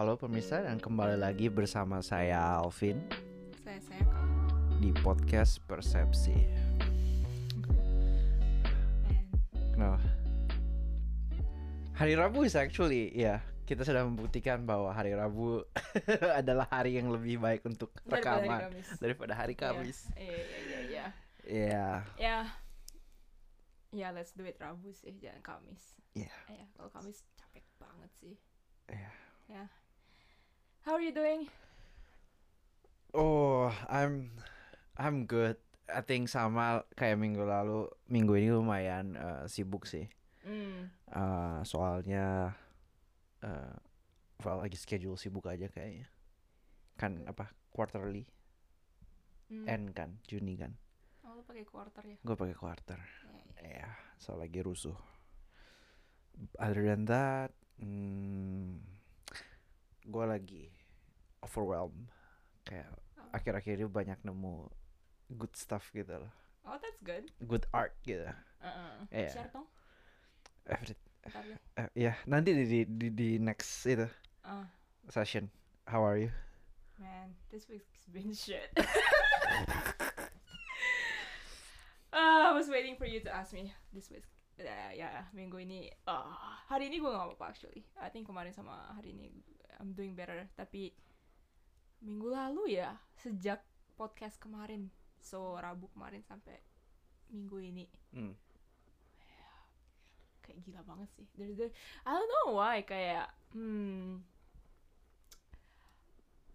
Halo pemirsa dan kembali lagi bersama saya Alvin Saya saya kamu. di podcast Persepsi. Nah, hari Rabu is actually ya kita sudah membuktikan bahwa hari Rabu adalah hari yang lebih baik untuk rekaman daripada hari Kamis. Iya iya iya iya. Iya, Ya. Ya let's do it Rabu sih jangan Kamis. iya, Ya kalau Kamis capek banget sih. iya. Ya. How are you doing? Oh, I'm I'm good. I think sama kayak minggu lalu, minggu ini lumayan eh, sibuk sih. Hmm. Eh, soalnya eh well, lagi schedule sibuk aja kayaknya. Kan apa quarterly hmm. end kan Juni kan. Oh, lu pakai quarter ya? Gue pakai quarter. Ya, ya. Ya, so lagi rusuh. Other than that, hmm, gue lagi overwhelmed. Kayak Oh. akhir-akhir ini banyak nemu good stuff gitu loh. Oh that's good. Good art gitu. Uh-uh. Iya. Share dong. Every, Ntar deh. eh, ya nanti di, di di di next itu Ah, session. How are you? man, this week's been shit. Ah, I was waiting for you to ask me this week. Ya, ya, minggu ini, ah, hari ini gue gak apa-apa actually. I think kemarin sama hari ini I'm doing better. Tapi minggu lalu ya, sejak podcast kemarin, so Rabu kemarin sampai minggu ini, Hmm. kayak gila banget sih. I don't know why kayak, hmm,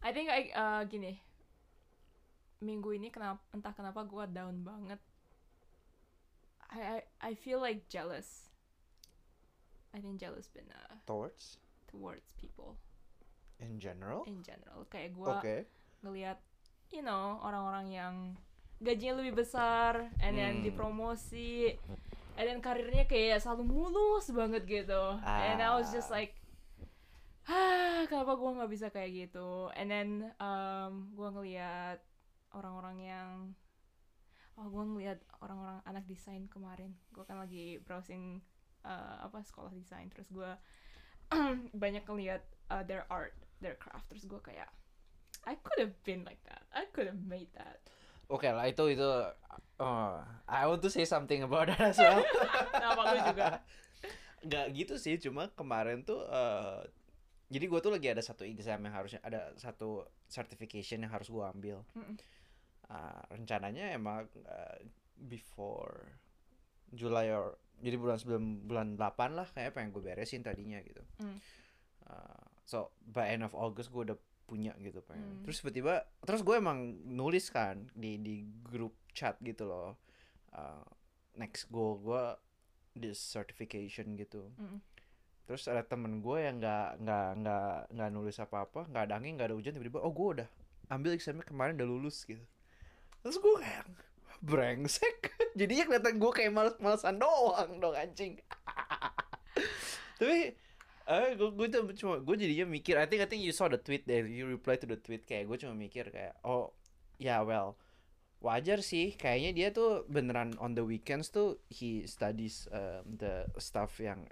I think I, uh, gini, minggu ini kenapa entah kenapa gue down banget. I, I I feel like jealous. I think jealous been uh, Towards towards people in general. in general. Kayak gue Oke. ngelihat, you know, orang-orang yang gajinya lebih besar, and then Hmm. dipromosi, and then karirnya kayak selalu mulus banget gitu. And I was just Ah. like, ah, kenapa gue nggak bisa kayak gitu? And then um, gue ngelihat orang-orang yang Oh, gue ngeliat orang-orang anak desain kemarin. Gue kan lagi browsing uh, apa sekolah desain, terus gue banyak ngeliat uh, their art, their craft. Terus gue kayak, I could have been like that. I could have made that. Oke lah itu itu. uh, I want to say something about that as well. Lu juga? Gak gitu sih, cuma kemarin tuh uh, jadi gue tuh lagi ada satu exam yang harusnya ada satu certification yang harus gue ambil. Mm-mm. Uh, rencananya emang uh, before July or jadi bulan sebelum bulan 8 lah kayak pengen gue beresin tadinya gitu. Mm. Uh, so by end of August gue udah punya gitu pengen. Hmm. Terus tiba-tiba terus gue emang nulis kan di di grup chat gitu loh. Uh, next goal gue this certification gitu. Mm. Terus ada temen gue yang nggak nggak nggak nggak nulis apa-apa, nggak ada angin, nggak ada hujan, tiba-tiba oh gue udah ambil examnya kemarin udah lulus gitu. Terus gue kayak brengsek. Jadinya kelihatan gue kayak males-malesan doang dong anjing. Tapi eh gue gue tuh cuma gue jadinya mikir. I think I think you saw the tweet there. You reply to the tweet kayak gue cuma mikir kayak oh ya well wajar sih kayaknya dia tuh beneran on the weekends tuh he studies um, the stuff yang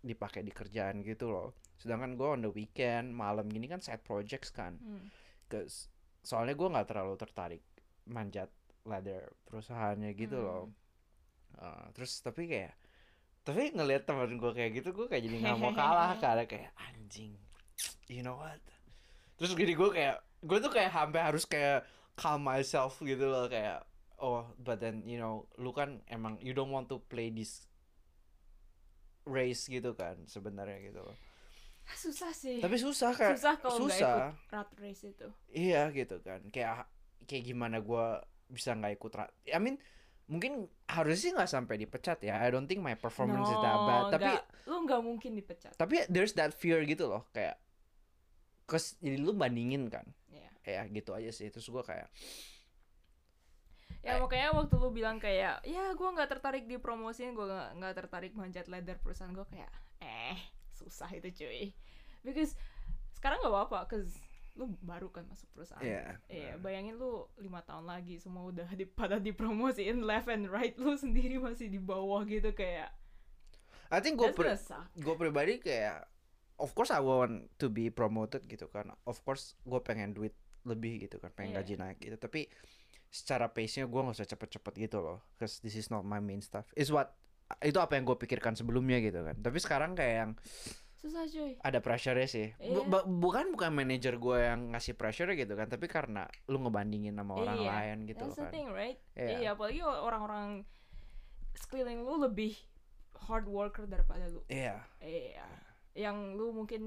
dipakai di kerjaan gitu loh. Sedangkan gue on the weekend malam gini kan side projects kan. Mm. Cause soalnya gue nggak terlalu tertarik manjat ladder perusahaannya gitu Hmm. loh. Uh, terus tapi kayak tapi ngelihat temen gue kayak gitu gue kayak jadi nggak mau kalah karena kayak anjing you know what terus gini gue kayak gue tuh kayak hampir harus kayak calm myself gitu loh kayak oh but then you know lu kan emang you don't want to play this race gitu kan sebenarnya gitu loh Susah sih. tapi susah kayak susah kalau susah ikut rat race itu. Iya gitu kan kayak kayak gimana gua bisa nggak ikut ra- I mean mungkin harusnya sih nggak sampai dipecat ya I don't think my performance is that bad No, tapi lu nggak mungkin dipecat. tapi there's that fear gitu loh kayak Cause jadi lu bandingin kan Iya. ya gitu aja sih terus gua kayak Ya makanya waktu lu bilang kayak, ya gue nggak tertarik dipromosin, gue nggak nggak tertarik manjat ladder perusahaan gue kayak, eh susah itu cuy. Because sekarang nggak apa-apa, cause lu baru kan masuk perusahaan. Iya. Iya, bayangin lu lima tahun lagi semua udah di, pada dipromosiin left and right, lu sendiri masih di bawah gitu kayak. I think gue suck. gue pribadi kayak of course I want to be promoted gitu kan of course gue pengen duit lebih gitu kan pengen Iya. gaji naik gitu tapi secara pace nya gue nggak usah cepet-cepet gitu loh cause this is not my main stuff is what itu apa yang gue pikirkan sebelumnya gitu kan tapi sekarang kayak yang susah cuy ada pressure sih Iya. bu- bukan bukan manajer gue yang ngasih pressure gitu kan tapi karena lu ngebandingin sama orang Iya, lain gitu That's loh the kan thing, right? Iya. Iya, apalagi orang-orang sekeliling lu lebih hard worker daripada lu. iya Iya. Yang lu mungkin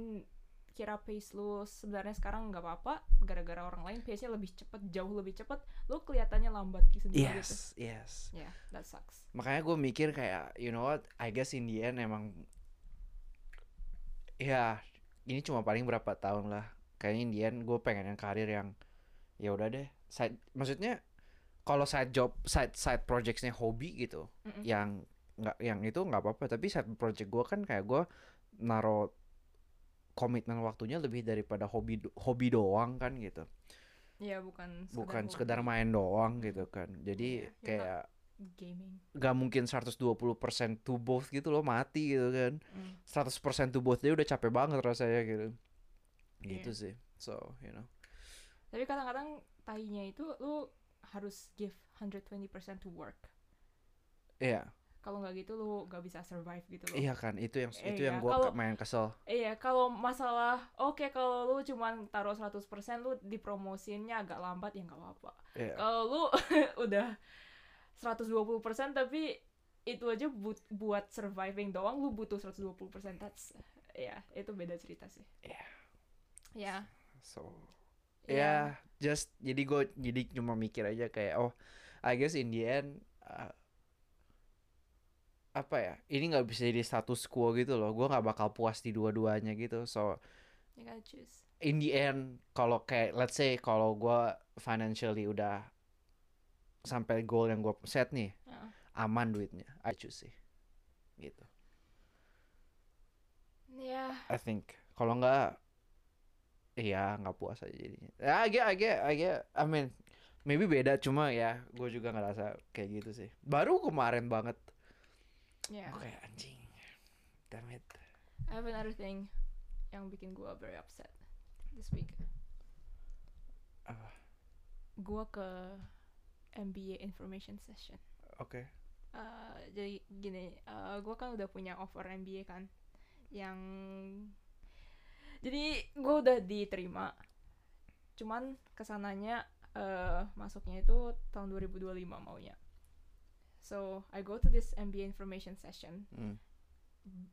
kira pace lu sebenarnya sekarang nggak apa-apa gara-gara orang lain pace-nya lebih cepet, jauh lebih cepet, lu kelihatannya lambat gitu sendiri gitu. yes yes Yeah, that sucks. makanya gue mikir kayak you know what I guess in the end emang ya ini cuma paling berapa tahun lah. Kayaknya in the end gue pengen yang karir yang ya udah deh. Side maksudnya kalau side job side side projectsnya hobi gitu Mm-mm. yang nggak yang itu nggak apa-apa. Tapi side project gue kan kayak gue naro komitmen waktunya lebih daripada hobi hobi doang kan gitu. Iya, bukan sekedar bukan hobi. sekedar main doang gitu kan. Jadi Iya, ya, kayak gaming. gak mungkin 120% to both gitu loh mati gitu kan Mm. 100% to both dia udah capek banget rasanya gitu gitu Iya. sih so you know Tapi kadang-kadang tainya itu lu harus give 120% to work. iya Kalau nggak gitu lu nggak bisa survive gitu loh. iya kan itu yang itu Iya, yang gua ke- main kesel Iya, kalau masalah oke kalau lu cuman taruh 100% lu dipromosinnya agak lambat ya nggak apa-apa. Iya. Kalau lu udah 120% tapi itu aja but- buat surviving doang lu butuh 120%. That's ya, itu beda cerita sih. Iya. Ya. so ya. ya just jadi gue jadi cuma mikir aja kayak oh I guess in the end uh, apa ya ini nggak bisa jadi status quo gitu loh gue nggak bakal puas di dua-duanya gitu so You gotta choose. in the end kalau kayak let's say kalau gua financially udah sampai goal yang gua set nih Heeh. aman duitnya. I choose sih. Gitu. Ya, I think. Kalau nggak iya nggak puas aja jadinya. Ya I get I get I get I mean maybe beda cuma ya gue juga ngerasa kayak gitu sih. Baru kemarin banget. Ya. gue kayak anjing. Damn it. I have another thing yang bikin gua very upset this week. Apa? Gua ke MBA information session. oke Eh, jadi gini, eh gue kan udah punya offer MBA kan, yang jadi gue udah diterima, cuman ke sananya eh masuknya itu tahun 2025 maunya. So I go to this MBA information session, Hmm.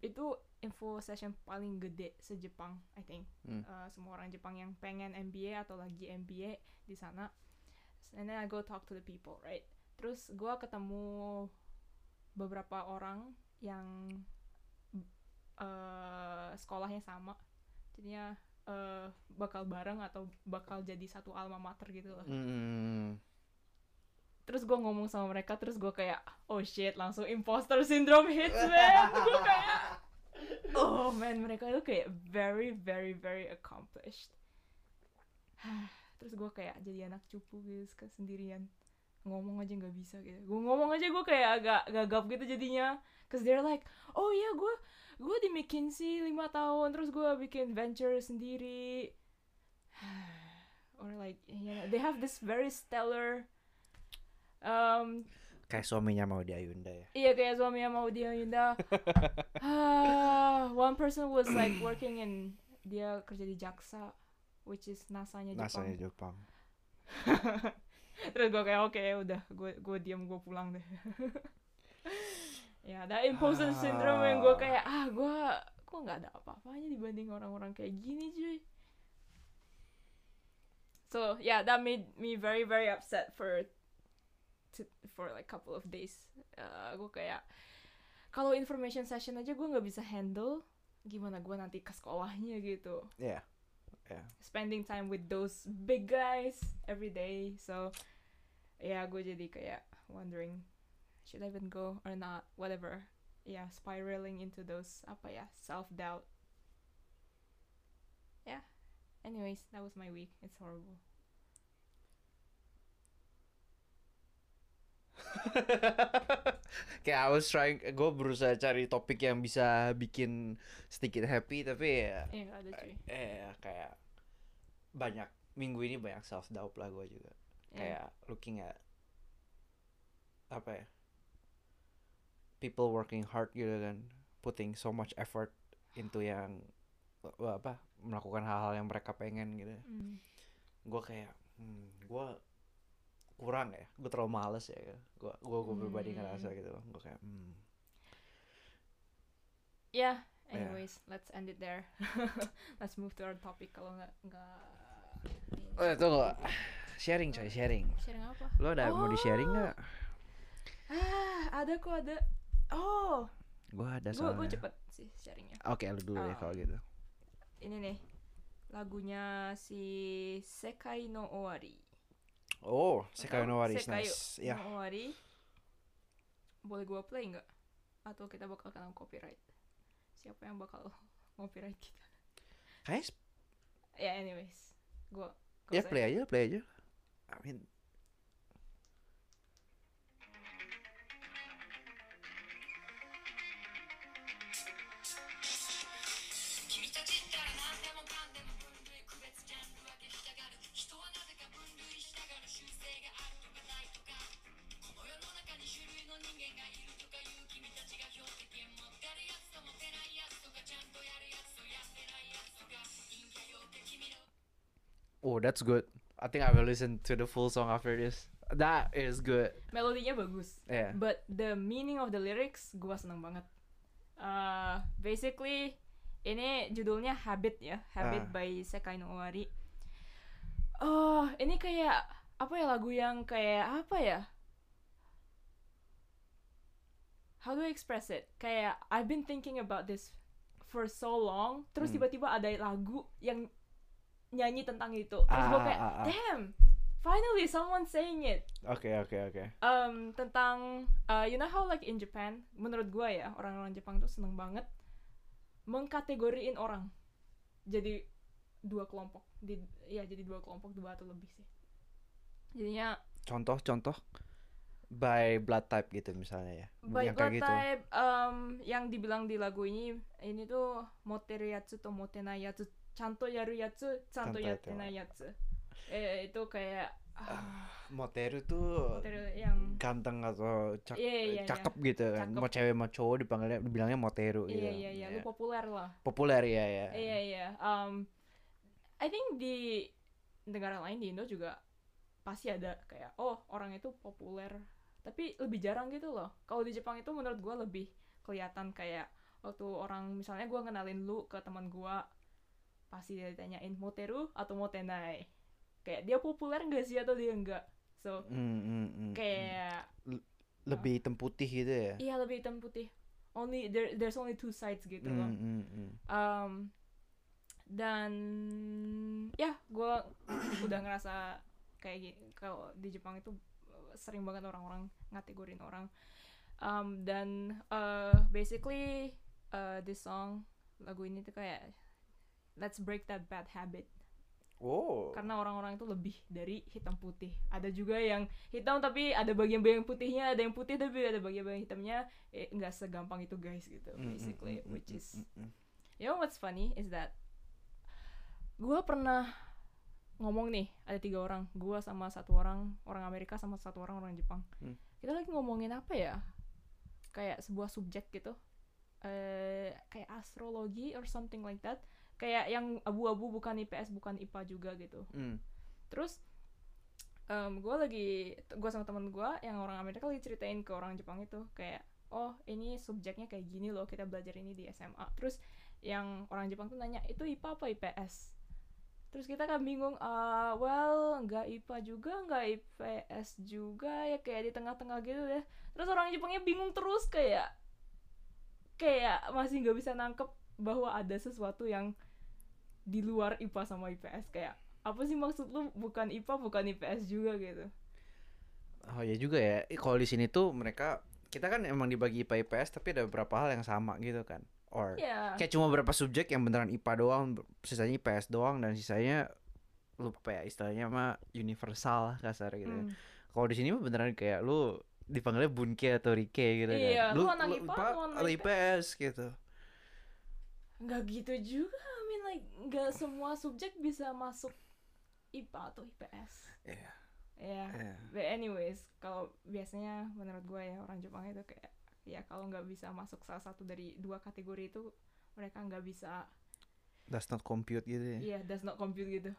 itu info session paling gede se-Jepang, I think. Hmm. Eh, semua orang Jepang yang pengen MBA atau lagi MBA di sana. And then I go talk to the people, right? Terus gua ketemu beberapa orang yang eh sekolahnya sama. Jadinya eh bakal bareng atau bakal jadi satu alma mater gitu loh. Hmm. Terus gue ngomong sama mereka, terus gue kayak, oh shit, langsung imposter syndrome hits, man. gue kayak, oh man, mereka itu kayak very, very, very accomplished. terus gue kayak jadi anak cupu gitu, suka sendirian. Ngomong aja nggak bisa gitu. Gue ngomong aja gue kayak agak gagap gitu jadinya. Cause they're like, oh iya gue gue di McKinsey lima tahun, terus gue bikin venture sendiri. Or like, you know, they have this very stellar um, kayak suaminya mau di Ayunda ya Iya kayak suaminya mau dia Yunda. Ah, one person was like working in dia kerja di Jaksa, which is NASA-nya Jepang. nasanya Jepang Terus gue kayak oke udah gue gue diam gue pulang deh. ya, ada imposter syndrome yang gue kayak ah gue kok nggak ada apa-apanya dibanding orang-orang kayak gini cuy. So yeah, that made me very very upset for to, for like couple of days. Uh, gue kayak kalau information session aja gue nggak bisa handle, gimana gue nanti ke sekolahnya gitu. Ya Spending time with those big guys every day. So yeah, gue jadi kayak wondering should I even go or not, whatever. Yeah, spiraling into those apa ya self doubt. Yeah. Anyways, that was my week. It's horrible. kayak I was trying gue berusaha cari topik yang bisa bikin sedikit happy tapi ya Iya nggak ada cuy. eh kayak banyak minggu ini banyak self doubt lah gue juga Iya. kayak looking at apa ya people working hard gitu kan putting so much effort into yang apa melakukan hal-hal yang mereka pengen gitu Hmm. gue kayak hmm, gue kurang ya gue terlalu males ya gue gue gue pribadi Hmm. ngerasa gitu gue kayak hmm. Yeah. Yeah. Anyways, let's end it there. let's move to our topic kalau nggak nggak. oh itu nggak sharing coy sharing Sharing apa? lo ada mau di sharing Oh. nggak Ah, ada kok ada. Oh, gue ada gue gue soalnya cepet sih sharingnya. oke lu dulu ya Oh. kalau gitu Ini nih lagunya si Sekai no Owari. Oh Sekai no Wari is Sekai nice ya no Owari. Boleh gue play nggak? Atau kita bakal kena copyright? Siapa yang bakal copyright kita? guys Ya anyways, gue ya play aja play aja I mean oh that's good I think I will listen to the full song after this that is good melodinya bagus. ya But the meaning of the lyrics gua seneng banget. Uh, basically ini judulnya Habit ya, Habit Ah. by Sekai no Owari. Oh, ini kayak apa ya lagu yang kayak apa ya? How do I express it? Kayak I've been thinking about this for so long, terus Hmm. tiba-tiba ada lagu yang nyanyi tentang itu. Terus Ah, kayak, ah, ah. damn, finally someone saying it. Oke oke oke. Um, tentang uh, you know how like in Japan menurut gua ya orang-orang Jepang tuh seneng banget mengkategoriin orang jadi dua kelompok. Di ya jadi dua kelompok dua atau lebih sih. Jadinya contoh contoh? By blood type gitu misalnya ya? By yang blood kayak gitu. type um, yang dibilang di lagu ini ini tuh moteru yatsu to motenai yatsu chanto yaru yatsu chanto Chanto yatte yatte nai yatsu eh, itu kayak ah, moteru tuh moteru yang ganteng atau cak- iya. cakep gitu kan Cakep. mau cewek mau cowok dipanggilnya dibilangnya moteru gitu iya iya iya lu populer lah populer ya ya Iya iya. Um, I think di negara lain di Indo juga pasti ada kayak oh orang itu populer tapi lebih jarang gitu loh. Kalau di Jepang itu menurut gua lebih kelihatan kayak waktu orang misalnya gua kenalin lu ke teman gua pasti dia ditanyain moteru atau motenai. Kayak dia populer nggak sih atau dia enggak. So Hmm, hmm, hmm, hmm. kayak lebih hitam putih gitu ya iya lebih hitam putih. Only there there's only two sides gitu loh. Hmm, hmm, hmm. Um, dan ya gue udah ngerasa kayak gini kalau di Jepang itu uh, sering banget orang-orang ngategorin orang um, dan uh, basically uh, this song lagu ini tuh kayak let's break that bad habit. Oh. Karena orang-orang itu lebih dari hitam putih. Ada juga yang hitam tapi ada bagian-bagian putihnya ada yang putih tapi ada bagian-bagian hitamnya eh, nggak segampang itu guys gitu Hmm, hmm, basically hmm, hmm, which hmm, is. You know what's funny is that gue pernah ngomong nih ada tiga orang gue sama satu orang orang Amerika sama satu orang orang Jepang. Hmm. kita lagi ngomongin apa ya? Kayak sebuah subjek gitu. Eh kayak astrologi or something like that kayak yang abu-abu bukan IPS bukan IPA juga gitu. Hmm. terus gue lagi gue sama teman gue yang orang Amerika lagi ceritain ke orang Jepang itu kayak oh ini subjeknya kayak gini loh kita belajar ini di SMA terus yang orang Jepang tuh nanya itu IPA apa IPS terus kita kan bingung ah well nggak IPA juga nggak IPS juga ya kayak di tengah-tengah gitu deh terus orang Jepangnya bingung terus kayak kayak masih nggak bisa nangkep bahwa ada sesuatu yang di luar IPA sama IPS kayak apa sih maksud lu bukan IPA bukan IPS juga gitu Oh ya juga ya. Eh, Kalau di sini tuh mereka kita kan emang dibagi IPA IPS tapi ada beberapa hal yang sama gitu kan. Or ya kayak cuma beberapa subjek yang beneran IPA doang, sisanya IPS doang dan sisanya lupa ya istilahnya mah universal kasar gitu. Hmm. Kalau di sini mah beneran kayak lu dipanggilnya Bunke atau Rike gitu Iya, kan. lu anak IPA, lu anak atau IPS gitu. nggak gitu juga like nggak semua subjek bisa masuk IPA atau IPS Iya. ya Iya. but anyways kalau biasanya menurut gue ya orang Jepang itu kayak ya kalau nggak bisa masuk salah satu dari dua kategori itu mereka nggak bisa Does not compute gitu ya. yeah does not compute gitu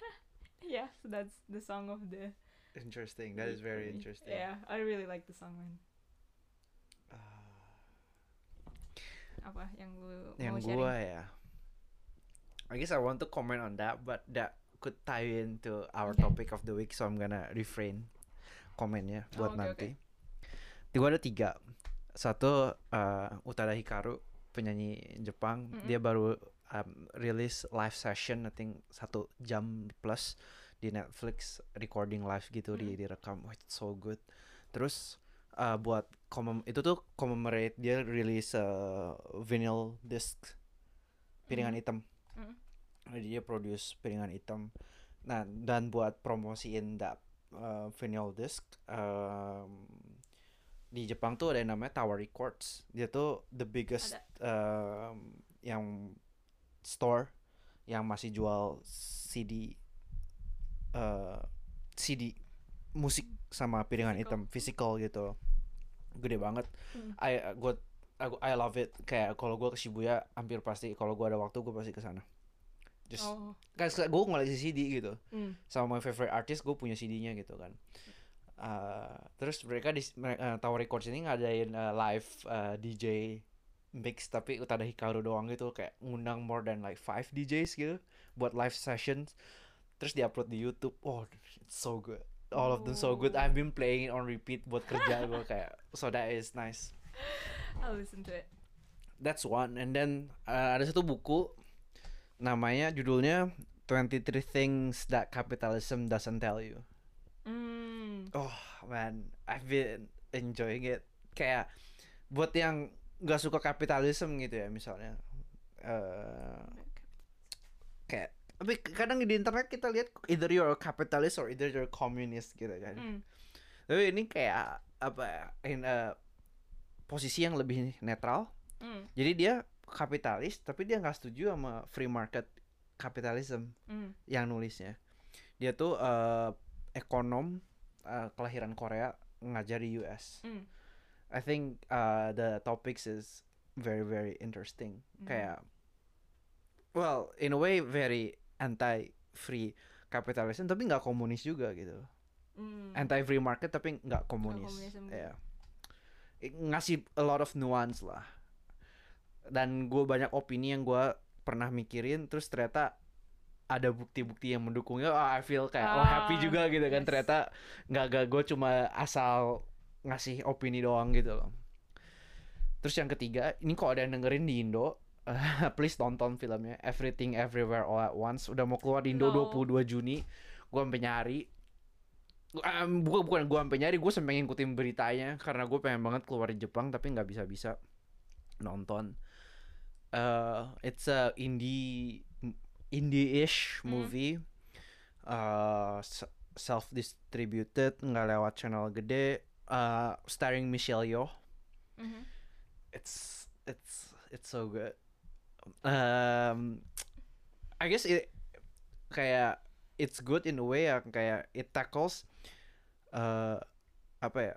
yeah so that's the song of the Interesting. That is very interesting. yeah I really like the song man Ah, apa yang lu yang mau sharing gua ya. I guess I want to comment on that, but that could tie into our Okay. topic of the week, so I'm gonna refrain komennya Oh, buat oke, nanti. Gua ada tiga. Satu uh, Utada Hikaru, penyanyi Jepang, Mm-mm. dia baru um, rilis live session, I think satu jam plus di Netflix, recording live gitu di Mm. direkam. Wah, it's so good. Terus uh, buat commem itu tuh commemorate dia rilis uh, vinyl disc piringan Mhm. hitam. Dia produce piringan hitam. Nah, dan buat promosiin that uh, vinyl disc um, di Jepang tuh ada yang namanya Tower Records. Dia tuh the biggest um, yang store yang masih jual CD uh, CD musik sama piringan Physical. hitam physical gitu. Gede banget. Hmm. I gue I love it. Kayak kalau gue ke Shibuya hampir pasti kalau gue ada waktu gue pasti ke sana. Just oh. kan gue ngoleksi CD gitu. Hmm. sama my favorite artist gue punya CD-nya gitu kan. Uh, terus mereka di uh, Tower Records ini ngadain uh, live uh, DJ mix tapi Utada Hikaru doang gitu. Kayak ngundang more than like five DJs gitu buat live sessions. Terus diupload di YouTube. Oh it's so good. All of them so good. Oh. I've been playing it on repeat buat kerja gue kayak so that is nice. I'll listen to it. That's one. And then uh, ada satu buku namanya judulnya 23 Things That Capitalism Doesn't Tell You. hmm. Oh man, I've been enjoying it. Kayak buat yang nggak suka kapitalisme gitu ya misalnya. eh kayak tapi kadang di internet kita lihat either you're a capitalist or either you're a communist gitu kan. Hmm. Tapi ini kayak apa ya, in a posisi yang lebih netral. Hmm. Jadi dia kapitalis tapi dia nggak setuju sama free market capitalism Hmm. yang nulisnya. Dia tuh eh, ekonom eh, kelahiran Korea ngajar di US. Hmm. I think uh, the topics is very very interesting. Hmm. Kayak well in a way very anti free capitalism tapi nggak komunis juga gitu. Hmm. Anti free market tapi nggak komunis. gitu. Iya. I- Ngasih a lot of nuance lah. Dan gue banyak opini yang gue pernah mikirin terus ternyata ada bukti-bukti yang mendukungnya oh, I feel kayak oh happy Ah, juga gitu kan. yes. ternyata nggak gak gue cuma asal ngasih opini doang gitu loh. Terus yang ketiga ini kok ada yang dengerin di Indo? Please tonton filmnya Everything Everywhere All at Once. Udah mau keluar di Indo No. 22 Juni. Gue sampai nyari. Um, bukan bukan gue sampai nyari gue sampai ngikutin beritanya. Karena gue pengen banget keluar di Jepang tapi nggak bisa bisa nonton uh, it's a indie indie-ish Hmm. movie uh, self distributed nggak lewat channel gede uh, starring Michelle Yeoh Mhm. it's it's it's so good um I guess it kayak it's good in a way ya kayak it tackles uh, apa ya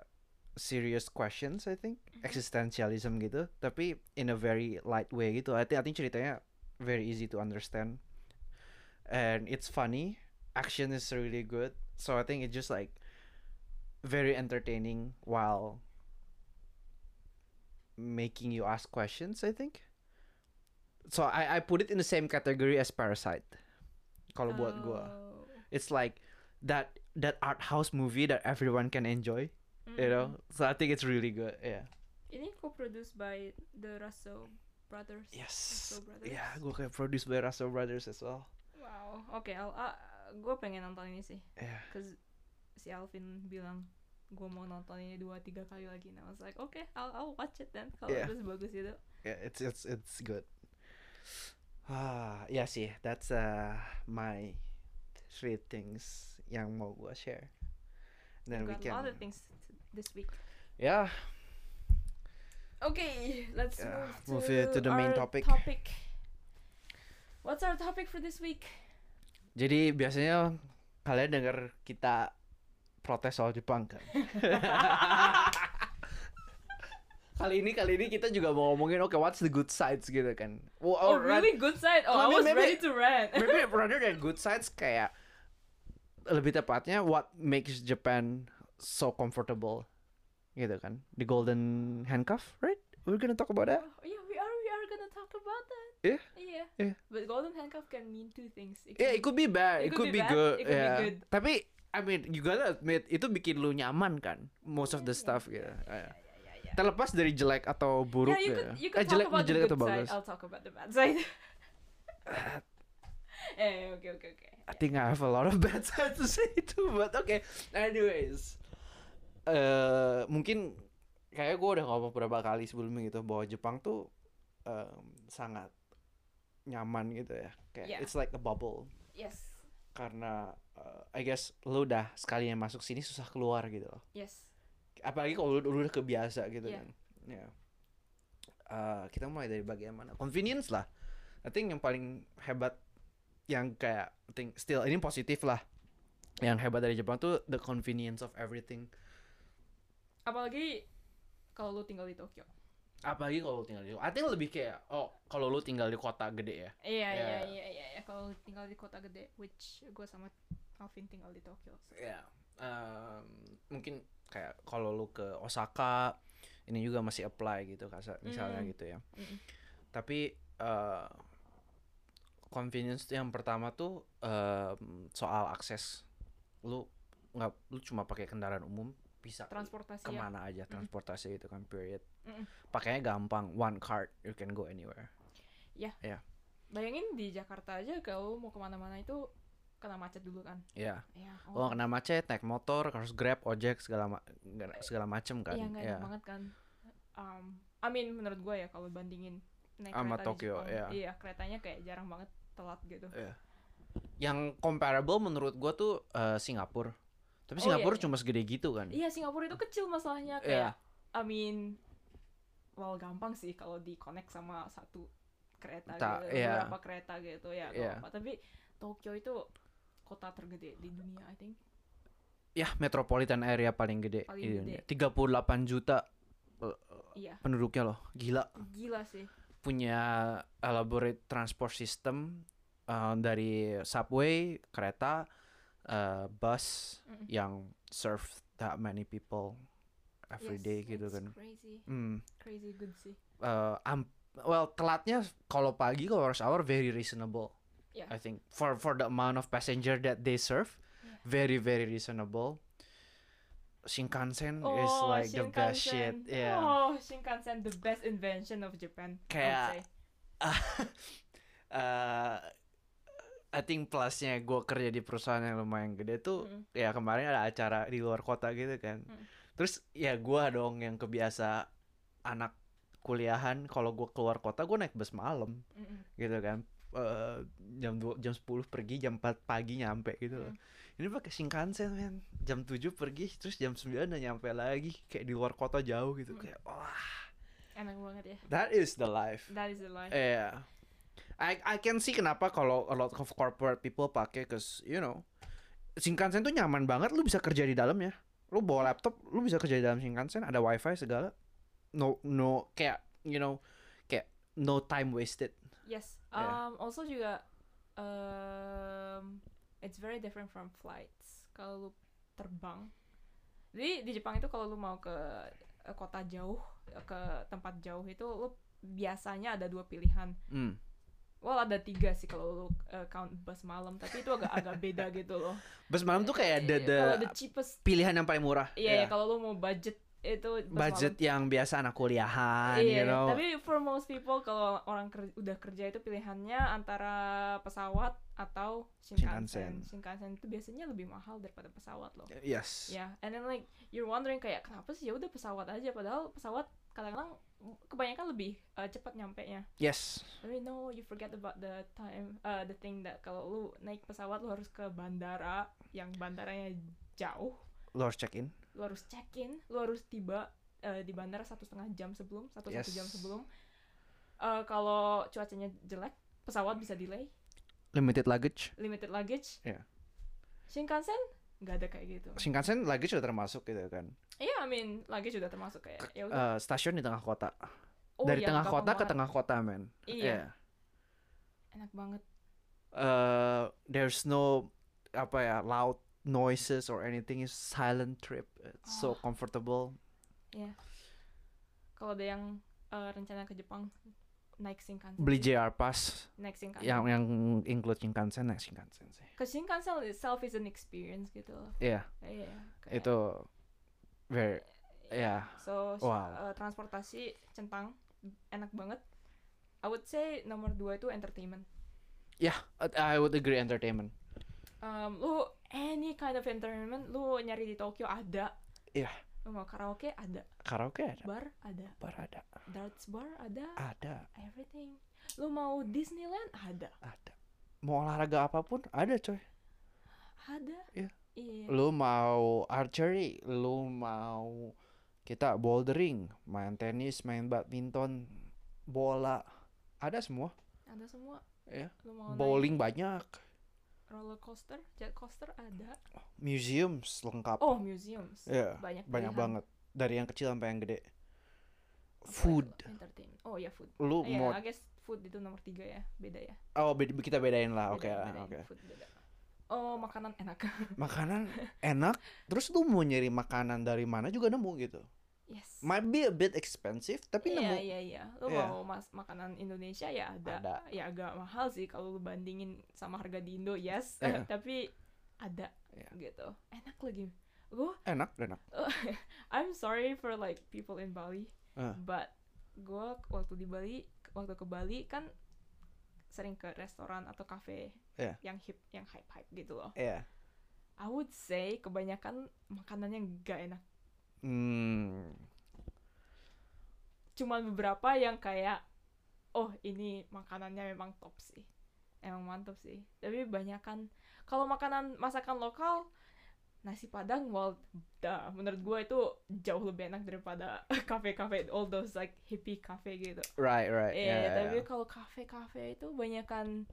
serious questions I think. Mm-hmm. Existentialism gitu. Tapi in a very light way gitu. I think I think ceritanya very easy to understand. And it's funny. Action is really good. So I think it's just like very entertaining while making you ask questions I think. So I I put it in the same category as Parasite. Kalau buat gua. Oh. it's like that that art house movie that everyone can enjoy you know Mm. so I think it's really good yeah Ini co-produced by the Russo brothers. yes Russo brothers. yeah gue kayak produced by Russell Brothers as well Wow. Oke, Al, ah, gue pengen nonton ini sih. yeah Cause si Alvin bilang gue mau nonton ini dua tiga kali lagi. Nah, I was like, oke, I'll, I'll watch it then. Kalau Yeah. itu sebagus itu. yeah it's it's it's good ah ya sih that's uh my three things yang mau gue share then We've we got a lot can of things this week? Ya, Okay, let's Yeah, move move to, it to the main our topic. What's our topic for this week? jadi biasanya kalian dengar kita protes soal Jepang kan? kali ini kali ini kita juga mau ngomongin oke what's the good sides gitu kan. Well, Oh, really good side. Oh, I I, was maybe- ready to rant. maybe rather than good sides kayak lebih tepatnya what makes Japan so comfortable gitu kan the golden handcuff right we're gonna talk about that Oh, yeah, we are we are gonna talk about that. Yeah, Yeah. yeah. But golden handcuff can mean two things. It yeah can- it could be bad it, could, be, bad, good it could be yeah. good. tapi I mean you gotta admit itu bikin lu nyaman kan most of the Yeah, stuff yeah, gitu yeah, Yeah. yeah, yeah, yeah. terlepas dari jelek atau buruk yeah, you could you Eh, could jelek about the jelek good atau side. bagus I'll talk about the bad side. eh, okay, okay, okay. I think I have a lot of bad sides to say too, but okay. Anyways, eh mungkin kayak gue udah ngomong beberapa kali sebelumnya gitu bahwa Jepang tuh em, sangat nyaman gitu ya. Kayak Yeah. it's like a bubble Yes, karena eh, I guess lu udah sekalinya masuk sini susah keluar gitu loh. yes. Apalagi kalau lu udah kebiasa gitu Yeah. kan. Ya. Eh, kita mulai dari bagian mana? Convenience lah. I think yang paling hebat yang kayak I think still ini positif lah. Yang hebat dari Jepang tuh the convenience of everything. Apalagi kalau lu tinggal di Tokyo. Apalagi kalau lu tinggal di I think lebih kayak oh kalau lu tinggal di kota gede ya. Iya, iya, Yeah. iya, iya, iya. Kalau lu tinggal di kota gede, which gue sama Alvin tinggal di Tokyo. Ya. em, mungkin kayak kalau lu ke Osaka ini juga masih apply gitu kasa- misalnya Mm. gitu ya. Mm-mm. Tapi eh convenience yang pertama tuh em, soal akses. Lu nggak lu cuma pakai kendaraan umum bisa Transportasi ya. ke mana aja transportasi itu kan period. Mm-mm. Pakainya gampang, one card you can go anywhere. Bayangin di Jakarta aja kalau mau ke mana-mana itu kena macet dulu kan. Ya. Iya. Oh, kena macet, naik motor, harus grab, ojek segala ma- nggak- segala macem kan. Iya Ya. enak banget kan. Um, I mean menurut gue ya kalau bandingin naik Sama kereta Tokyo, di Jepang, iya. iya keretanya kayak jarang banget telat gitu. Yang comparable menurut gua tuh eh, Singapura. Tapi Oh, Singapura iya, iya. cuma segede gitu kan. Iya Singapura itu kecil masalahnya Iya. kayak I mean well gampang sih kalau di connect sama satu kereta Ta- gitu, iya. beberapa kereta gitu ya Iya. apa Tapi Tokyo itu kota tergede di dunia I think. Ya, metropolitan area paling gede Paling di gede. dunia. 38 juta Iya, penduduknya loh. Gila. gila sih. Punya elaborate transport system eh, dari subway, kereta, eh, bus Mm. yang serve that many people every Yes, day gitu kan. Crazy, Hmm. crazy good sih. eh, am- well telatnya kalau pagi kalau rush hour very reasonable Yeah. I think for for the amount of passenger that they serve Yeah. very very reasonable Shinkansen is Oh, like the best shit Shinkansen. yeah Oh, Shinkansen the best invention of Japan. Kayak- say. Eh, I think plusnya gue kerja di perusahaan yang lumayan gede tuh Mm. ya kemarin ada acara di luar kota gitu kan Mm. terus ya gua dong yang kebiasa anak kuliahan kalau gua keluar kota gue naik bus malam Mm-mm. gitu kan Eh, jam 2, jam 10 pergi jam 4 pagi nyampe gitu loh. Hmm. Ini pakai Shinkansen men. Jam 7 pergi terus jam 9 udah nyampe lagi kayak di luar kota jauh gitu Hmm. kayak wah Enak banget ya. that is the life. That is the life. Yeah. I I can see kenapa kalau a lot of corporate people pakai cause you know Shinkansen tuh nyaman banget lu bisa kerja di dalamnya. Lu bawa laptop, lu bisa kerja di dalam Shinkansen, ada wifi segala. No no kayak you know kayak no time wasted. Yes. Yeah. Um, also juga um, it's very different from flights. Kalau lu terbang, jadi di Jepang itu kalau lu mau ke kota jauh, ke tempat jauh itu lu biasanya ada dua pilihan. Hmm. Well ada tiga sih kalau lu eh, count bus malam, tapi itu agak agak beda gitu loh. Bus malam tuh kayak the, Eh, the kalau the cheapest, pilihan yang paling murah. iya Yeah. ya, kalau lu mau budget itu bus budget malam. yang biasa anak kuliahan, you Iya, know. tapi for most people kalau orang ker- udah kerja itu pilihannya antara pesawat atau Shinkansen. Shinkansen. Shinkansen itu biasanya lebih mahal daripada pesawat loh. Yes. Ya, and then like you're wondering kayak kenapa sih ya udah pesawat aja padahal pesawat kadang-kadang kebanyakan lebih uh, cepat nyampe nya. Yes. Tapi no, you forget about the time, uh, the thing that kalau lu naik pesawat lu harus ke bandara yang bandaranya jauh. Lo harus check in. lu harus check in lu harus tiba eh, di bandara satu setengah jam sebelum satu satu Yes. jam sebelum Eh, kalau cuacanya jelek pesawat bisa delay Limited luggage. limited luggage Iya. Shinkansen nggak ada kayak gitu Shinkansen luggage udah termasuk gitu kan. iya I mean luggage sudah termasuk kayak ya udah Eh, stasiun di tengah kota. Oh, Dari yang tengah kota ke banget. tengah kota, men. Iya. enak banget Eh, there's no apa ya loud noises or anything. It's silent trip. It's so Oh. comfortable. kalau ada yang eh, rencana ke Jepang naik Shinkansen Beli. JR Pass naik Shinkansen yang yang include Shinkansen naik Shinkansen sih. ke Shinkansen itself is an experience gitu Iya, iya kayak- itu very ya. so sh- Wow. eh, transportasi centang enak banget I would say nomor dua itu entertainment I would agree entertainment. um, lu any kind of entertainment lu nyari di Tokyo ada Iya. lu mau karaoke ada. Karaoke ada, bar ada. Bar ada, darts bar ada. Ada, everything. Lu mau Disneyland? Ada. Ada. Mau olahraga apa pun? Ada coy. ada. Iya. iya. Lu mau archery, lu mau kita bouldering, main tenis, main badminton, bola, ada semua. ada semua. Mau naik. Bowling banyak, roller coaster jet coaster ada museums lengkap. oh museums Iya, banyak banyak pilihan. banget. Dari yang kecil sampai yang gede. Apa Food, itu? entertainment oh ya food lu Iya, mau I guess food itu nomor tiga ya, beda ya. oh beda- kita bedain lah, oke, oke. Beda. Oh, makanan enak. Makanan enak, terus lu mau nyari makanan dari mana juga nemu gitu. Yes. Might be a bit expensive, tapi Iya, nemu. iya, iya. Lu Iya. mau mas makanan Indonesia ya ada. Ada. Ya agak mahal sih kalau lu bandingin sama harga di Indo, yes. Iya. Tapi ada Iya. gitu. Enak lagi. Gue Enak, enak. I'm sorry for like people in Bali, Ah. but gue waktu di Bali, waktu ke Bali kan sering ke restoran atau kafe Iya. yang hip, yang hype hype gitu loh. Iya. I would say kebanyakan makanannya gak enak. Hmm. Cuman beberapa yang kayak, oh ini makanannya memang top sih, emang mantap sih. Tapi kebanyakan kalau makanan masakan lokal nasi padang, well, dah, menurut gue itu jauh lebih enak daripada kafe-kafe, all those like hippie cafe gitu. Right, right. Iya, yeah, yeah, tapi yeah. kalau kafe-kafe itu banyakan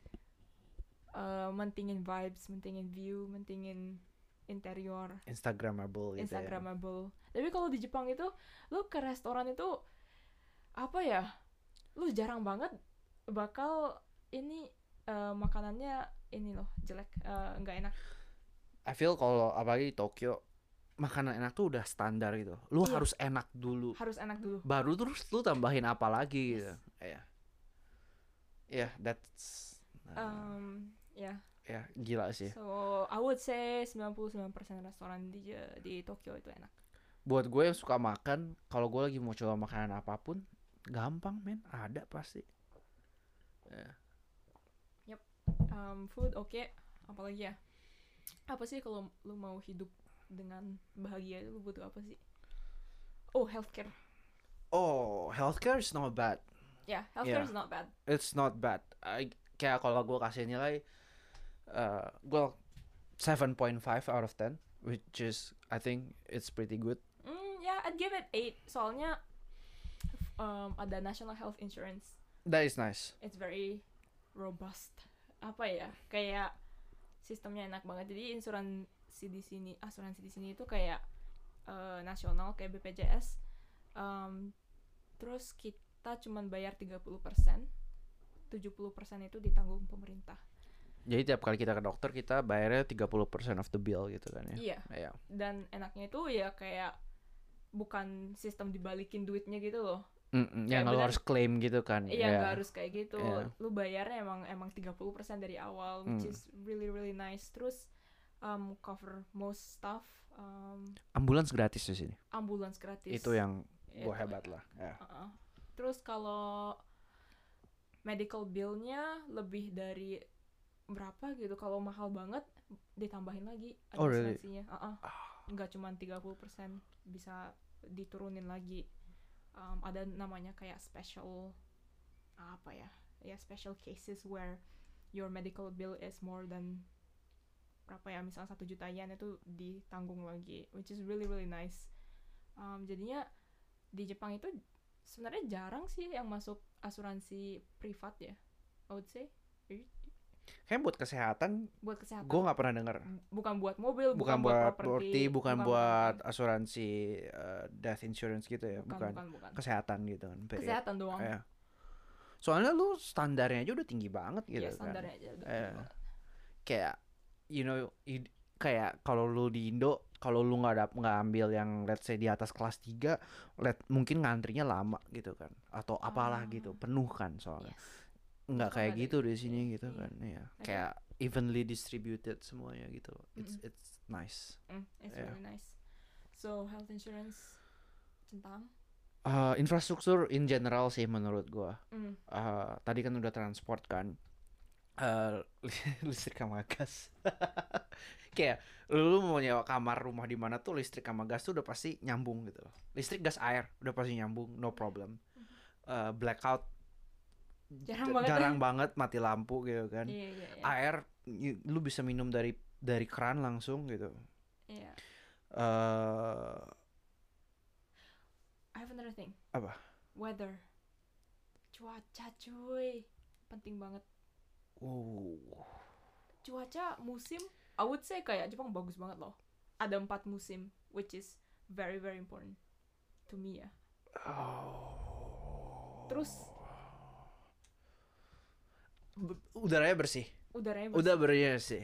eh, mentingin vibes, mentingin view, mentingin interior. Instagramable gitu ya. Instagramable. Tapi kalau di Jepang itu, lu ke restoran itu apa ya? Lu jarang banget bakal ini eh, makanannya ini loh jelek, eh, nggak enak. I feel kalau apalagi di Tokyo makanan enak tuh udah standar gitu. Lu Iya. harus enak dulu. Harus enak dulu. Baru terus lu tambahin apa lagi gitu. Yes. Iya. Iya, that's uh, Um, ya, ya gila sih. so I would say 99% restoran di di Tokyo itu enak. Buat gue yang suka makan, kalau gue lagi mau coba makanan apa pun, gampang men, ada pasti. Um, food oke, apalagi ya? Apa sih kalau lu mau hidup dengan bahagia itu lu butuh apa sih? Oh, healthcare. Oh, healthcare is not bad. Ya, healthcare Yeah. is not bad. It's not bad. I, kayak kalau gue kasih nilai, uh, gue 7.5 out of 10, which is I think it's pretty good. Mm, ya, I'd give it 8. Soalnya um, ada National Health Insurance. That is nice. It's very robust. Apa ya? Kayak sistemnya enak banget. Jadi insuransi di sini, asuransi di sini itu kayak eh, nasional kayak BPJS. Um, terus kita cuman bayar 30%. 70% itu ditanggung pemerintah. Jadi tiap kali kita ke dokter kita bayarnya 30% of the bill gitu kan ya. Iya. Iya. Dan enaknya itu ya kayak bukan sistem dibalikin duitnya gitu loh. Mm-mm, Kayak yang bener- harus klaim gitu kan. Iya, Iya. nggak harus kayak gitu. Iya. Lu bayarnya emang emang 30% dari awal, which Hmm. is really really nice. Terus um, cover most stuff, um, Ambulans gratis di sini. ambulans gratis. Itu yang gue hebat lah. Ya. Uh-uh. Terus kalau medical bill-nya lebih dari berapa gitu. Kalau mahal banget ditambahin lagi ada Oh, really? asuransinya. Uh-uh. Nggak cuma 30% bisa diturunin lagi. Um, ada namanya kayak special apa ya? Ya special cases where your medical bill is more than berapa ya misalnya satu juta yen itu ditanggung lagi which is really really nice Um, jadinya di Jepang itu sebenarnya jarang sih yang masuk asuransi privat ya I would say Kayak buat kesehatan buat kesehatan gue nggak pernah denger. bukan buat mobil Bukan, buat properti, properti, bukan, buat asuransi eh, death insurance gitu ya, bukan, bukan. bukan, bukan. Kesehatan gitu kan. period. kesehatan doang Iya. Soalnya lu standarnya aja udah tinggi banget gitu ya kan. standarnya aja udah Iya. tinggi banget. Kayak you know i- kayak kalau lu di Indo kalau lu nggak dap nggak ambil yang let's say di atas kelas 3 let mungkin ngantrinya lama gitu kan atau apalah Ah. gitu penuh kan soalnya yes nggak kayak ada gitu di sini. gitu kan ya Ada. kayak evenly distributed semuanya gitu. It's Mm-mm. it's nice. Mm, it's Iya. really nice. So health insurance centang Eh, infrastruktur in general sih menurut gua. Mm, Eh, tadi kan udah transport kan. Eh, listrik sama gas. Kayak lu mau nyewa kamar rumah di mana tuh listrik sama gas tuh udah pasti nyambung gitu loh. Listrik gas air udah pasti nyambung no problem. Eh, blackout jarang banget. Jarang banget mati lampu gitu kan. Iya iya iya. Air lu bisa minum dari dari keran langsung gitu. Iya. Eh. I have another thing. Apa? weather. Cuaca cuy. Penting banget. Uh, cuaca musim I would say kayak Jepang bagus banget loh. Ada empat musim which is very very important to me ya. Oh. terus udaranya bersih udaranya bersih. udah bersih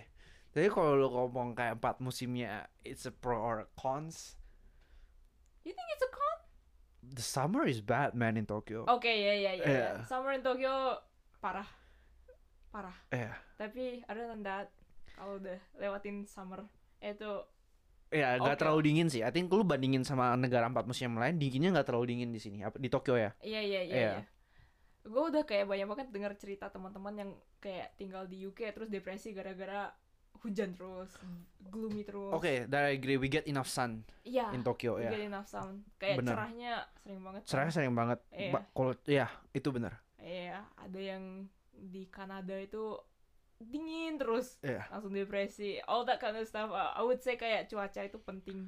jadi kalau lu ngomong kayak empat musimnya it's a pro or a cons you think it's a con the summer is bad man in Tokyo oke ya ya ya Iya. summer in Tokyo parah parah Iya. tapi other than that kalau udah lewatin summer itu Ya, nggak Oke. terlalu dingin sih. I think lu bandingin sama negara empat musim yang lain, dinginnya nggak terlalu dingin di sini. Apa di Tokyo ya? Iya iya iya. Gue udah kayak banyak banget dengar cerita teman-teman yang kayak tinggal di UK terus depresi gara-gara hujan terus, gloomy terus. Oke, that I agree. We get enough sun Iya. in Tokyo we ya. get enough sound. Kayak Bener. cerahnya sering banget. kan. Cerahnya sering banget. Iya. Ba- Kalau ya itu benar. Iya, ada yang di Kanada itu dingin terus, Iya. langsung depresi. All that kind of stuff. Uh, I would say kayak cuaca itu penting.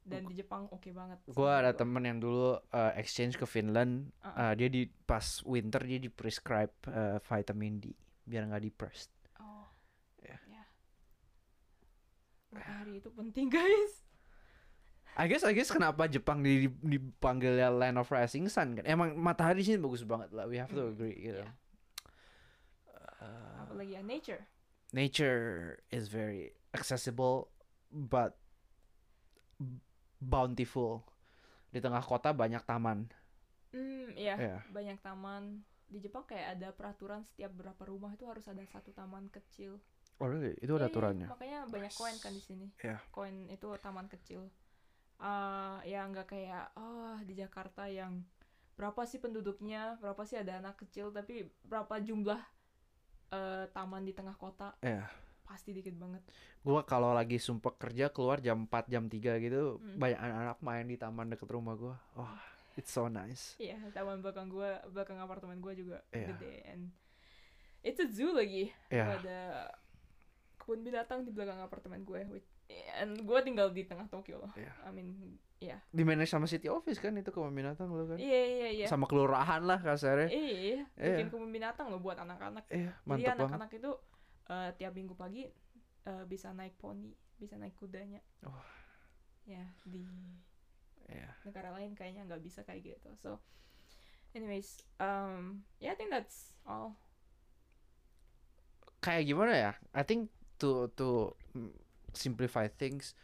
Dan di Jepang oke banget. Gue ada gua. temen yang dulu uh, exchange ke Finland. Uh-uh. Uh, dia di pas winter dia di prescribe uh, vitamin D biar nggak depressed. Oh. Ya. Matahari itu penting, guys. I guess I guess kenapa Jepang di, dipanggil land of rising sun kan? Emang matahari sini bagus banget lah. We have to Hmm, agree gitu. iya. Uh, Apalagi ya nature. nature is very accessible but bountiful. Di tengah kota banyak taman. Hmm, iya. Iya. Banyak taman. Di Jepang kayak ada peraturan setiap berapa rumah itu harus ada satu taman kecil. Oh really? Itu ada iya, aturannya. Makanya banyak koin kan di sini. Iya. Koin itu taman kecil. eh ya nggak kayak oh di Jakarta yang berapa sih penduduknya, berapa sih ada anak kecil, tapi berapa jumlah eh, taman di tengah kota Iya. Pasti dikit banget. Gua kalau lagi sumpah kerja keluar jam 4 jam 3 gitu, Hmm. banyak anak-anak main di taman deket rumah gua. Wah, it's so nice. Iya, taman belakang gua, belakang apartemen gua juga Iya. gede and it's a zoo lagi. Iya. Ada kebun binatang di belakang apartemen gue. which- And gue tinggal di tengah Tokyo loh. Iya. I mean, iya. Di manage sama city office kan itu kebun binatang lo kan. Iya, iya, iya. Sama kelurahan lah kasarnya. Iya, Iya. bikin kebun binatang loh buat anak-anak. Iya, Jadi mantap banget. anak-anak itu eh, tiap minggu pagi eh, bisa naik poni, bisa naik kudanya. Wah. Ya, di Iya. negara lain kayaknya nggak bisa kayak gitu. So, anyways, um, yeah, I think that's all. kayak gimana ya? I think to to mm, simplify things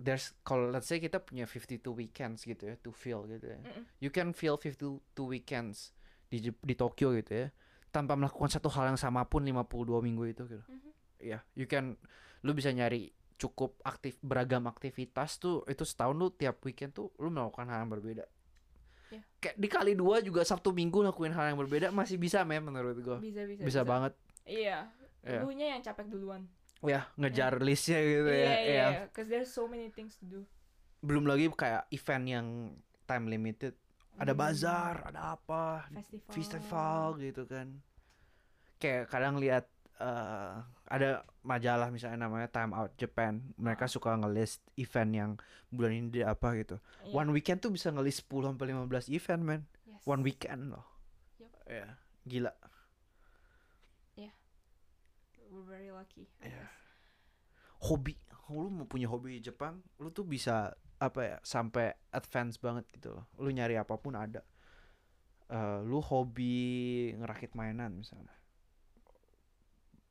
there's kalau let's say kita punya 52 weekends gitu ya to feel gitu ya. Mm-mm. You can feel 52 weekends di di Tokyo gitu ya tanpa melakukan satu hal yang sama pun 52 minggu itu gitu. Mhm. Iya, you can lu bisa nyari cukup aktif beragam aktivitas tuh itu setahun lu tiap weekend tuh lu melakukan hal yang berbeda. Iya. Kayak dikali dua juga Sabtu Minggu lakuin hal yang berbeda masih bisa men menurut gua. Bisa, bisa, Bisa, banget. Iya, Iya. dulunya yang capek duluan. Ya, ngejar listnya gitu Iya, ya. iya, Iya. iya. Cause there's so many things to do. Belum lagi kayak event yang time limited. Ada Hmm. bazar, ada apa, Festival. festival gitu kan. Kayak kadang lihat eh, ada majalah misalnya namanya Time Out Japan mereka suka ngelist event yang bulan ini dia apa gitu Iya. one weekend tuh bisa ngelist 10 sampai 15 event man Yes. one weekend loh Yup. ya gila We're very lucky. I Iya. guess. hobi lu mau punya hobi di Jepang lu tuh bisa apa ya sampai advance banget gitu loh. Lu nyari apa pun ada. Eh, lu hobi ngerakit mainan misalnya.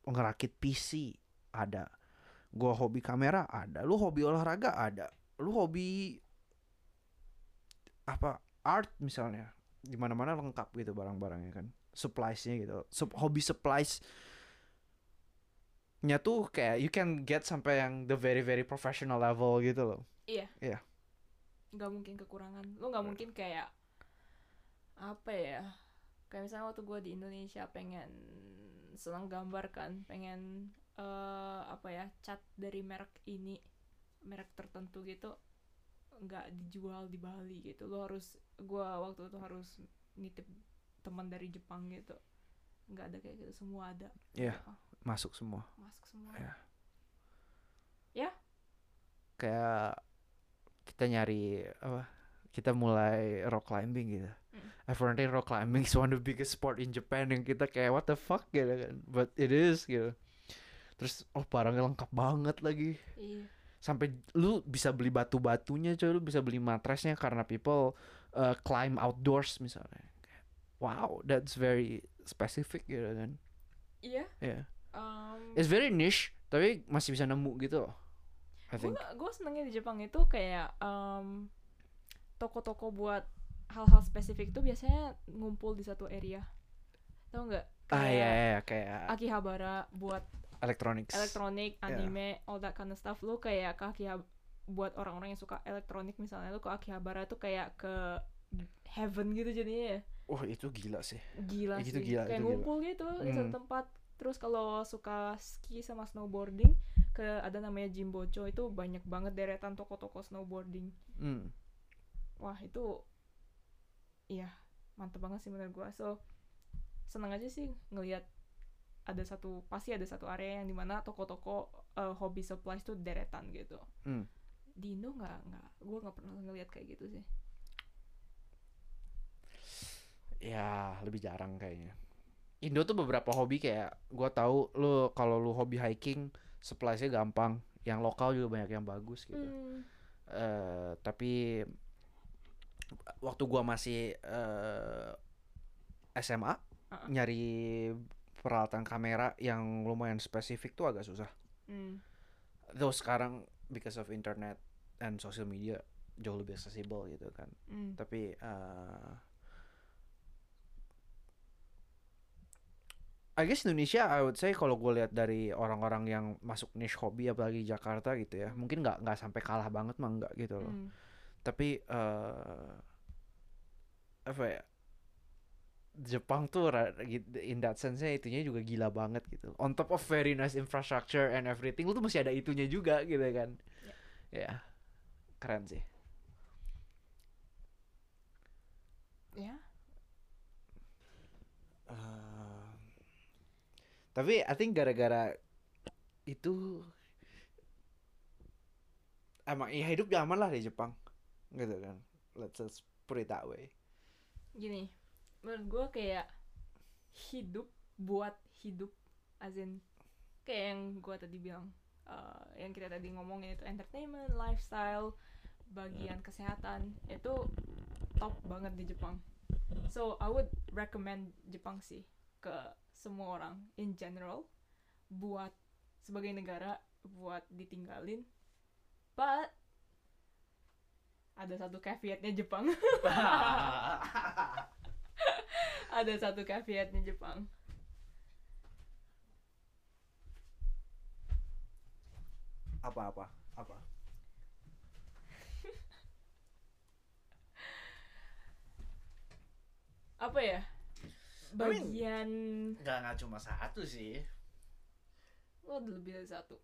Ngerakit PC ada. Gua hobi kamera ada. Lu hobi olahraga ada. Lu hobi apa art misalnya. Di mana mana lengkap gitu barang-barangnya kan. Suppliesnya gitu. Sup- hobi supplies nya tuh kayak you can get sampai yang the very very professional level gitu loh Iya. Iya. Nggak mungkin kekurangan. Lu nggak mungkin kayak apa ya? Kayak misalnya waktu gue di Indonesia pengen senang gambar kan, pengen eh apa ya cat dari merek ini, merek tertentu gitu, nggak dijual di Bali gitu. Lo harus, gua waktu itu harus nitip teman dari Jepang gitu. Nggak ada kayak gitu, semua ada. Iya. Jepang. masuk semua Masuk semua. Iya. Ya. kayak kita nyari apa kita mulai rock climbing gitu. Mm. apparently rock climbing is one of the biggest sport in Japan yang kita kayak what the fuck? gitu kan. But it is gitu. Terus oh barangnya lengkap banget lagi. Iya. sampai lu bisa beli batu-batunya coy. Lu bisa beli matresnya karena people uh, climb outdoors misalnya. Wow that's very specific gitu kan. Iya. ya Um, it's very niche tapi masih bisa nemu gitu loh gue senengnya di Jepang itu kayak em, toko-toko buat hal-hal spesifik itu biasanya ngumpul di satu area tau nggak ah Kayak ya ya kayak Akihabara buat electronics elektronik Yeah. anime all that kind of stuff lu kayak ke Akihabara buat orang-orang yang suka elektronik misalnya lu ke Akihabara tuh kayak ke heaven gitu jadinya ya. wah itu gila sih gila Itu sih gila, kayak itu gila. ngumpul gitu di satu Hmm. tempat terus kalau suka ski sama snowboarding ke ada namanya Jimbocho itu banyak banget deretan toko-toko snowboarding. Hmm. wah itu iya mantep banget sih menurut gua. So seneng aja sih ngelihat ada satu pasti ada satu area yang di mana toko-toko uh, hobby supplies tuh deretan gitu. Hmm. di Indo nggak nggak gua nggak pernah ngelihat kayak gitu sih. Ya lebih jarang kayaknya. Indo tuh beberapa hobi kayak gua tahu lu kalau lu hobi hiking suppliesnya gampang yang lokal juga banyak yang bagus gitu Hmm. Eh, tapi waktu gua masih eh, SMA Uh-uh. nyari peralatan kamera yang lumayan spesifik tuh agak susah. Hmm. Though sekarang because of internet and social media jauh lebih accessible gitu kan. Hmm. Tapi eh I guess Indonesia I would say kalau gue lihat dari orang-orang yang masuk niche hobi apalagi Jakarta gitu ya mungkin nggak nggak sampai kalah banget mah nggak gitu loh. Hmm. tapi eh apa ya Jepang tuh gitu- in that sense nya itunya juga gila banget gitu. On top of very nice infrastructure and everything lu tuh masih ada itunya juga gitu kan. Ya. Keren sih. Ya. Eh, tapi I think gara-gara itu emang ya hidup nyaman lah di Jepang gitu kan. Let's just put it that way. Gini menurut gue kayak hidup buat hidup as in kayak yang gue tadi bilang eh, yang kita tadi ngomongin itu entertainment lifestyle bagian kesehatan itu top banget di Jepang. So I would recommend Jepang sih ke semua orang in general buat sebagai negara buat ditinggalin. But ada satu caveatnya Jepang. Ada satu caveatnya Jepang. Apa-apa apa? Apa ya bagian nggak nggak cuma satu sih lo ada lebih dari satu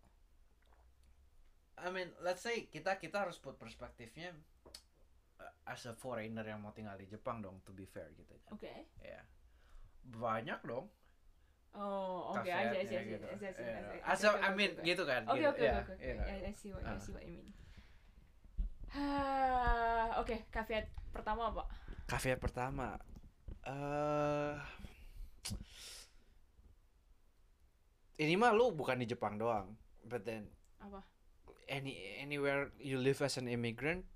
I mean let's say kita kita harus put perspektifnya uh, as a foreigner yang mau tinggal di Jepang dong to be fair gitu oke ya banyak dong Oh, oke, Cafe I see, I see, I nya see, gitu. I see, I see, Yeah. I mean gitu kan Oke gitu. oke Yeah, oke know. I see what I Ah. see what you mean. Oke, caveat pertama apa? Cafe pertama eh ini mah lu bukan di Jepang doang but then Apa? any anywhere you live as an immigrant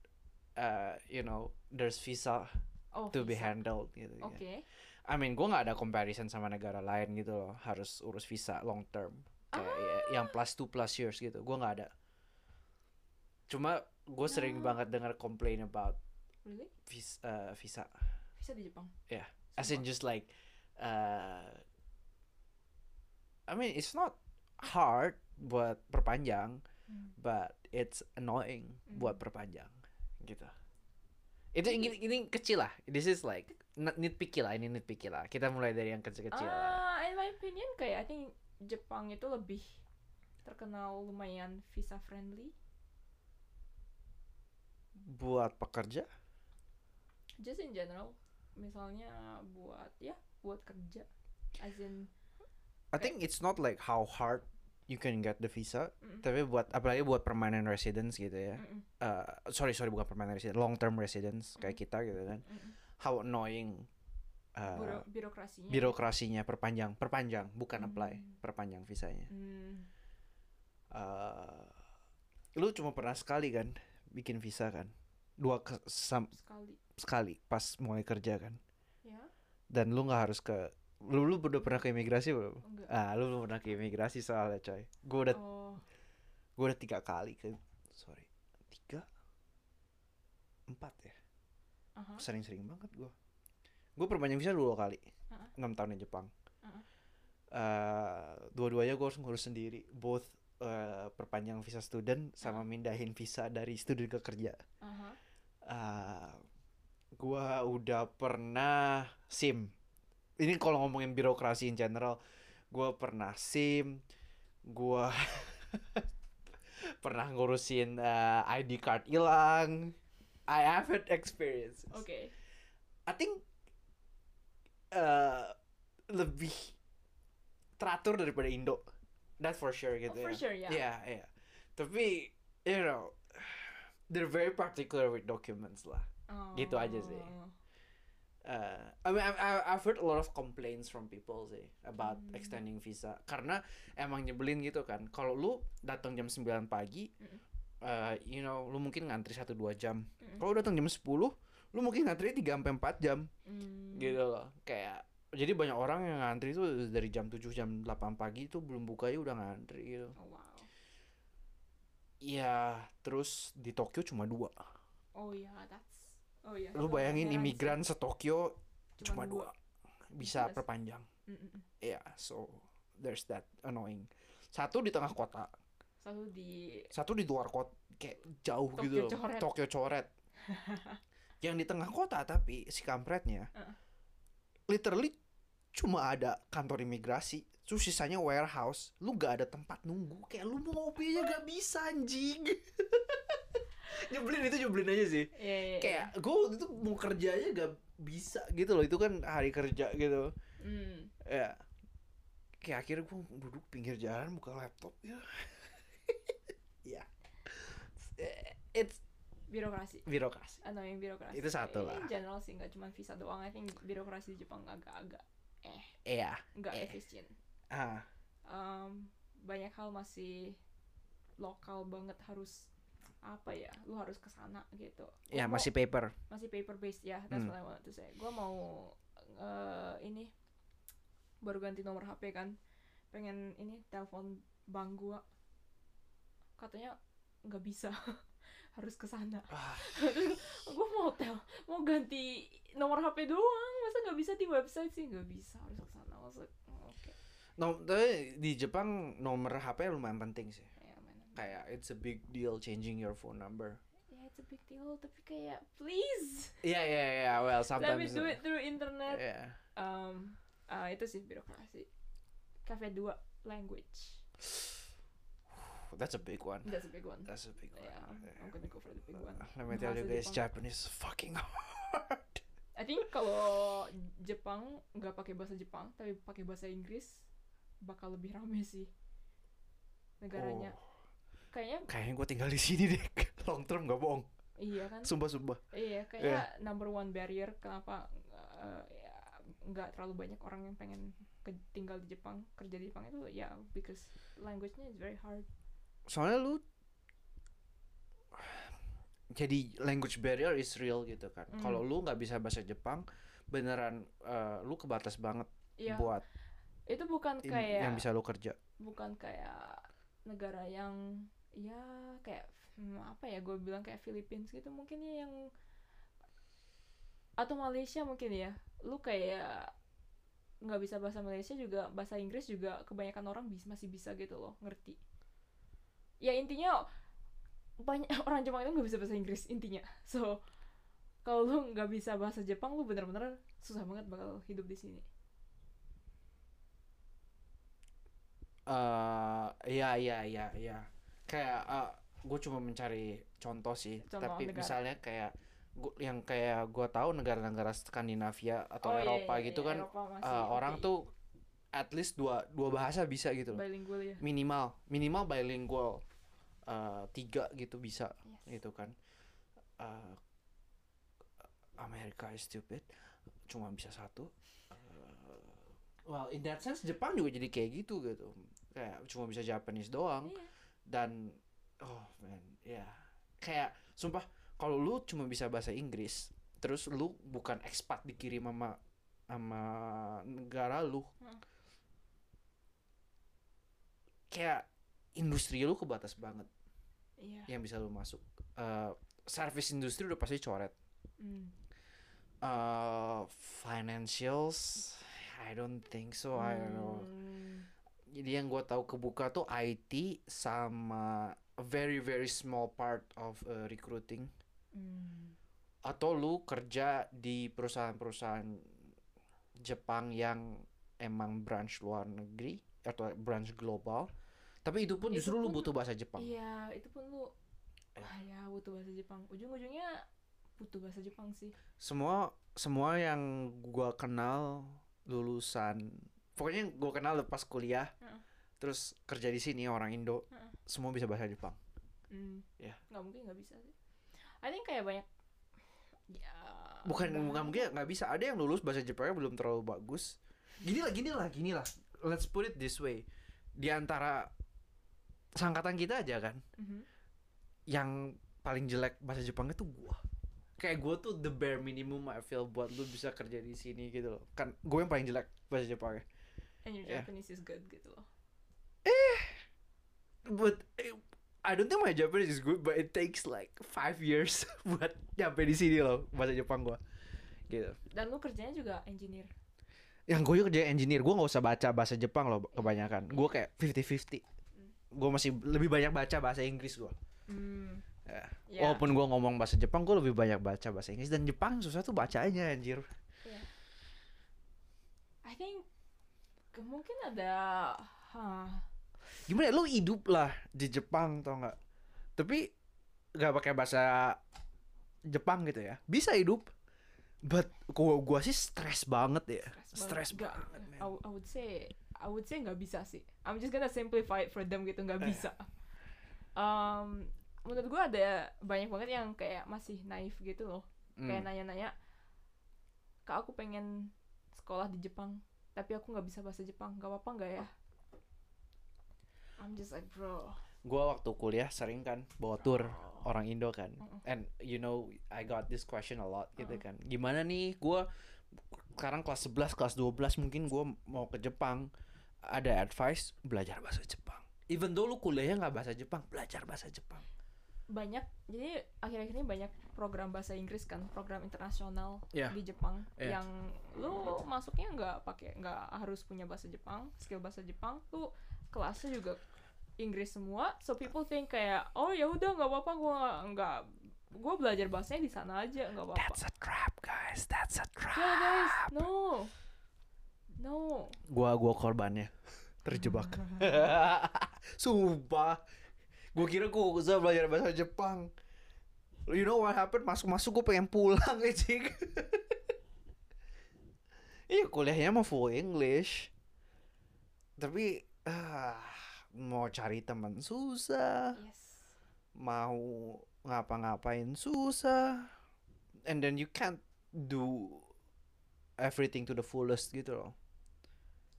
uh, you know there's visa Oh, to be visa. handled gitu ya. Oke. I mean gue nggak ada comparison sama negara lain gitu loh harus urus visa long term kayak ya- yang plus two plus years gitu gue nggak ada cuma gue sering Ah. banget dengar complain about Really? vis- uh, visa Visa di Jepang? Yeah. As in just like uh, I mean it's not hard buat perpanjang Hmm. but it's annoying Hmm. buat perpanjang gitu itu ini, ini kecil lah this is like nitpicky lah ini nitpicky lah kita mulai dari yang kecil-kecil lah Ah, in my opinion kayak I think Jepang itu lebih terkenal lumayan visa friendly. buat pekerja Just in general, misalnya buat ya buat kerja, as in I think it's not like how hard you can get the visa mm, tapi buat apalagi buat permanent residents gitu ya. Mm, mm, Uh, sorry sorry bukan permanent resident long term residents kayak kita gitu kan. Mm, mm. how annoying uh, Biro- birokrasinya. birokrasinya perpanjang perpanjang bukan apply Hmm. perpanjang visanya. Hmm, uh, lu cuma pernah sekali kan bikin visa kan dua ke, sam- sekali. sekali pas mulai kerja kan. Ya, dan lu nggak harus ke lu lu udah pernah ke imigrasi belum? Enggak. ah lu belum pernah ke imigrasi soalnya coy. Gue udah Oh, gue udah tiga kali ke sorry tiga empat ya. Aha. sering-sering banget gue gue perpanjang visa dua kali. Enam tahun di Jepang. Eh, dua-duanya gue harus ngurus sendiri. Both eh, perpanjang visa student sama mindahin visa dari student ke kerja. Aha. Eh, gue udah pernah sim ini kalau ngomongin birokrasi in general gue pernah sim gue pernah ngurusin eh, ID card hilang I have had experience Oke. I think eh lebih teratur daripada Indo. That's for sure gitu Oh, for ya. sure, ya. Iya, iya. Tapi you know, they're very particular with documents lah. Gitu aja sih. Oh. Uh, I mean, I've, I've- heard a lot of complaints from people sih about Hmm. extending visa karena emang nyebelin gitu kan. Kalau lu datang jam 9 pagi, Mm. uh, you know, lu mungkin ngantri 1-2 jam. Mm. Kalau datang jam 10, lu mungkin ngantri 3 sampai 4 jam Hmm. gitu loh kayak jadi banyak orang yang ngantri tuh dari jam 7 jam 8 pagi itu belum buka ya udah ngantri gitu Oh, wow. Iya terus di Tokyo cuma dua Oh ya, that's. Oh ya. lu bayangin imigran se Tokyo cuma Cuman dua bisa Jelas. perpanjang Mm, mm, mm. Iya so there's that annoying satu di tengah kota Satu di satu di luar kota kayak jauh Tokyo gitu loh coret. Tokyo coret yang di tengah kota tapi si kampretnya Heeh. literally cuma ada kantor imigrasi terus sisanya warehouse lu gak ada tempat nunggu kayak lu mau ngopi aja gak bisa anjing nyebelin itu nyebelin aja sih Iya, iya, iya. kayak gue waktu itu mau kerja aja gak bisa gitu loh itu kan hari kerja gitu Hmm. ya kayak akhirnya gue duduk pinggir jalan buka laptop ya ya it's birokrasi. birokrasi Annoying birokrasi. Itu satu In lah. general sih nggak cuma visa doang. I think birokrasi di Jepang agak-agak eh. Iya. Nggak Eh. efisien. ah. Um, banyak hal masih lokal banget harus apa ya lu harus ke sana gitu. Ya Gua mau- masih paper. masih paper based ya. That's Hmm. what I wanted to say. Gue mau eh, ini baru ganti nomor HP kan. Pengen ini telepon bank gue katanya nggak bisa harus ke sana. Ah. gue mau tel mau ganti nomor HP doang. Masa nggak bisa di website sih? Nggak bisa harus ke sana. Masa oke. No tapi di Jepang nomor HP lumayan penting sih. Ya kayak it's a big deal changing your phone number. Ya it's a big deal tapi kayak please. Iya iya iya well let me sometimes do it through internet. Yeah. um, ah, itu sih birokrasi. Cafe 2 language that's a big one that's a big one that's a big one yeah Yeah. I'm gonna go for the big one let me tell you guys. Japanese is fucking hard I think kalau Jepang nggak pakai bahasa Jepang tapi pakai bahasa Inggris bakal lebih rame sih negaranya Oh, kayaknya kayaknya gue tinggal di sini deh. Long term gak bohong. iya kan Sumpah sumpah. iya kayak number one barrier kenapa uh, ya, nggak terlalu banyak orang yang pengen ke- tinggal di Jepang kerja di Jepang itu ya because language-nya is very hard Soalnya lu jadi language barrier is real gitu kan. Mm. Kalau lu nggak bisa bahasa Jepang, beneran eh, lu kebatas banget Iya, buat itu bukan kayak yang bisa lu kerja. bukan kayak negara yang ya kayak hmm, apa ya gue bilang kayak Philippines gitu mungkin ya yang atau Malaysia mungkin ya lu kayak nggak bisa bahasa Malaysia juga bahasa Inggris juga kebanyakan orang bis, masih bisa gitu loh ngerti ya intinya banyak orang Jepang itu nggak bisa bahasa Inggris intinya so kalau lu nggak bisa bahasa Jepang lu bener-bener susah banget bakal hidup di sini eh iya iya iya iya. Kayak gue cuma mencari contoh sih. Contoh Tapi negara. misalnya kayak gua, yang kayak gue tahu negara-negara Skandinavia atau Oh, iya, Eropa iya, gitu iya, kan eh, orang tuh at least dua dua bahasa bisa gitu loh. bilingual ya Minimal minimal bilingual Eh, tiga gitu bisa Yes. gitu kan. Eh, Amerika is stupid cuma bisa satu. Eh, well in that sense Jepang juga jadi kayak gitu gitu. Kayak cuma bisa Japanese doang Iya. dan oh man ya kayak sumpah kalau lu cuma bisa bahasa Inggris terus lu bukan ekspat dikirim sama sama negara lu Hmm. kayak industri lu kebatas banget iya yang bisa lu masuk Eh, service industri udah pasti coret Hmm. Eh, financials I don't think so I don't know Hmm. jadi yang gua tahu kebuka tuh IT sama a very very small part of uh, recruiting Hmm. atau lu kerja di perusahaan-perusahaan Jepang yang emang branch luar negeri atau branch global tapi itu pun Itu justru lu pun- butuh bahasa Jepang Iya, itu pun lu Eh. ah ya butuh bahasa Jepang. Ujung-ujungnya butuh bahasa Jepang sih. semua semua yang gua kenal lulusan pokoknya gua kenal lepas kuliah Heeh. terus kerja di sini orang Indo Heeh. semua bisa bahasa Jepang Hmm. Ya. Nggak mungkin nggak bisa sih. I think kayak banyak ya bukan bahan- bukan mungkin nggak bisa ada yang lulus bahasa Jepangnya belum terlalu bagus gini lah gini lah gini lah let's put it this way di antara sangkatan kita aja kan. Mhm. yang paling jelek bahasa Jepangnya tuh gua. Kayak gua tuh the bare minimum I feel buat lu bisa kerja di sini gitu loh. Kan gue yang paling jelek bahasa Jepangnya And your Yeah. Japanese is good gitu loh. but eh, I don't think my Japanese is good but it takes like five years buat nyampe di sini loh bahasa Jepang gua. Gitu. Dan lu kerjanya juga engineer. yang gue kerja engineer. Gue nggak usah baca bahasa Jepang loh kebanyakan. Gue kayak 50-50 gue masih lebih banyak baca bahasa Inggris gue Hmm. Ya. Ya. walaupun gue ngomong bahasa Jepang gue lebih banyak baca bahasa Inggris dan Jepang susah tuh bacanya anjir ya. I think mungkin ada hah, gimana ya, lu hidup lah di Jepang tau nggak tapi nggak pakai bahasa Jepang gitu ya bisa hidup but gua gua sih stres banget ya stres Nggak, banget man. I, I would say I would say nggak bisa sih. I'm just gonna simplify it for them gitu nggak Eh. bisa. Um, menurut gua ada banyak banget yang kayak masih naif gitu loh. Kayak Hmm. nanya-nanya, kak aku pengen sekolah di Jepang, tapi aku nggak bisa bahasa Jepang, nggak apa-apa nggak ya? I'm just like bro. gua waktu kuliah sering kan bawa tour Oh. orang Indo kan and you know I got this question a lot gitu kan gimana nih gua sekarang kelas 11 kelas 12 mungkin gua mau ke Jepang ada advice belajar bahasa Jepang even though lu kuliahnya nggak bahasa Jepang belajar bahasa Jepang Banyak, jadi akhir-akhir ini banyak program bahasa Inggris kan, program internasional Yeah. di Jepang Yeah. yang lu masuknya nggak pakai nggak harus punya bahasa Jepang, skill bahasa Jepang, lu kelasnya juga Inggris semua, so people think kayak oh ya udah nggak apa-apa gua nggak gue belajar bahasanya di sana aja nggak apa-apa. that's a trap guys that's a trap Yeah guys, no, no. gua gua korbannya. Terjebak. Sumpah. Gua kira gua bisa belajar bahasa Jepang. You know what happened? Masuk masuk gua pengen pulang cik iya kuliahnya mau full English. Tapi ah, mau cari teman susah. Yes. Mau ngapa-ngapain susah. And then you can't do everything to the fullest gitu loh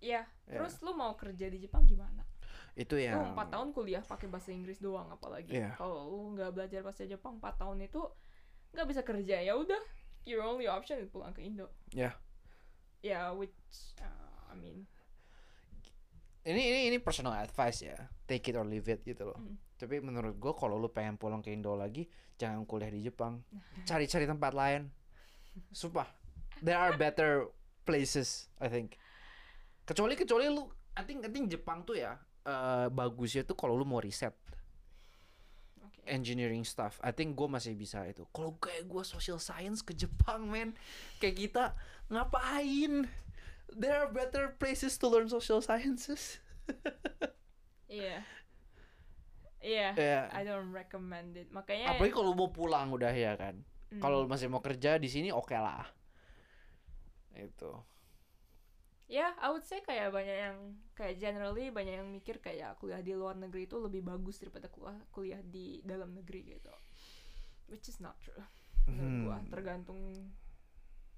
Iya, Ya. terus lu mau kerja di Jepang gimana? itu Lu yang empat tahun kuliah pakai bahasa Inggris doang apalagi. Iya. Kalau lu nggak belajar bahasa Jepang 4 tahun itu nggak bisa kerja ya udah. Your only option is pulang ke Indo. Ya. Ya, which uh, I mean, ini ini ini personal advice ya take it or leave it gitu loh Mm. tapi menurut gue kalau lu pengen pulang ke Indo lagi jangan kuliah di Jepang cari-cari tempat lain sumpah there are better places I think kecuali kecuali lu I think I think Jepang tuh ya eh, bagusnya tuh kalau lu mau riset. Oke. engineering stuff. I think gue masih bisa itu. Kalau kayak gue social science ke Jepang men kayak kita ngapain? There are better places to learn social sciences. Iya. Iya. ya I don't recommend it. Makanya apalagi kalau mau pulang udah ya kan? Mm, kalau masih mau kerja di sini oke lah. Itu Ya, I would say kayak banyak yang kayak generally banyak yang mikir kayak kuliah di luar negeri itu lebih bagus daripada kuliah kuliah di dalam negeri gitu. Which is not true. Menurut gua Hmm. tergantung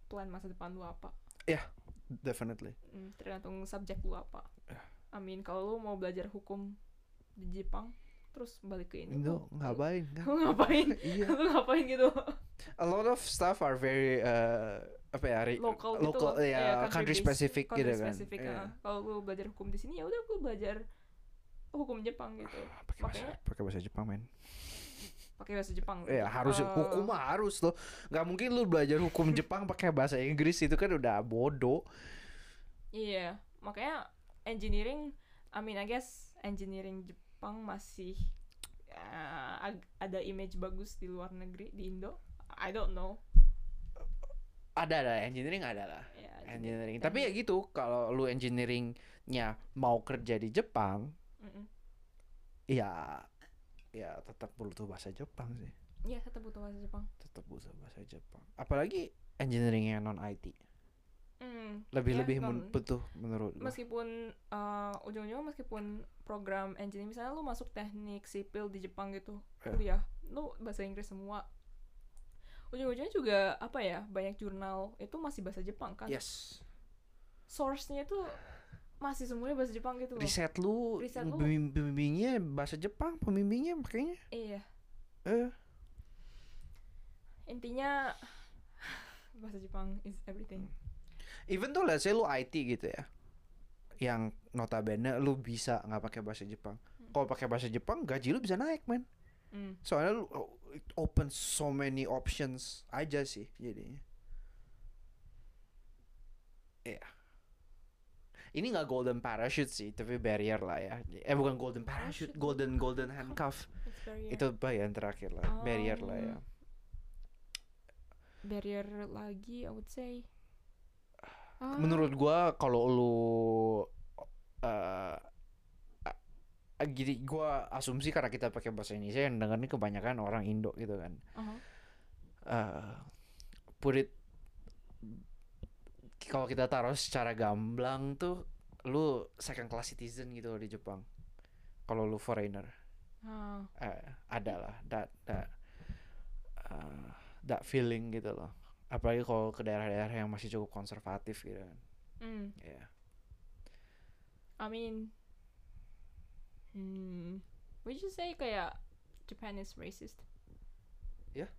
plan masa depan lu apa. definitely Hmm, tergantung subjek lu apa. Ya. I mean kalau lu mau belajar hukum di Jepang terus balik ke Indo. Lu- ngapain kan Lu ngapain? iya lu ngapain gitu? a lot of stuff are very uh, apa ya re- Local gitu local loh. ya Iya, country based- specific country gitu kan specific, Iya. ah. Kalau lu belajar hukum di sini ya udah lu belajar hukum Jepang gitu. pakai bahasa pakai bahasa Jepang men Pakai bahasa Jepang. ya harus Eh, hukum mah harus loh nggak mungkin lu belajar hukum Jepang pakai bahasa Inggris itu kan udah bodoh Iya, makanya engineering, I mean I guess engineering Jepang masih uh, ada image bagus di luar negeri di Indo. I don't know. Ada ada. Engineering ada lah. Ya, engineering. Tapi ya gitu kalau lu engineeringnya mau kerja di Jepang Mm-mm. ya ya tetap butuh bahasa Jepang sih. Iya, tetap butuh bahasa Jepang. tetap butuh bahasa Jepang. Apalagi engineering yang non IT lebih ya, lebih non- men- butuh menurut meskipun uh, ujung-ujungnya meskipun program engineering misalnya lu masuk teknik sipil di Jepang gitu Ya. kuliah lu bahasa Inggris semua ujung-ujungnya juga apa ya banyak jurnal itu masih bahasa Jepang kan? Yes. Source-nya itu masih semuanya bahasa Jepang gitu loh. Riset lu, Riset lu- pembim- pembimbingnya bahasa Jepang pembimbingnya makanya iya. Eh. Intinya bahasa Jepang is everything. Even tuh let's say lu IT gitu ya yang notabene lu bisa nggak pakai bahasa Jepang. Kalau pakai bahasa Jepang gaji lu bisa naik man Hmm. soalnya lu it open so many options aja sih jadinya. Iya. Ini nggak golden parachute sih tapi barrier lah ya. Eh bukan golden parachute Parachute. golden golden handcuff. Itu bagian terakhir lah barrier lah ya. Um, barrier lagi I would say. Menurut gua kalau lu uh, gini gua asumsi karena kita pakai bahasa Indonesia yang dengar ini kebanyakan orang Indo gitu kan. Uh-huh. eh put it kalau kita taruh secara gamblang tuh lu second class citizen gitu loh di Jepang. Kalau lu foreigner. Ah, eh ada lah that that uh, that feeling gitu loh. Apalagi kalau ke daerah-daerah yang masih cukup konservatif gitu kan. Mm, ya I mean hmm, would you say kayak Japan is racist Ya.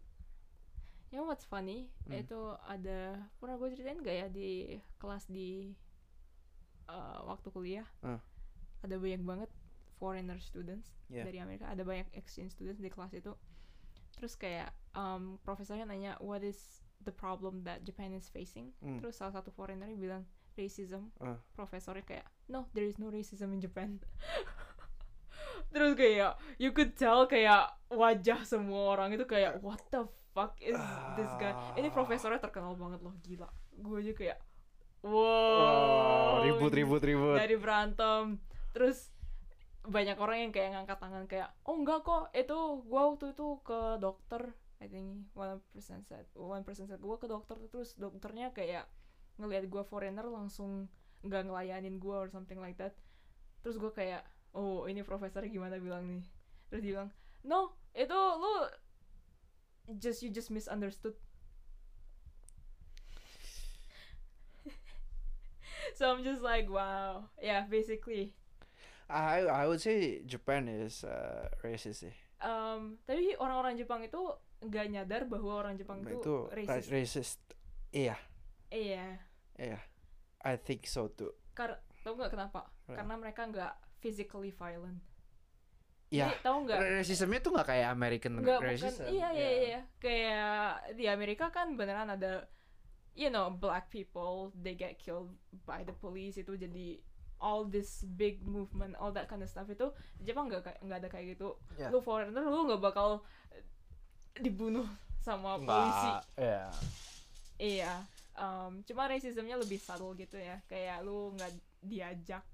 You know what's funny? Hmm. Itu ada pernah gue ceritain gak ya di kelas di uh, waktu kuliah? Ah. Ada banyak banget foreigner students Ya. dari Amerika. Ada banyak exchange students di kelas itu. Terus kayak um, profesornya nanya what is the problem that Japan is facing? Hmm. Terus salah satu foreigner bilang racism. Ah. Profesornya kayak no, there is no racism in Japan. Terus kayak you could tell kayak wajah semua orang itu kayak what the fuck is this guy? Ini profesornya terkenal banget loh gila. Gue aja kayak wow. ribut ribut ribut Dari berantem. Terus banyak orang yang kayak ngangkat tangan kayak oh enggak kok itu gua waktu itu ke dokter I think one person said one person said gua ke dokter terus dokternya kayak ngelihat gua foreigner langsung nggak ngelayanin gua or something like that terus gue kayak oh ini profesor gimana bilang nih terus dia bilang no itu lu just you just misunderstood so I'm just like wow yeah basically I I would say Japan is uh, racist sih. um, tapi orang-orang Jepang itu nggak nyadar bahwa orang Jepang itu, Itu ra- racist racist. Iya, iya iya. I think so too. karena tau nggak kenapa Kenapa? karena mereka nggak physically violent. Iya. Jadi, tahu nggak? Racismnya tuh nggak kayak American bukan. racism. iya iya iya. kayak di Amerika kan beneran ada you know black people they get killed by the police itu jadi all this big movement all that kind of stuff itu Jepang nggak nggak ada kayak gitu. Iya. lu foreigner lu nggak bakal dibunuh sama polisi. iya. iya um, cuma racismnya lebih subtle gitu ya. Kayak lu nggak diajak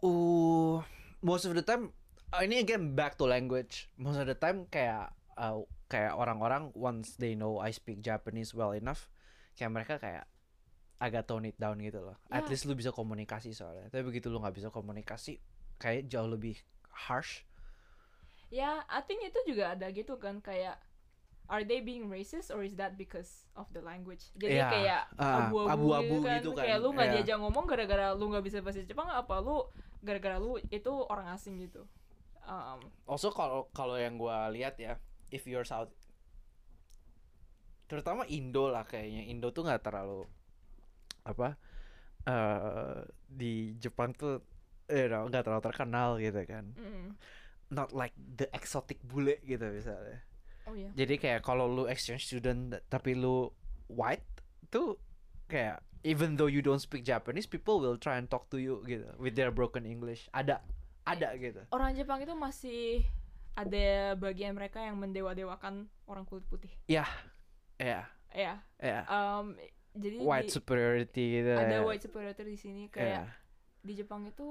Uh, most of the time uh, ini again back to language. Most of the time kayak uh, kayak orang-orang once they know I speak Japanese well enough, kayak mereka kayak agak tone it down gitu loh. At Ya. least lu bisa komunikasi soalnya. Tapi begitu lu nggak bisa komunikasi, kayak jauh lebih harsh. Ya, I think itu juga ada gitu kan kayak are they being racist or is that because of the language? Jadi Iya, kayak ah, abu-abu, abu-abu gitu, kan. gitu kan, Kayak lu nggak iya. diajak ngomong gara-gara lu nggak bisa bahasa Jepang apa lu gara-gara lu itu orang asing gitu. Um, Also kalau kalau yang gua lihat ya, if you're South terutama Indo lah kayaknya. Indo tuh nggak terlalu apa eh di Jepang tuh you know, nggak terlalu terkenal gitu kan. mm, Not like the exotic bule gitu misalnya. Oh ya. Jadi kayak kalau lu exchange student tapi lu white tuh kayak even though you don't speak Japanese, people will try and talk to you gitu with their broken English. Ada ada gitu. Orang Jepang itu masih ada bagian mereka yang mendewa-dewakan orang kulit putih. Ya. Ya. Ya, um, jadi white di- superiority gitu. ada ya. white superiority di sini kayak Ya, di Jepang itu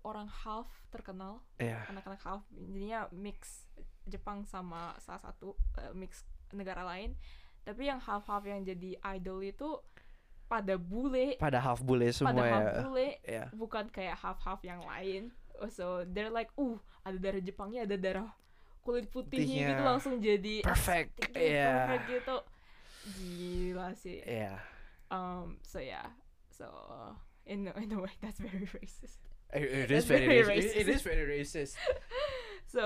orang half terkenal ya. anak-anak half jadinya mix Jepang sama salah satu eh, mix negara lain tapi yang half half yang jadi idol itu pada bule Pada half bule semua pada ya. half bule Ya. bukan kayak half half yang lain Oh, so they're like uh ada darah Jepangnya ada darah kulit putihnya gitu langsung jadi Perfect. estetik gitu, Iya. perfect gitu gila sih Ya. um so yeah so in in a way that's very racist It, it That's is very, very racist. It, it racist. is very racist. so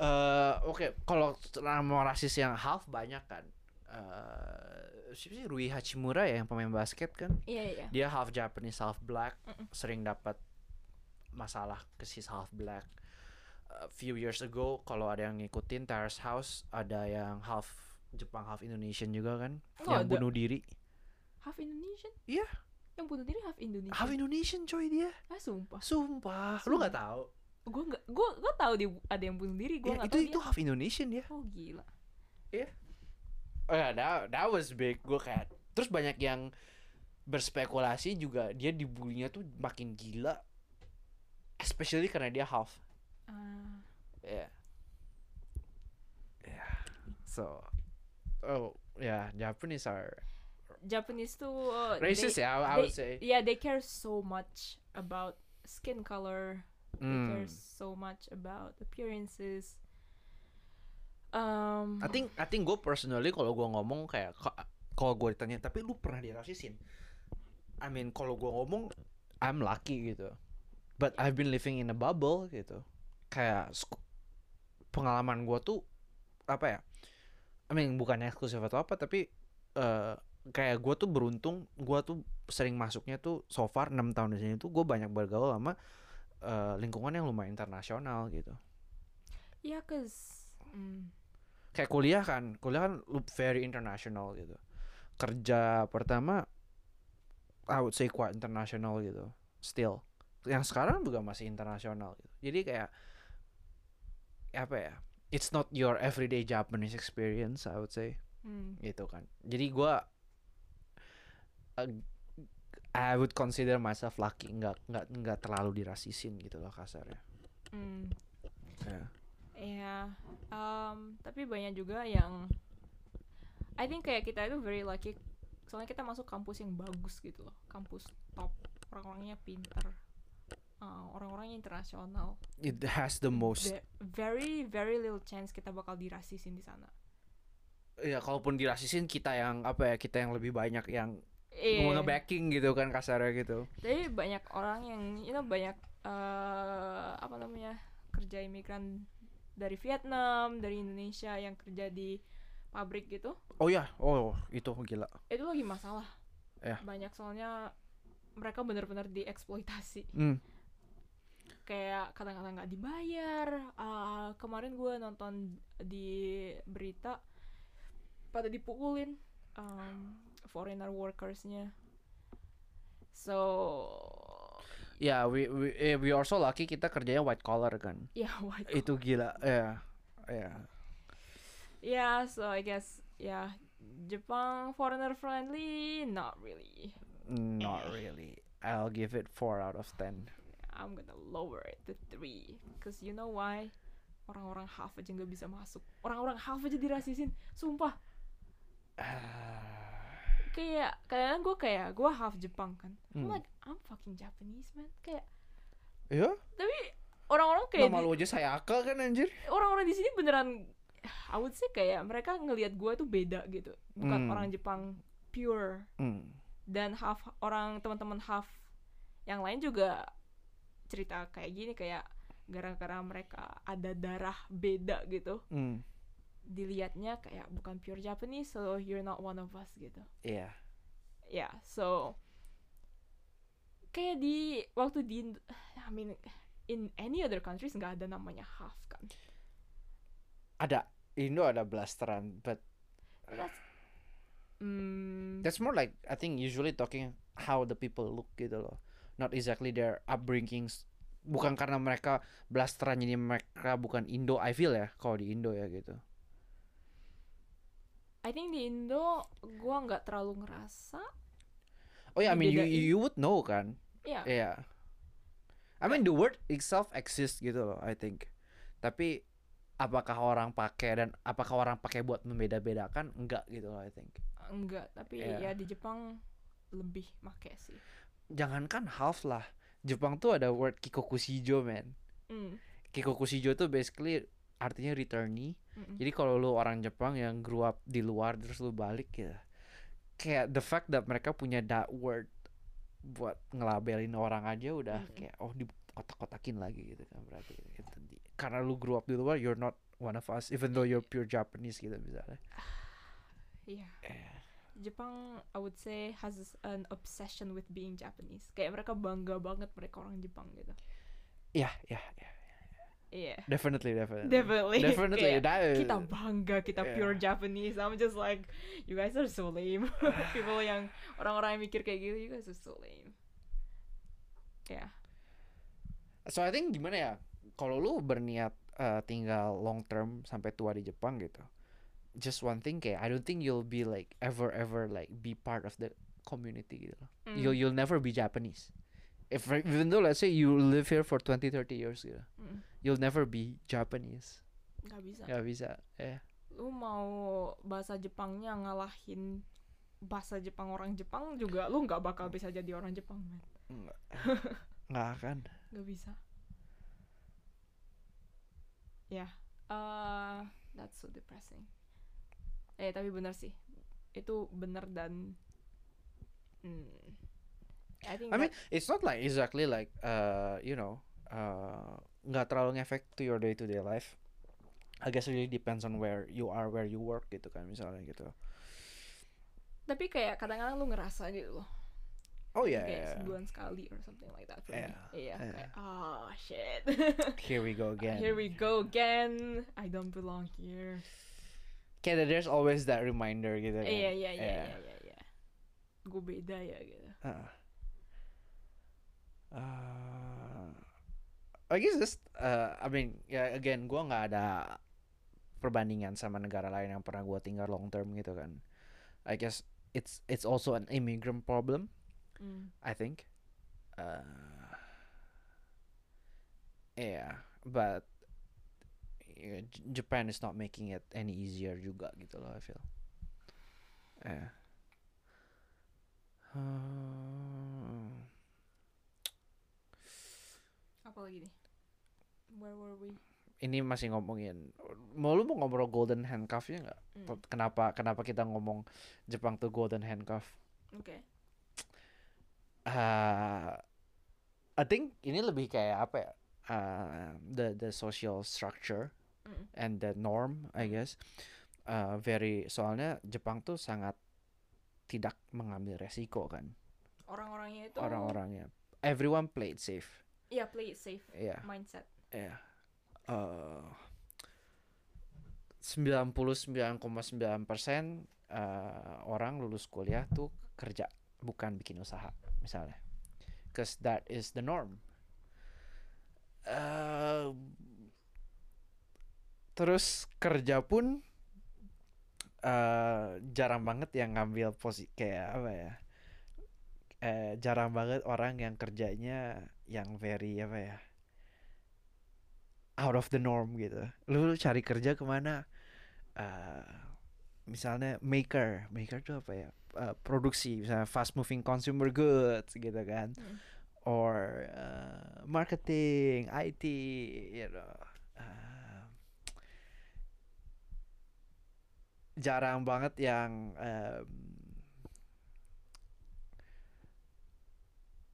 Eh, oke, kalau nama rasis yang half banyak kan. Eh, siapa sih Rui Hachimura ya yang pemain basket kan? iya iya Dia half Japanese, half black. Mm-mm. Sering dapat masalah ke sis half black. A few years ago kalau ada yang ngikutin Terrace House ada yang half Jepang half Indonesian juga kan Oh, yang ada. bunuh diri. half Indonesian Iya. yang bunuh diri half Indonesian Half Indonesian coy dia. ah sumpah Sumpah, lu nggak tahu? Gue nggak gue gue tahu dia ada yang bunuh diri gue Ya, nggak itu tahu itu dia half Indonesian dia. oh gila Oh ya, that, that was big. Gue kayak terus banyak yang berspekulasi juga dia dibulinya tuh makin gila. Especially karena dia half. Ah, Yeah. Yeah. So oh yeah, Japanese are Japanese tuh uh, racist they, ya, I, I they- would say. yeah they care so much about skin color they care so much about appearances. Um I think I think gue personally kalau gue ngomong kayak ka- kalau gue ditanya tapi lu pernah dirasisin? I mean kalau gue ngomong I'm lucky gitu. But I've been living in a bubble gitu. Kayak pengalaman gue tuh apa ya? I mean bukan eksklusif atau apa tapi eh kayak gue tuh beruntung gue tuh sering masuknya tuh so far 6 tahun di sini tuh gue banyak bergaul sama eh, lingkungan yang lumayan internasional gitu. Yeah cause mm, kayak kuliah kan kuliah kan very international gitu. Kerja pertama I would say quite international gitu still. Yang sekarang juga masih internasional gitu. Jadi kayak apa ya it's not your everyday Japanese experience I would say. Mm, gitu kan. Jadi gua uh, I would consider myself lucky nggak nggak nggak terlalu dirasisin gitu loh kasarnya mm. Ya. Ya, um, tapi banyak juga yang I think kayak kita itu very lucky soalnya kita masuk kampus yang bagus gitu loh, kampus top, orang-orangnya pinter. uh, orang-orang yang internasional It has the most. Ve- very very little chance kita bakal dirasisin di sana Ya kalaupun dirasisin kita yang apa ya kita yang lebih banyak yang Iya. mau nge-backing gitu kan kasarnya gitu. tapi banyak orang yang you know banyak eh apa namanya kerja imigran dari Vietnam dari Indonesia yang kerja di pabrik gitu Oh ya, oh itu gila. itu lagi masalah Ya. banyak soalnya mereka benar-benar dieksploitasi Hmm. kayak kadang-kadang nggak dibayar Ah, kemarin gue nonton di berita pada dipukulin um, foreigner workersnya so Ya, we we eh, we also lucky kita kerjanya white collar kan. ya white Itu gila. Ya. Ya. Yeah, so I guess yeah, Jepang foreigner friendly, not really. Not really. I'll give it 4 out of 10. I'm gonna lower it to three, cause you know why? Orang-orang half aja nggak bisa masuk. Orang-orang half aja dirasisin, sumpah. Kayak kadang gue kayak gue half Jepang kan. I'm Hmm. like I'm fucking Japanese man. Kayak Ya, tapi orang-orang kayak nama di- lu aja Sayaka kan anjir. orang-orang di sini beneran I would say kayak mereka ngelihat gue tuh beda gitu. Bukan Hmm. orang Jepang pure. Hmm. dan half orang teman-teman half yang lain juga cerita kayak gini kayak gara-gara mereka ada darah beda gitu Hmm. Dilihatnya kayak bukan pure Japanese so you're not one of us gitu Iya. ya so kayak di waktu di I mean in any other countries nggak ada namanya half kan Ada Indo ada blasteran, but that's hmm, that's more like I think usually talking how the people look gitu loh. Not exactly their upbringings. Bukan karena mereka blasteran jadi mereka bukan Indo. I feel ya kalau di Indo ya gitu. I think di Indo gua nggak terlalu ngerasa Oh ya, I mean you you would know kan. ya Iya. I mean the word itself exists gitu loh, I think. Tapi apakah orang pakai dan apakah orang pakai buat membeda-bedakan? Enggak gitu loh, I think. enggak tapi Iya. ya di Jepang lebih make sih Jangankan half lah. Jepang tuh ada word kikokushijo, man. Hmm, Kikokushijo tuh basically artinya returnee. mm-mm. Jadi kalau lu orang Jepang yang grew up di luar terus lu balik ya. Kayak the fact that mereka punya that word buat ngelabelin orang aja udah Mm-mm. kayak oh di kotak-kotakin lagi gitu kan berarti gitu. Karena lu grew up di luar you're not one of us even though you're pure Japanese gitu misalnya. Iya. Eh, Jepang I would say has an obsession with being Japanese. Kayak mereka bangga banget mereka orang Jepang gitu. Iya, iya, iya. Iya. Definitely, definitely. Definitely. Definitely. Kayak that is- kita bangga kita Iya. pure Japanese. I'm just like you guys are so lame. People yang orang-orang yang mikir kayak gitu, you guys are so lame. Ya. So I think gimana ya? Kalau lu berniat uh, tinggal long term sampai tua di Jepang gitu. Just one thing kayak I don't think you'll be like ever ever like be part of the community gitu loh. Mm. You'll you'll never be Japanese. If even though let's say you live here for 20 30 years gitu. Mm. You'll never be Japanese. Nggak bisa. Gak bisa. Eh. Lu mau bahasa Jepangnya ngalahin bahasa Jepang orang Jepang juga lu nggak bakal bisa jadi orang Jepang, man. Nggak. Nggak akan. Nggak bisa. Ya, eh that's so depressing. Eh tapi bener sih, itu bener dan, hmm, I think I mean, it's not like exactly like uh you know uh nggak terlalu ngefek to your day to day life. I guess it really depends on where you are, where you work gitu kan misalnya gitu. tapi kayak kadang-kadang lu ngerasa gitu loh, Oh ya. kayak sebulan sekali or something like that. Yeah, Iya, yeah. kayak oh shit. Here we go again. Here we go again. I don't belong here. Kayak there's always that reminder gitu kan. Iya iya iya Yeah. iya iya. iya. Gue beda ya gitu. Uh. Uh, I guess this, uh, I mean, ya again, gua nggak ada perbandingan sama negara lain yang pernah gua tinggal long term gitu kan. I guess it's it's also an immigrant problem. Hmm. I think. Uh, yeah, but yeah, Japan is not making it any easier juga gitu loh. I feel. Yeah. Uh, Apalagi nih? Where were we? Ini masih ngomongin mau lu mau ngobrol golden handcuffnya nggak? Hmm. Kenapa kenapa kita ngomong Jepang tuh golden handcuff? Oke. uh, I think ini lebih kayak apa ya? Uh, the the social structure Mm. and the norm, I guess. Uh, very soalnya Jepang tuh sangat tidak mengambil resiko kan Orang-orangnya itu orang-orangnya. Everyone played safe. Iya, play it safe Iya, mindset. iya. Uh, 99,9% uh, orang lulus kuliah tuh kerja, bukan bikin usaha misalnya. Cause that is the norm. Uh, terus kerja pun uh, jarang banget yang ngambil posisi kayak apa ya? Eh, jarang banget orang yang kerjanya yang very apa ya? out of the norm gitu. Lu, lu cari kerja ke mana? Eh, misalnya maker, maker tuh apa ya? Eh, produksi, misalnya fast moving consumer goods gitu kan, Mm. or eh, marketing, IT, you know. Eh, jarang banget yang em,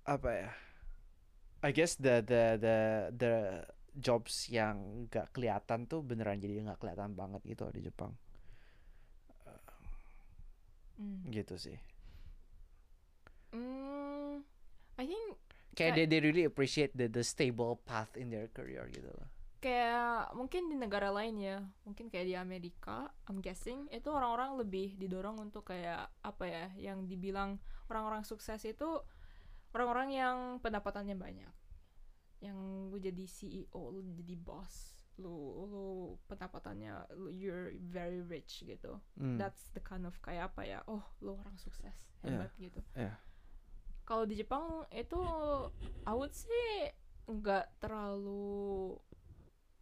apa ya? I guess the the the the jobs yang gak kelihatan tuh beneran jadi nggak kelihatan banget gitu di Jepang Mm. gitu sih Mm, I think kayak Kayak- they, they really appreciate the the stable path in their career gitu loh kayak mungkin di negara lain ya mungkin kayak di Amerika I'm guessing itu orang-orang lebih didorong untuk kayak apa ya yang dibilang orang-orang sukses itu orang-orang yang pendapatannya banyak yang lu jadi CEO lu jadi boss lu lu pendapatannya lu, you're very rich gitu Hmm. that's the kind of kayak apa ya oh lu orang sukses Yeah. hebat gitu Yeah. kalau di Jepang itu I would say nggak terlalu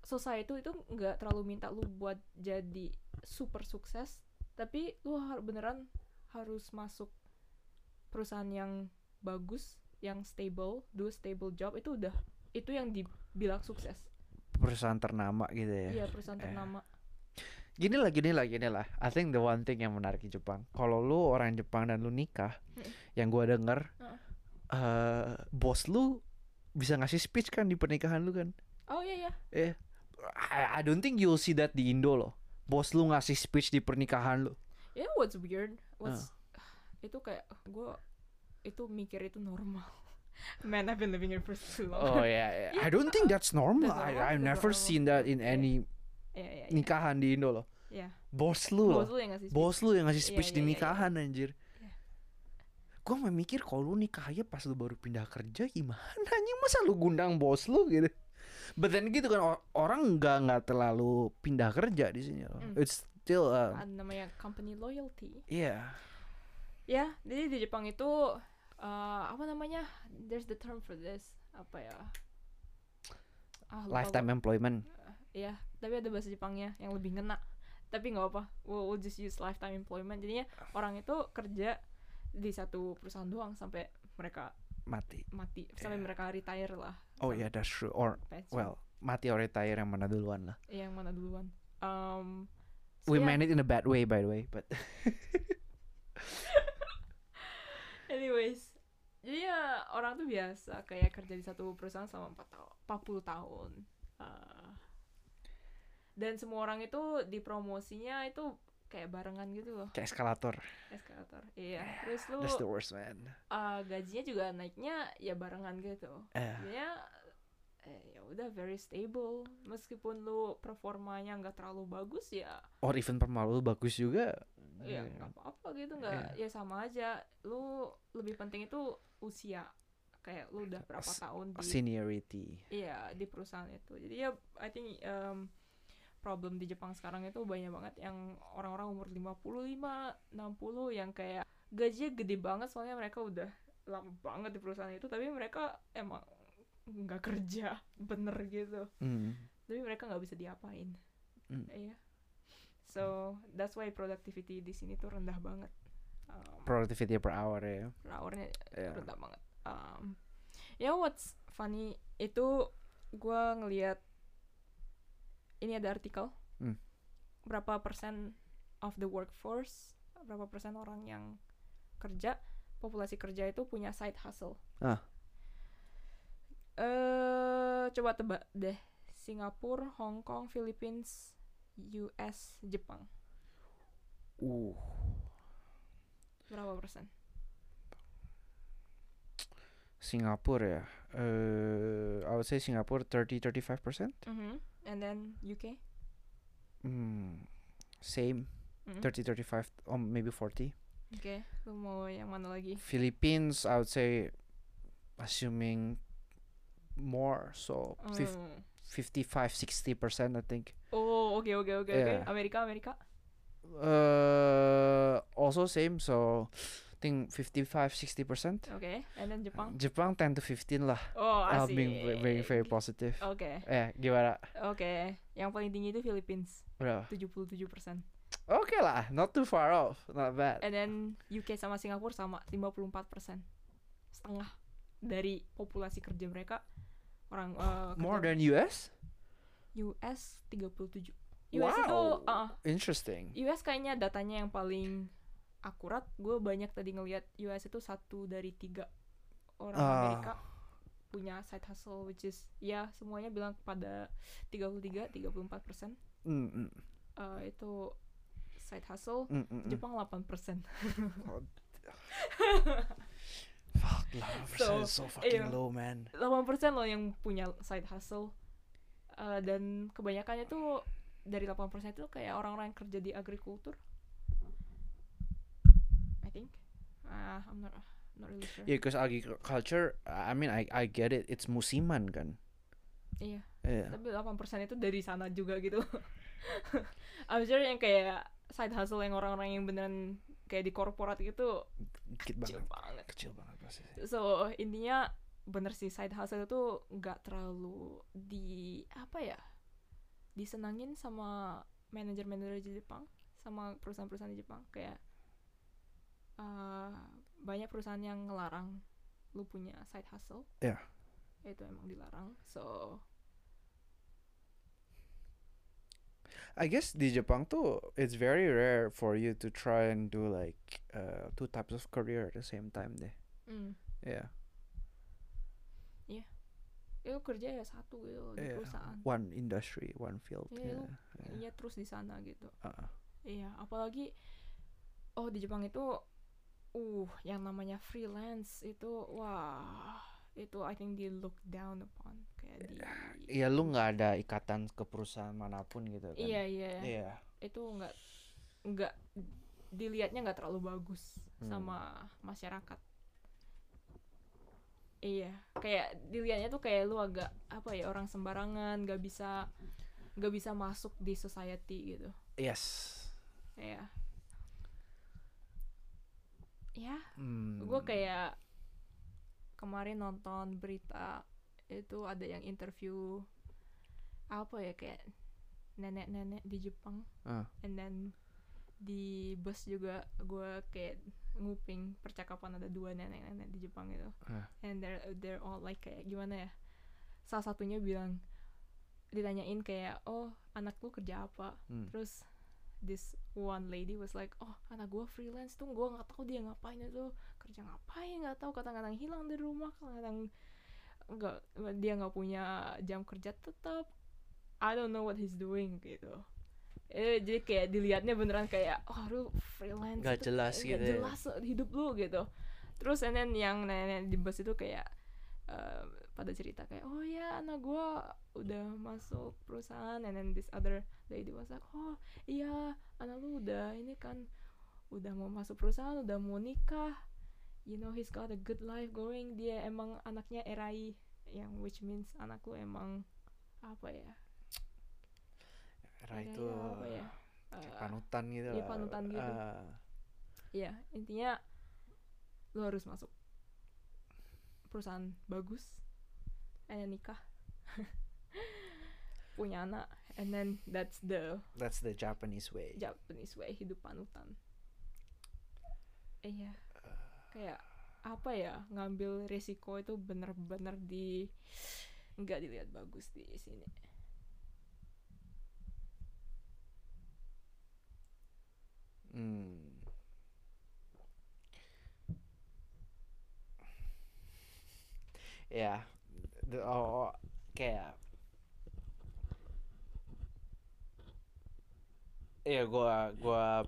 society itu nggak terlalu minta lu buat jadi super sukses tapi lu har- beneran harus masuk perusahaan yang bagus yang stable do stable job itu udah itu yang dibilang sukses. Perusahaan ternama gitu ya? Iya perusahaan Eh. ternama. Gini lah gini lah gini lah. I think the one thing yang menarik di Jepang kalau lu orang Jepang dan lu nikah Hmm. yang gua denger Heeh. eh bos lu bisa ngasih speech kan di pernikahan lu kan? Oh iya iya. Eh I, I don't think you'll see that di Indo loh. Bos lu ngasih speech di pernikahan lu. Yeah what's weird? What's itu kayak gue itu mikir itu normal man I've been living here for so long oh ya Iya, I don't think that's normal that's I, normal, I've that's never normal. seen that in Yeah. any Iya, iya, iya. nikahan di Indo loh Iya. bos lu loh Bos lu yang ngasih speech. bos lu yang ngasih Iya, speech iya, di iya, iya. nikahan anjir Iya. Gua mau mikir kalau lu nikahnya pas lu baru pindah kerja gimana anjing masa lu gundang bos lu gitu But then gitu kan or- orang nggak nggak terlalu pindah kerja di sini loh. Mm. It's still uh, namanya company loyalty. yeah. Ya, jadi di Jepang itu uh, apa namanya? There's the term for this. Apa ya? Ah, Lifetime employment. gua. Iya, tapi ada bahasa Jepangnya yang lebih ngena. Tapi nggak apa, we'll, we'll just use lifetime employment. Jadinya orang itu kerja di satu perusahaan doang sampai mereka Mati. mati, sampai Iya. mereka retire lah. Oh sampai yeah, that's true. Or pensiun. well, mati or retire yang mana duluan lah. Iya, yang mana duluan? Um, so We ya, meant it in a bad way by the way, but Anyways, jadi ya orang tuh biasa kayak kerja di satu perusahaan selama 4 tahun, 40 tahun. Uh, dan semua orang itu dipromosinya itu kayak barengan gitu loh, kayak eskalator. eskalator. Iya, terus lu That's the worst man. uh, gajinya juga naiknya ya barengan gitu. Jadinya eh, ya udah very stable. Meskipun lu performanya nggak terlalu bagus ya or even pemalu bagus juga. ya Yeah. nggak apa-apa gitu nggak ya sama aja lu lebih penting itu usia kayak lu udah berapa S- tahun di Seniority. iya di perusahaan itu jadi ya I think um, problem di Jepang sekarang itu banyak banget yang orang-orang umur 55 60 yang kayak gajinya gede banget soalnya mereka udah lama banget di perusahaan itu tapi mereka emang nggak kerja bener gitu Hmm. tapi mereka nggak bisa diapain Hmm. iya so that's why productivity di sini tuh rendah banget um, Productivity per hour ya. hournya Yeah. rendah banget um, ya what's funny itu gua ngelihat ini ada artikel Hmm. berapa persen of the workforce berapa persen orang yang kerja populasi kerja itu punya side hustle Ah. Eh coba tebak deh Singapura Hong Kong Philippines US Jepang Uh, berapa persen Singapura ya. Uh, I would say Singapore 30-35%. Mhm. and then UK Hmm, same Mhm. 30-35 or maybe 40. Oke, lu mau yang mana lagi? Philippines, I would say, assuming more, so fif- Hmm. 55-60%, I think. Oh, oke oke oke. Yeah. Amerika Amerika. Uh, also same, so I think 55-60%. Oke, and then Jepang. Jepang 10 to 15 lah. Oh, Uh, asik. being ve- very very positive. Oke, Eh, gimana? oke. Yang paling tinggi itu Philippines, Bro. 77%. Oke lah, not too far off, not bad. And then UK sama Singapura sama 54%. Setengah dari populasi kerja mereka orang eh, More than US? US 37. US itu uh, Interesting. US kayaknya datanya yang paling akurat. Gue banyak tadi ngelihat US itu satu dari tiga orang Ah. Amerika punya side hustle, which is ya semuanya bilang pada 33 34 persen Mm, mm, Eh, itu side hustle. mm, mm, mm. Jepang 8 persen. Fuck, 11% So, is so fucking iya. low, man. 8 persen loh yang punya side hustle. Eh, dan kebanyakannya tuh dari 8 persen itu kayak orang-orang yang kerja di agrikultur. I think. Ah, I'm not not really sure. Yeah, because agriculture, I mean, I I get it. It's musiman kan. Iya. Yeah. Tapi 8% itu dari sana juga gitu. I'm sure yang kayak side hustle yang orang-orang yang beneran kayak di korporat gitu kecil banget. banget. Kecil banget pasti. So intinya bener sih side hustle itu nggak terlalu di apa ya disenangin sama manajer-manajer di Jepang sama perusahaan-perusahaan di Jepang kayak eh, banyak perusahaan yang ngelarang lu punya side hustle. Iya. Itu emang dilarang. So I guess di Jepang tuh it's very rare for you to try and do like uh, two types of career at the same time deh. Mm, Yeah. ya lu kerja ya satu gitu di Yeah. perusahaan. One industry, one field. Iya, Yeah. yeah. Iya terus di sana gitu. Uh-uh. Iya, apalagi oh di Jepang itu uh yang namanya freelance itu wah itu I think di look down upon kayak di Iya, lu nggak ada ikatan ke perusahaan mana pun gitu kan. iya iya Iya. itu nggak nggak dilihatnya nggak terlalu bagus Hmm. sama masyarakat iya kayak dilihatnya tuh kayak lu agak apa ya orang sembarangan nggak bisa nggak bisa masuk di society gitu Yes. Iya. Ya, Hmm. gue kayak kemarin nonton berita itu ada yang interview apa ya kayak nenek-nenek di Jepang, Ah. and then di bus juga gue kayak nguping percakapan ada dua nenek-nenek di Jepang gitu, Ah. and they're they're all like kayak gimana ya? Salah satunya bilang ditanyain kayak oh anak lu kerja apa? Hmm. terus this one lady was like oh anak gue freelance tuh gue nggak tahu dia ngapain itu kerja ngapain nggak tahu kadang-kadang hilang dari rumah kadang nggak dia nggak punya jam kerja tetap I don't know what he's doing gitu eh, jadi kayak dilihatnya beneran kayak oh lu freelance Nggak tuh jelas nggak gitu ya. jelas hidup lu gitu. Terus and then yang nenek di bus itu kayak eh, pada cerita kayak oh ya anak gua udah masuk perusahaan and then this other lady was like oh iya anak lu udah ini kan udah mau masuk perusahaan udah mau nikah. You know he's got a good life going. Dia emang anaknya erai yang which means anak lu emang apa ya Era Erai itu apa ya kayak Eh, panutan gitu iya, lah. panutan gitu. Ah. Iya, intinya lo harus masuk perusahaan bagus, and then nikah, punya anak, and then that's the that's the Japanese way. Japanese way hidup panutan. Iya, kayak apa ya ngambil resiko itu bener-bener di nggak dilihat bagus di sini Hmm. Ya, the- oh, kayak ya gua gua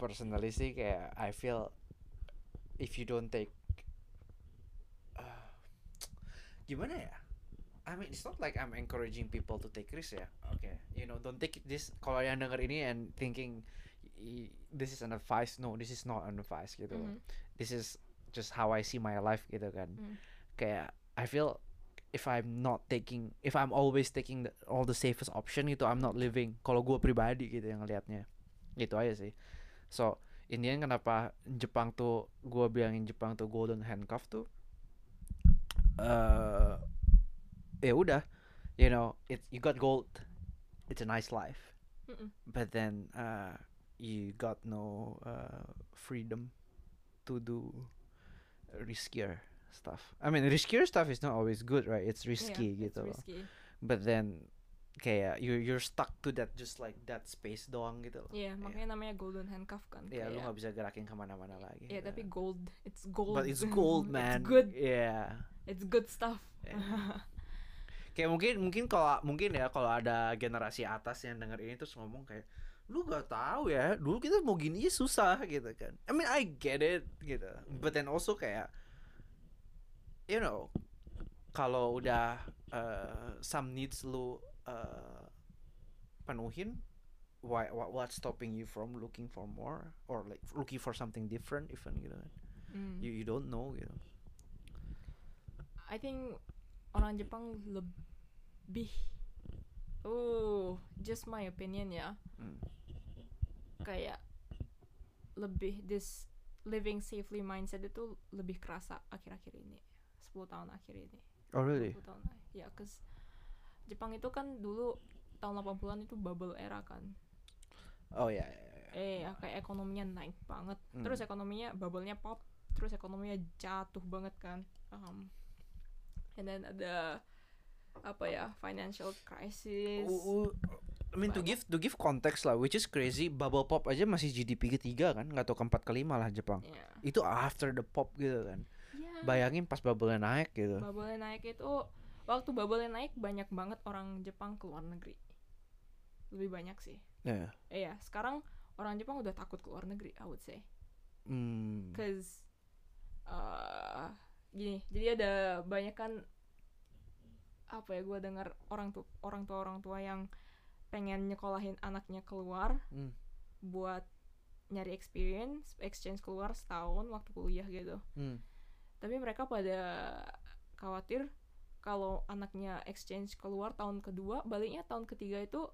personally sih kayak I feel if you don't take uh, gimana ya I mean it's not like I'm encouraging people to take risk ya oke you know don't take this kalau yang denger ini and thinking this is an advice no this is not an advice gitu loh. Mhm. this is just how I see my life gitu kan Mm. kayak I feel if I'm not taking if I'm always taking the, all the safest option itu I'm not living kalau gue pribadi gitu yang ngelihatnya gitu aja sih so in the end kenapa Jepang tuh gue bilangin Jepang tuh golden handcuff tuh eh ya udah you know it you got gold it's a nice life Mm-mm. but then uh, you got no uh, freedom to do riskier stuff. I mean, riskier stuff is not always good, right? It's risky Yeah, it's gitu loh. risky. But then kayak you you're stuck to that just like that space doang gitu loh. Iya, makanya namanya golden handcuff kan. Ya lu kayak- nggak bisa gerakin ke mana-mana lagi. Iya, gitu tapi kan. gold, it's gold. but it's gold man. it's good, Yeah. it's good stuff. Yeah. kayak mungkin mungkin kalau mungkin ya kalau ada generasi atas yang denger ini terus ngomong kayak lu gak tahu ya dulu kita mau gini aja susah gitu kan. I mean I get it gitu. But then also kayak you know kalau udah uh, some needs lu uh, penuhin why what what's stopping you from looking for more? Or like looking for something different even gitu kan. Hmm. you you don't know gitu. I think orang Jepang lebih oh just my opinion ya. Hmm. Kayak lebih this living safely mindset itu lebih kerasa akhir-akhir ini 10 tahun akhir ini. Oh really? 20 tahun ya cause Jepang itu kan dulu tahun 80-an itu bubble era kan. Oh ya ya, ya. eh ya, kayak ekonominya naik banget. Hmm. terus ekonominya bubble-nya pop terus ekonominya jatuh banget kan um, and then ada apa ya financial crisis. U- u- I mean to give to give context lah, which is crazy. Bubble pop aja masih GDP ketiga kan, nggak tahu keempat kelima lah Jepang. ya Itu after the pop gitu kan. Ya, Bayangin pas bubble naik gitu. bubble naik itu waktu bubble naik banyak banget orang Jepang keluar negeri lebih banyak sih Ya. eh ya sekarang orang Jepang udah takut keluar negeri I would say Hmm. cause uh, gini jadi ada banyak kan apa ya gue dengar orang tuh orang tua orang tua yang pengen nyekolahin anaknya keluar Hmm. buat nyari experience exchange keluar setahun waktu kuliah gitu Hmm. tapi mereka pada khawatir kalau anaknya exchange keluar tahun kedua baliknya tahun ketiga itu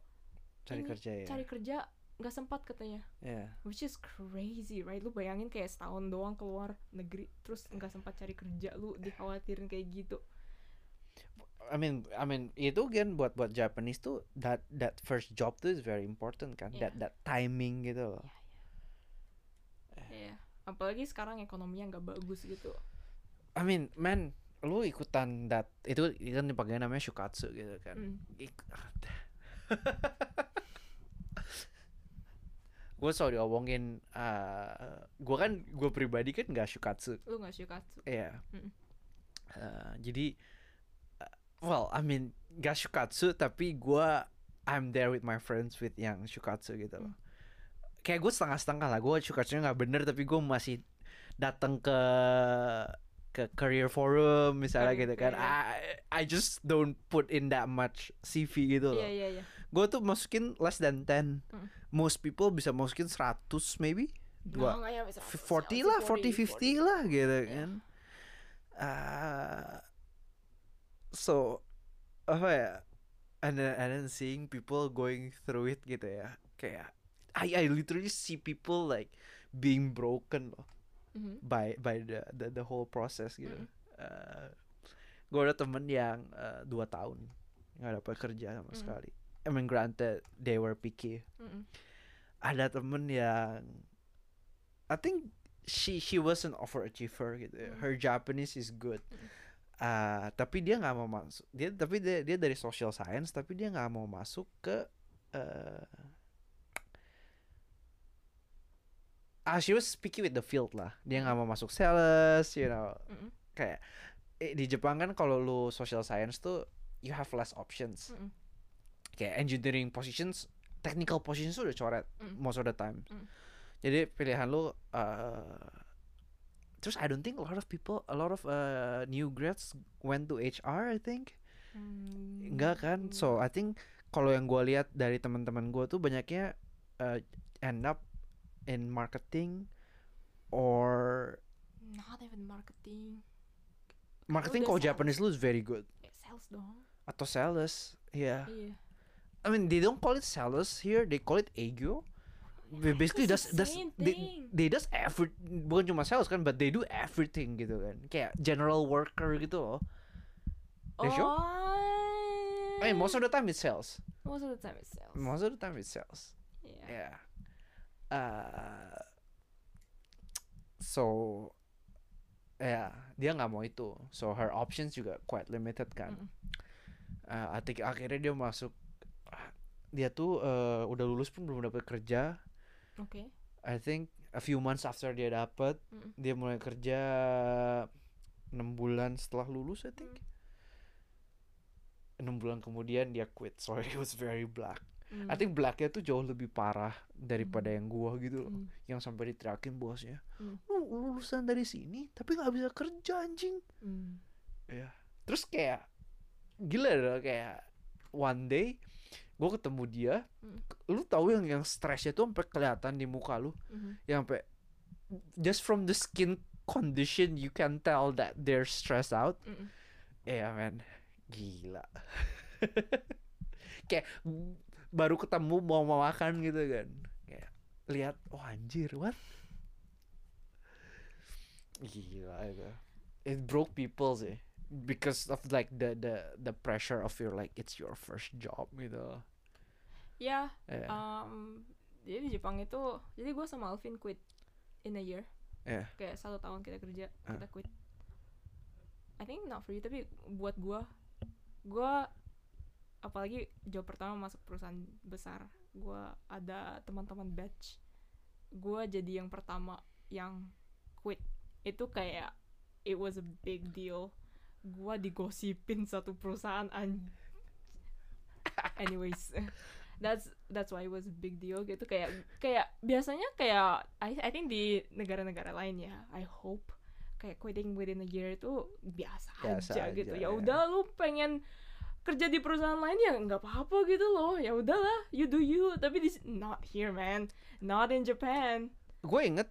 Cari Ini, kerja ya. cari kerja nggak sempat katanya Ya. which is crazy right lu bayangin kayak setahun doang keluar negeri terus nggak sempat cari kerja lu dikhawatirin kayak gitu I mean, I mean itu kan buat buat Japanese tuh that that first job tuh is very important kan. Iya. That that timing gitu loh. ya apalagi sekarang ekonominya nggak bagus gitu I mean, man, lu ikutan that itu itu kan dipakai namanya shukatsu gitu kan. Hmm. Ik- gue selalu diomongin uh, gue kan gue pribadi kan nggak shukatsu lu nggak shukatsu ya Mm. jadi uh, well I mean gak shukatsu tapi gue I'm there with my friends with yang shukatsu gitu loh. Kayak gue setengah-setengah lah gue shukatsunya nggak bener tapi gue masih datang ke ke career forum misalnya gitu kan. Fair. I I just don't put in that much CV gitu loh. Iya iya iya. Gue tuh masukin less than 10 Mm. most people bisa masukin 100 maybe. Dua nyampe 100, 40 nyampe lah 40 50 lah gitu Iya. kan. Ah, so apa ya and then, and then seeing people going through it gitu ya kayak I I literally see people like being broken loh Mhm. by by the the, the whole process gitu. Mm. gue ada temen yang eh, dua tahun nggak dapat kerja sama Mm. sekali. I mean granted they were picky. Mm-mm. Ada temen yang I think she she was an overachiever gitu. ya. Mm. Her Japanese is good. Mm. Ah, tapi dia nggak mau masuk dia tapi dia dia dari social science tapi dia nggak mau masuk ke eh ah she was picky with the field lah dia nggak mau masuk sales you know Mm-mm. kayak eh, di Jepang kan kalau lu social science tuh you have less options Mm-mm. kayak engineering positions technical positions udah coret Mm. most of the time Mm. jadi pilihan lu uh, terus I don't think a lot of people a lot of uh, new grads went to HR I think. Hmm, enggak kan? So I think kalau yang gua lihat dari teman-teman gua tuh banyaknya uh, end up in marketing or not even marketing. Marketing kalau. Japanese lu is very good. Eh, sales dong. Atau sales ya iya. I mean they don't call it sales here they call it ego basically does does they, they does every bukan cuma sales kan but they do everything gitu kan. Kayak general worker gitu loh. They show? oh I mean most of the time it's sales. Most of the time it's sales. Most of the time it's sales. Yeah. yeah. Uh, so ya dia nggak mau itu. So her options juga quite limited kan. Mm-mm. uh, akhirnya dia masuk dia tuh eh, udah lulus pun belum dapat kerja oke I think a few months after dia dapat Mm-mm. dia mulai kerja enam bulan setelah lulus I think enam bulan kemudian dia quit so it was very black Mm. I think blacknya tuh jauh lebih parah daripada yang gua gitu loh Mm. yang sampai diteriakin bosnya Hmm. lu lulusan dari sini tapi nggak bisa kerja anjing Mm. ya terus kayak gila loh kayak one day gue ketemu dia Hmm. lu tahu yang yang stresnya tuh sampai kelihatan di muka lu. Mhm. yang sampai just from the skin condition you can tell that they're stressed out. Mm-mm. ya man gila. Kayak baru ketemu mau mau makan gitu kan. Kayak lihat oh anjir what? Gila itu. It broke people sih because of like the the the pressure of your like it's your first job gitu ya yeah. um, jadi di Jepang itu jadi gue sama Alvin quit in a year Yeah. kayak satu tahun kita kerja Ah. kita quit I think not for you tapi buat gue gue apalagi job pertama masuk perusahaan besar gue ada teman-teman batch gue jadi yang pertama yang quit itu kayak it was a big deal gue digosipin satu perusahaan an anyways. That's that's why it was a big deal gitu. Kayak kayak biasanya kayak I I think di negara-negara lain ya I hope kayak quitting within a year itu biasa, Biasa aja, aja, gitu ya. ya. udah lu pengen kerja di perusahaan lain ya nggak apa-apa gitu loh. Ya udahlah you do you. Tapi di not here man. Not in Japan. Gue inget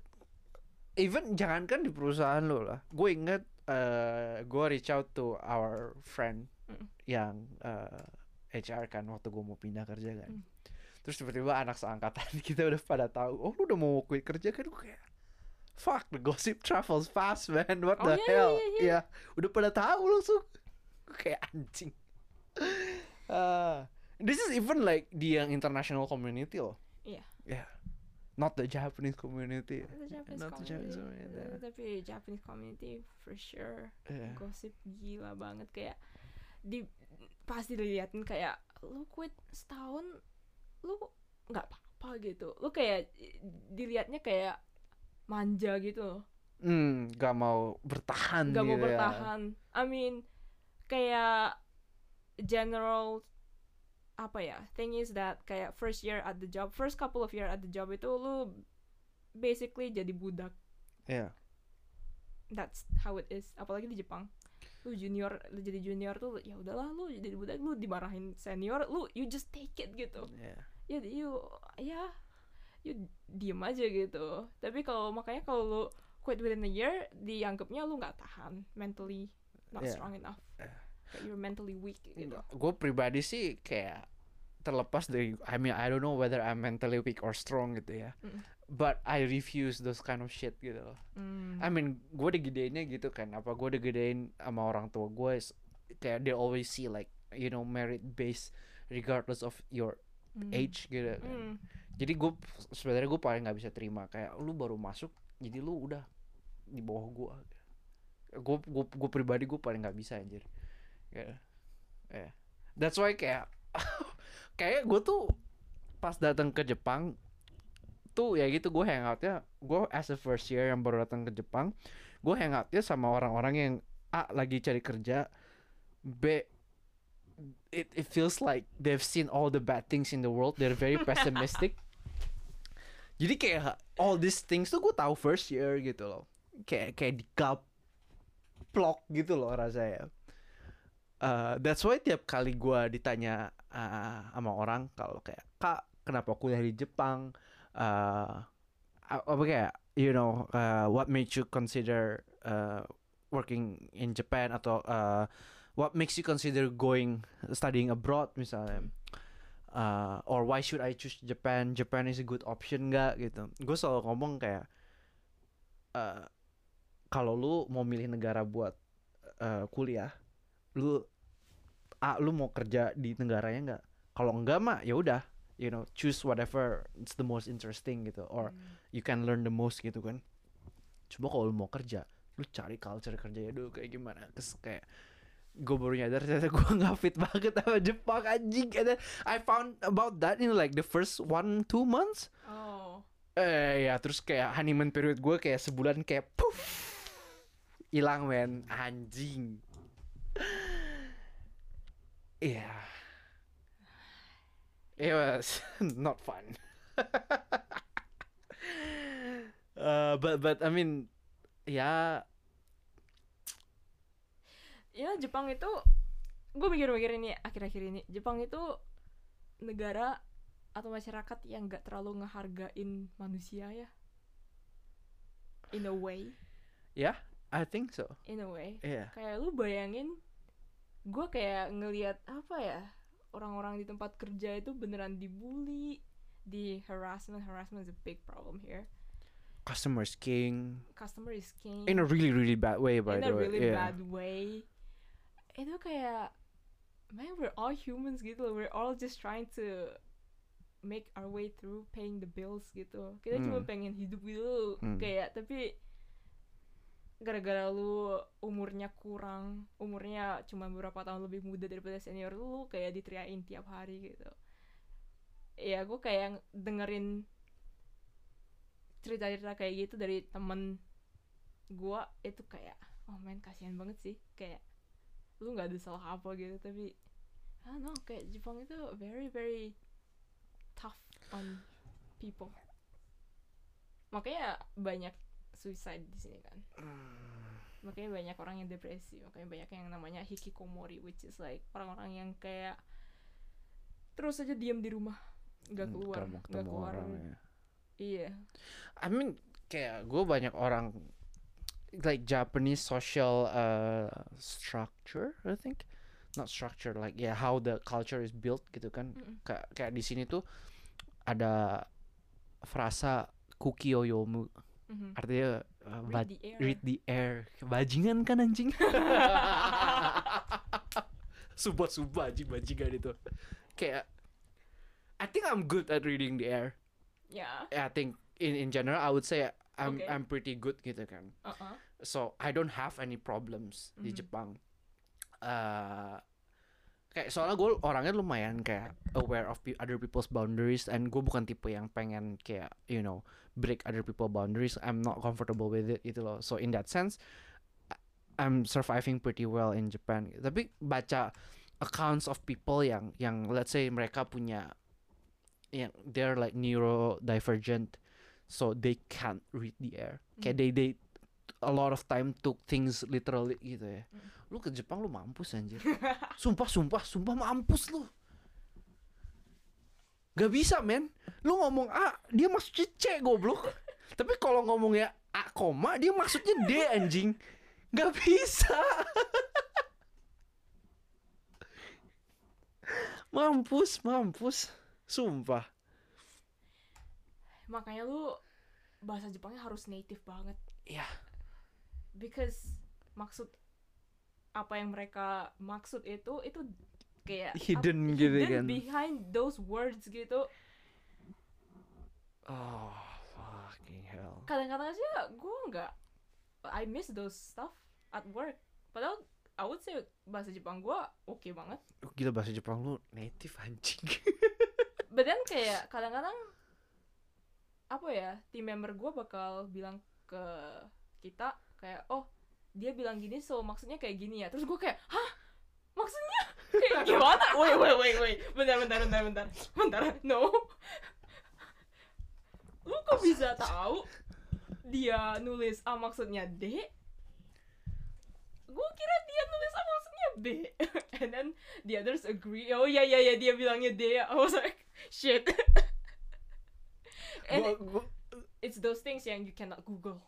even jangankan di perusahaan lo lah gue inget eh gue reach out to our friend Mm. yang eh, HR kan waktu gue mau pindah kerja kan Mm. terus tiba-tiba anak seangkatan kita udah pada tahu oh lu udah mau quit kerja kan gue kayak fuck the gossip travels fast man what Oh, the iya, iya, hell iya, iya. ya udah pada tahu langsung kayak anjing Ah, this is even like di yang international community loh Iya. yeah not the Japanese community. The Japanese Not the Japanese community. community. Eh, tapi Japanese community for sure. Yeah. gosip gila banget. Kayak di pasti diliatin kayak lu quit setahun lu nggak apa-apa gitu. Lu kayak dilihatnya kayak manja gitu loh. Hmm, gak mau bertahan mau gitu ya. bertahan. I mean kayak general apa ya thing is that kayak first year at the job first couple of year at the job itu lu basically jadi budak Iya. that's how it is apalagi di Jepang lu junior lu jadi junior tuh ya udahlah lu jadi budak lu dimarahin senior lu you just take it gitu Iya. ya you ya you diem aja gitu tapi kalau makanya kalau lu quit within a year dianggapnya lu nggak tahan mentally not Yeah. strong enough Yeah. You're mentally weak gitu Gue pribadi sih kayak terlepas dari I mean I don't know whether I'm mentally weak or strong gitu ya. Mm. But I refuse those kind of shit gitu loh. Hmm. I mean, gue digedeinnya gitu kan. Apa gue digedein sama orang tua gue kayak they always see like you know merit based regardless of your Hmm. age gitu kan. Hmm. Jadi gue sebenarnya gue paling nggak bisa terima kayak lu baru masuk jadi lu udah di bawah gue. gue gue gue pribadi gue paling nggak bisa anjir ya ya that's why kayak kayak gue tuh pas datang ke Jepang tuh ya gitu gue hangoutnya gue as a first year yang baru datang ke Jepang gue hangoutnya sama orang-orang yang a lagi cari kerja b it it feels like they've seen all the bad things in the world they're very pessimistic. Jadi kayak all these things tuh gue tahu first year gitu loh. Kayak kayak digaplok gitu loh rasanya Uh, that's why tiap kali gue ditanya uh, sama orang kalau kayak kak kenapa kuliah di Jepang? Uh, apa kayak you know uh, what made you consider uh, working in Japan atau uh, what makes you consider going studying abroad misalnya? Uh, or why should I choose Japan? Japan is a good option nggak? Gitu. Gue selalu ngomong kayak uh, kalau lu mau milih negara buat uh, kuliah lu ah lu mau kerja di negaranya nggak? Kalau enggak mah ya udah you know choose whatever it's the most interesting gitu or you can learn the most gitu kan. Coba kalau lu mau kerja lu cari culture kerjanya dulu kayak gimana? Terus kayak gue baru nyadar ternyata gue nggak fit banget sama Jepang anjing. And then I found about that in like the first one two months. Oh. eh ya terus kayak honeymoon period gue kayak sebulan kayak puff hilang men. Anjing Iya It was not fun. Uh, but but I mean ya Ya Jepang itu gue mikir-mikir ini akhir-akhir ini Jepang itu negara atau masyarakat yang gak terlalu ngehargain manusia ya. In a way. Ya I think so. In a way. Iya kayak lu bayangin gue kayak ngelihat apa ya orang-orang di tempat kerja itu beneran dibully di harassment harassment is a big problem here Customer is king customer is king in a really really bad way by in the a way really yeah. bad way itu kayak man we're all humans gitu loh. we're all just trying to make our way through paying the bills gitu kita cuma Hmm. pengen hidup gitu Hmm. kayak tapi gara-gara lu umurnya kurang umurnya cuma beberapa tahun lebih muda daripada senior lu kayak diteriakin tiap hari gitu. Ya gue kayak dengerin cerita-cerita kayak gitu dari temen gua itu kayak oh man kasihan banget sih. Kayak lu nggak ada salah apa gitu tapi don't know kayak Jepang itu very very tough on people. Makanya banyak suicide di sini kan. Makanya banyak orang yang depresi makanya banyak yang namanya hikikomori which is like orang-orang yang kayak terus aja diam di rumah nggak Hmm, keluar nggak keluar. orang ya. iya. I mean kayak gue banyak orang like Japanese social uh, structure I think. Not structure like yeah how the culture is built gitu kan. Mm-mm. kayak kayak di sini tuh ada frasa kukiyoyomu Mhm. artinya uh, read the air read the air bajingan kan anjing sumpah anjing bajingan itu kayak I think I'm good at reading the air ya I think in in general I would say I'm Okay. I'm pretty good gitu kan. uh-uh. So I don't have any problems di Mhm. Jepang. Uh, kayak soalnya gue orangnya lumayan kayak aware of other people's boundaries and gue bukan tipe yang pengen kayak you know break other people boundaries. I'm not comfortable with it gitu loh. So in that sense I'm surviving pretty well in Japan. Tapi baca accounts of people yang yang let's say mereka punya yang they're like neurodivergent so they can't read the air kayak Hmm. they they a lot of time took things literally gitu ya. Lu ke Jepang lu mampus anjir. Sumpah sumpah sumpah mampus lu. Gak bisa men. Lu ngomong A Dia maksudnya C goblok. Tapi kalau ngomongnya A koma Dia maksudnya D anjing. Gak bisa. Mampus Mampus. Sumpah. Makanya lu bahasa Jepangnya harus native banget. Ya because maksud apa yang mereka maksud itu itu kayak Hidden ap- gitu hidden kan. behind those words gitu Oh fucking hell kadang-kadang aja gue nggak I miss those stuff at work. Padahal I would say bahasa Jepang gua oke banget. Gila bahasa Jepang lu native anjing. But then kayak kadang-kadang apa ya tim member gua bakal bilang ke kita kayak oh dia bilang gini so maksudnya kayak gini ya. Terus gua kayak hah? Maksudnya? Kayak gimana? Wait wait wait wait. Bentar bentar bentar bentar. Bentar. No. Lu kok bisa tahu dia nulis A maksudnya D? Gue kira dia nulis A maksudnya B. And then the others agree. Oh ya ya ya dia bilangnya D. I was like shit. And Gua- gua- it's those things yang you cannot Google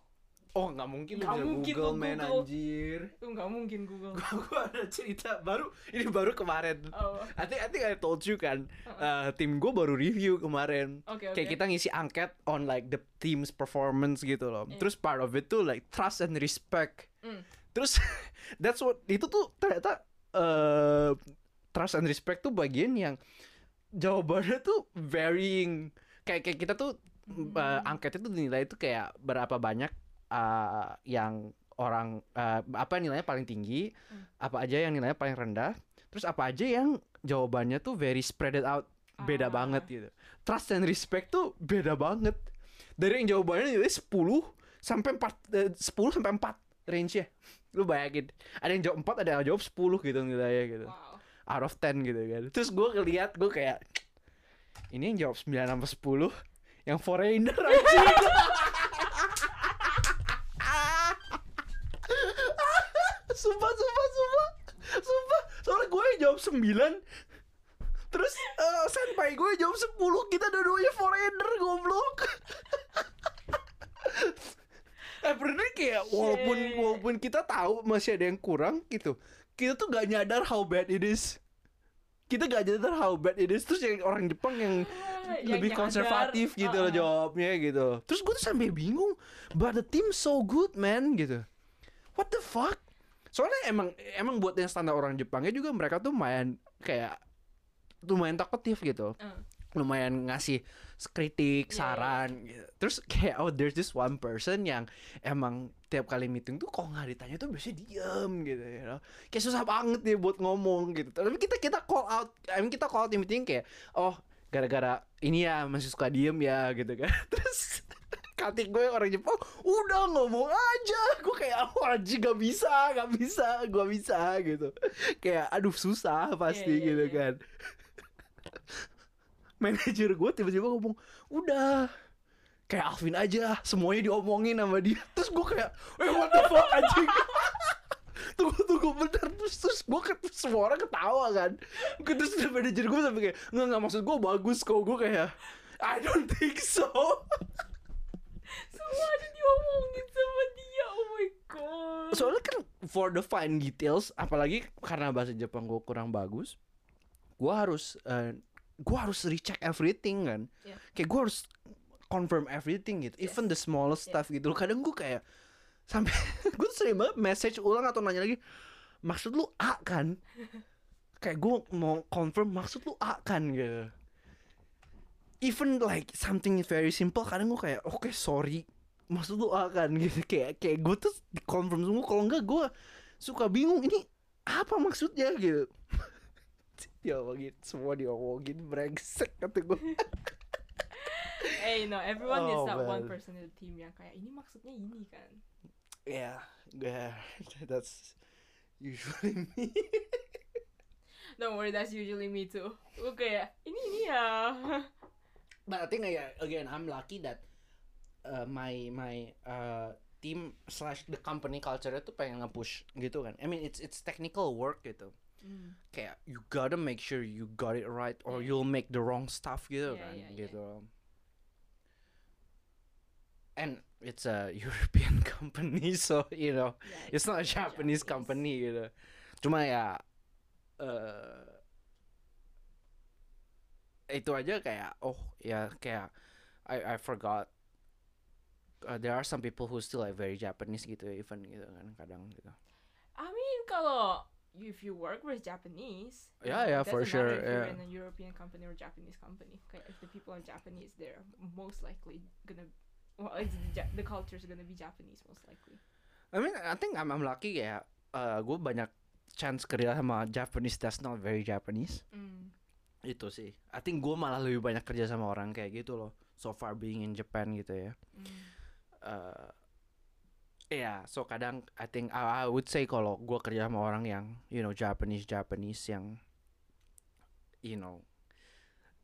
oh nggak mungkin lu bisa mungkin Google lu man Google. anjir. itu nggak mungkin Google Gua, gua ada cerita baru ini baru kemarin. oh I think I think I told you kan. Uh-uh. eh, tim gue baru review kemarin. oke oke Kayak kita ngisi angket on like the team's performance gitu loh. Iya. Terus part of it tuh like trust and respect. Mm. Terus that's what itu tuh ternyata eh trust and respect tuh bagian yang jawabannya tuh varying. Kayak kayak kita tuh Hmm. eh, angketnya tuh dinilai itu kayak berapa banyak eh, yang orang eh, apa nilainya paling tinggi, Hmm. apa aja yang nilainya paling rendah, terus apa aja yang jawabannya tuh very spread it out beda Ah. banget gitu. Trust and respect tuh beda banget. Dari yang jawabannya nilai 10 sampai 4 eh, 10 sampai 4 range-nya. Lu bayangin, ada yang jawab 4, ada yang jawab 10 gitu nilainya gitu. wow Out of 10 gitu kan. Terus gue ngeliat, gue kayak ini yang jawab 9 sampai 10 yang foreigner anjing. 9 Terus eh, senpai gue jawab 10 Kita dua-duanya foreigner goblok Eh bener kayak walaupun Shit. walaupun kita tahu masih ada yang kurang gitu Kita tuh gak nyadar how bad it is Kita gak nyadar how bad it is Terus yang orang Jepang yang Ah, yang lebih nyadar. konservatif gitu loh Uh-uh. jawabnya gitu Terus gue tuh sampai bingung But the team so good man gitu What the fuck Soalnya emang emang buat yang standar orang Jepangnya juga mereka tuh main kayak lumayan talkative gitu Uh. lumayan ngasih kritik, Iya, iya. saran gitu. Terus kayak oh there's this one person yang emang tiap kali meeting tuh kok nggak ditanya tuh biasanya diem gitu you know. Kayak susah banget nih buat ngomong gitu. Tapi kita kita call out, I mean kita call out di meeting kayak oh gara-gara ini ya masih suka diem ya gitu kan. Terus katik gue orang Jepang udah ngomong aja. Gue kayak oh anjing gak bisa gak bisa gue bisa gitu. Kayak aduh susah pasti Iya, iya, gitu iya. kan. Manajer gue tiba-tiba ngomong udah. Kayak Alvin aja semuanya diomongin sama dia. Terus gue kayak eh what the fuck anjing? Tunggu tunggu bentar. Terus terus gue ke semua orang ketawa kan. Terus manajer gue sampai kayak nggak nggak maksud gue bagus kok. Gue kayak I don't think so semua ada diomongin sama dia oh my god. Soalnya kan for the fine details apalagi karena bahasa Jepang gue kurang bagus gue harus eh, gue harus recheck everything kan. Yeah. kayak gue harus confirm everything gitu even the smallest Yeah. stuff gitu. Kadang gue kayak sampai gue tuh sering banget message ulang atau nanya lagi maksud lu A kan? Kayak gue mau confirm maksud lu A kan? Gitu. Even like something very simple kadang gue kayak oke sorry maksud lu A kan gitu. Kayak kayak gue tuh confirm semua. Kalau enggak gue suka bingung ini apa maksudnya? Gitu. Diomongin semua diomongin brengsek kata gue hey no everyone Oh, is that one man. person in the team yang kayak ini maksudnya ini kan. Yeah yeah that's usually me. Don't worry that's usually me too. Gue kayak ini ini ya. But I think again I'm lucky that uh, my my uh, team slash the company culture itu pengen nge-push gitu kan I mean it's it's technical work gitu Hmm. kayak you gotta make sure you got it right or Yeah. you'll make the wrong stuff gitu Yeah, kan yeah, yeah. gitu and it's a European company so you know Yeah, it's not a Japanese Japanese. company gitu cuma ya eh itu aja kayak oh ya kayak I I forgot uh, there are some people who still like very Japanese gitu even gitu kan kadang gitu I mean kalau if you work with Japanese Yeah, yeah, for sure, if you're yeah. in a European company or Japanese company kayak if the people are Japanese they're most likely gonna well it's the, the culture is gonna be Japanese most likely I mean, I think I'm, I'm lucky ya. Uh, gue banyak chance kerja sama Japanese that's not very Japanese. Mm. Itu sih. I think gue malah lebih banyak kerja sama orang kayak gitu loh. So far being in Japan gitu ya. Mm. Uh, yeah, so kadang I think I, I would say kalau gue kerja sama orang yang you know Japanese Japanese yang you know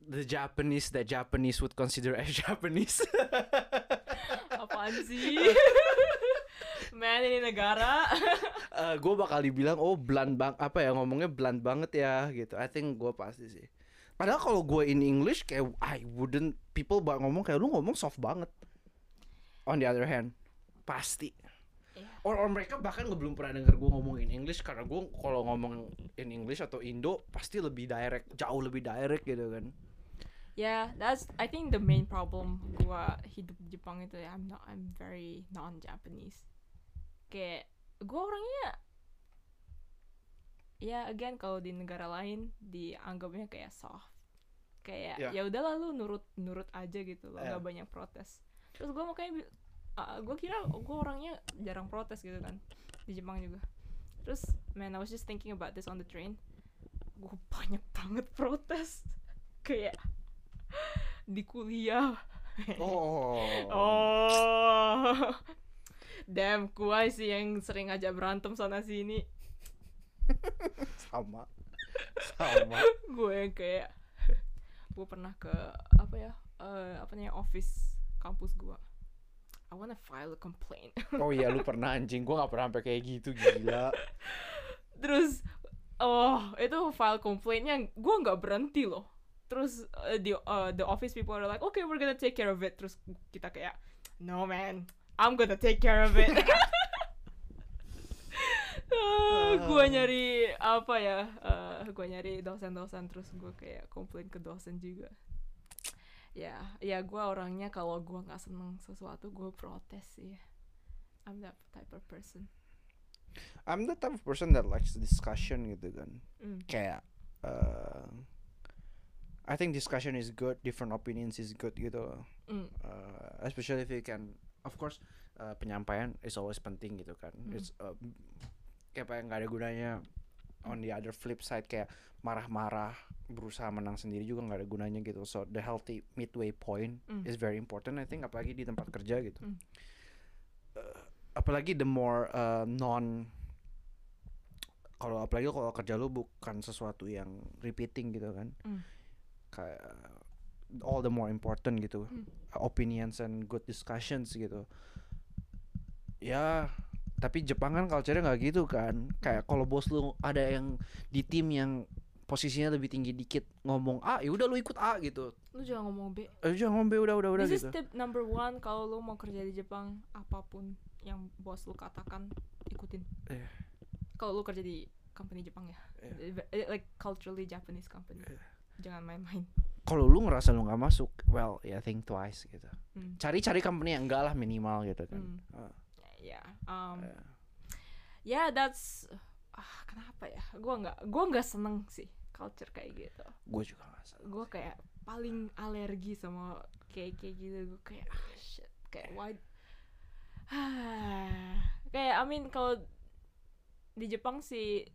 the Japanese that Japanese would consider as Japanese. Apaan sih? Man ini negara. uh, gue bakal dibilang oh blunt bang apa ya ngomongnya blunt banget ya gitu. I think gue pasti sih. Padahal kalau gue in English kayak I wouldn't people bak ngomong kayak lu ngomong soft banget. On the other hand, pasti. Iya. Or, or mereka bahkan belum pernah denger gue ngomong in English karena gue kalau ngomong in English atau Indo pasti lebih direct, jauh lebih direct gitu kan. Yeah, that's I think the main problem gua hidup di Jepang itu ya I'm not I'm very non-Japanese. Kayak gua orangnya ya again kalau di negara lain dianggapnya kayak soft. Kayak Yeah. ya udahlah lu nurut nurut aja gitu loh, Yeah. nggak banyak protes. Terus gua makanya uh, gua kira gua orangnya jarang protes gitu kan di Jepang juga. Terus man I was just thinking about this on the train. Gue banyak banget protes. Kayak di kuliah. Oh. Oh. Damn, kuai sih yang sering ajak berantem sana sini. Sama. Sama. Gue yang kayak gue pernah ke apa ya? eh, apa namanya office kampus gua. I wanna file a complaint. Oh iya lu pernah anjing, gue gak pernah sampai kayak gitu gila. Terus oh, itu file complaintnya gue nggak berhenti loh. Terus uh, the uh, the office people are like, okay, we're gonna take care of it. Terus kita kayak, no man, I'm gonna take care of it. uh, gue nyari apa ya? Uh, gue nyari dosen-dosen terus gue kayak komplain ke dosen juga. Ya, ya gue orangnya kalau gue nggak seneng sesuatu gue protes sih. I'm that type of person. I'm the type of person that likes discussion gitu kan. Mm. Kayak uh, I think discussion is good, different opinions is good gitu. loh. Mm. Uh, especially if you can, of course, uh, penyampaian is always penting gitu kan. Mm. It's uh, kayak apa yang nggak ada gunanya. On the other flip side kayak marah-marah berusaha menang sendiri juga nggak ada gunanya gitu. So the healthy midway point Mm. is very important. I think apalagi di tempat kerja gitu. Mm. Uh, apalagi the more uh, non kalau apalagi kalau kerja lu bukan sesuatu yang repeating gitu kan Mm. kayak all the more important gitu Mm. opinions and good discussions gitu ya tapi Jepang kan culture-nya nggak gitu kan kayak kalau bos lu ada yang di tim yang posisinya lebih tinggi dikit ngomong A ya udah lu ikut A gitu Lu jangan ngomong B. eh jangan ngombe udah udah udah This gitu is tip number one kalau lu mau kerja di Jepang apa pun yang bos lu katakan ikutin. Iya. Kalau lu kerja di company Jepang ya, Iya. Eh, like culturally Japanese company. Iya. Jangan main-main. kalau lu ngerasa lu nggak masuk well ya think twice gitu Hmm. cari-cari company yang enggak lah minimal gitu kan Hmm. Ah, Ya, um, ya. yeah, that's ah kenapa ya? Gua nggak, gua nggak seneng sih culture kayak gitu. gue juga nggak salah Gua kayak paling alergi sama kayak kayak gitu. Gue kayak ah shit, kayak why? kayak I mean kalau di Jepang sih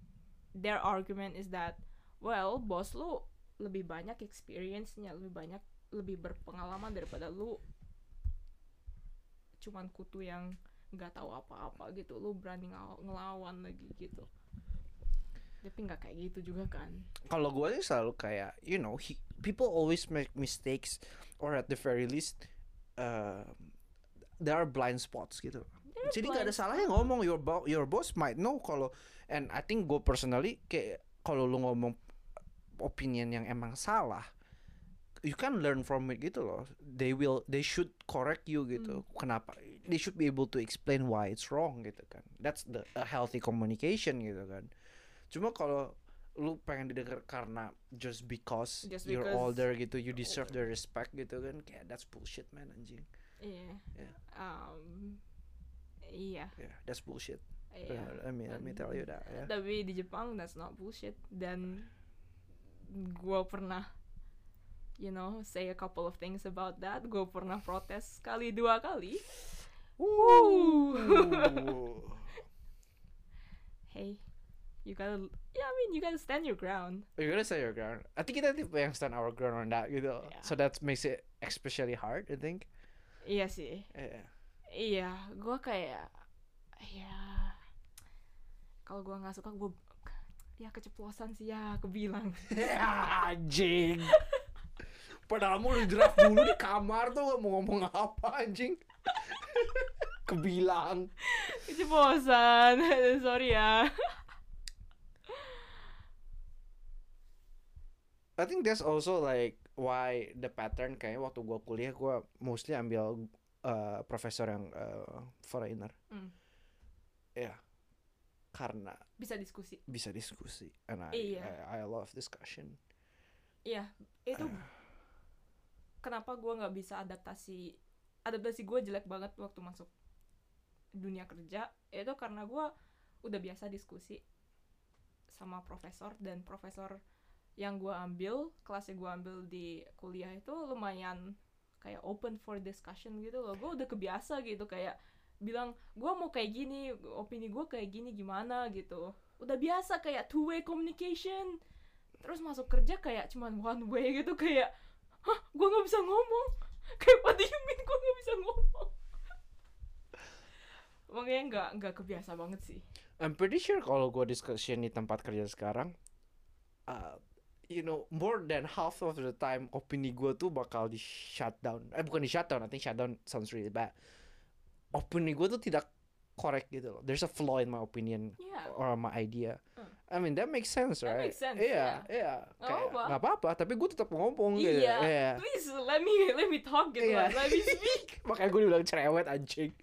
their argument is that well bos lu lebih banyak experience-nya lebih banyak lebih berpengalaman daripada lu cuman kutu yang nggak tahu apa-apa gitu lu berani ngelawan lagi gitu. Tapi nggak kayak gitu juga kan. Kalau gue sih selalu kayak you know he, people always make mistakes or at the very least uh, there are blind spots gitu. There jadi nggak ada salahnya ngomong your bo- your boss might know kalau and I think gue personally kayak kalau lu ngomong opinion yang emang salah you can learn from it gitu loh. They will they should correct you gitu. Kenapa they should be able to explain why it's wrong gitu kan. That's the a healthy communication gitu kan. Cuma kalau lu pengen didengar karena just because Just you're because- older gitu you deserve the respect gitu kan kayak that's bullshit man anjing. Iya. Yeah. um, iya. Yeah that's bullshit. Iya. Uh, let me let me tell you that ya tapi di Jepang that's not bullshit. Dan gue pernah you know say a couple of things about that. Gue pernah protes sekali dua kali Ooh. you gotta yeah I mean you gotta stand your ground You gotta stand your ground. I think kita tipe yang stand our ground on that gitu. Yeah. So that makes it especially hard, I think. iya sih Yeah. iya gue kayak ya kalau gue nggak suka gue ya keceplosan sih ya kebilang anjing. Padahal mau udah draft dulu di kamar tuh mau ngomong apa anjing. Kebilang. keceplosan sorry ya I think that's also like why the pattern kayak waktu gua kuliah gua mostly ambil uh, profesor yang uh, foreigner. Hmm. Ya. Karena bisa diskusi bisa diskusi and I, Iya. I, I love discussion. iya itu kenapa gue nggak bisa adaptasi adaptasi gue jelek banget waktu masuk dunia kerja. Itu karena gue udah biasa diskusi sama profesor dan profesor yang gue ambil kelas yang gue ambil di kuliah itu lumayan kayak open for discussion gitu loh. Gue udah kebiasa gitu kayak bilang gue mau kayak gini opini gue kayak gini gimana? gitu. Udah biasa kayak two way communication. Terus masuk kerja kayak cuman one way gitu kayak hah gue nggak bisa ngomong kayak what do gue nggak bisa ngomong makanya nggak nggak kebiasa banget sih I'm pretty sure kalau gua discussion di tempat kerja sekarang, uh, you know, more than half of the time opini gua tuh bakal di shutdown. Eh bukan di shutdown, I think shutdown sounds really bad. Opini gua tuh tidak correct gitu loh. There's a flaw in my opinion yeah or my idea. Hmm. I mean that makes sense, That right? makes sense, Iya, iya. Nggak Kayak apa-apa. nggak apa-apa, tapi gue tetap ngomong gitu. iya Iya. please let me let me talk gitu lah, let me speak Makanya gue dibilang cerewet anjing.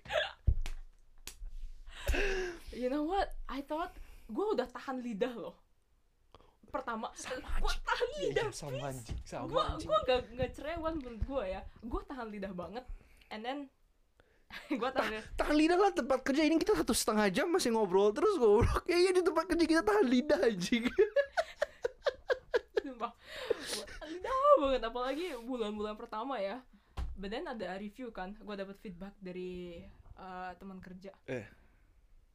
you know what I thought gue udah tahan lidah loh pertama gue tahan Iya, lidah iya, sama anjing, sama gue gue gak gak cerewet menurut gue ya gue tahan lidah banget and then gue tahan lidah tahan lidah lah tempat kerja ini kita satu setengah jam masih ngobrol terus goblok ya iya di tempat kerja kita tahan lidah anjing. Sumpah. Lidah banget apalagi bulan-bulan pertama ya. But then ada review kan gue dapet feedback dari uh, teman kerja. Eh.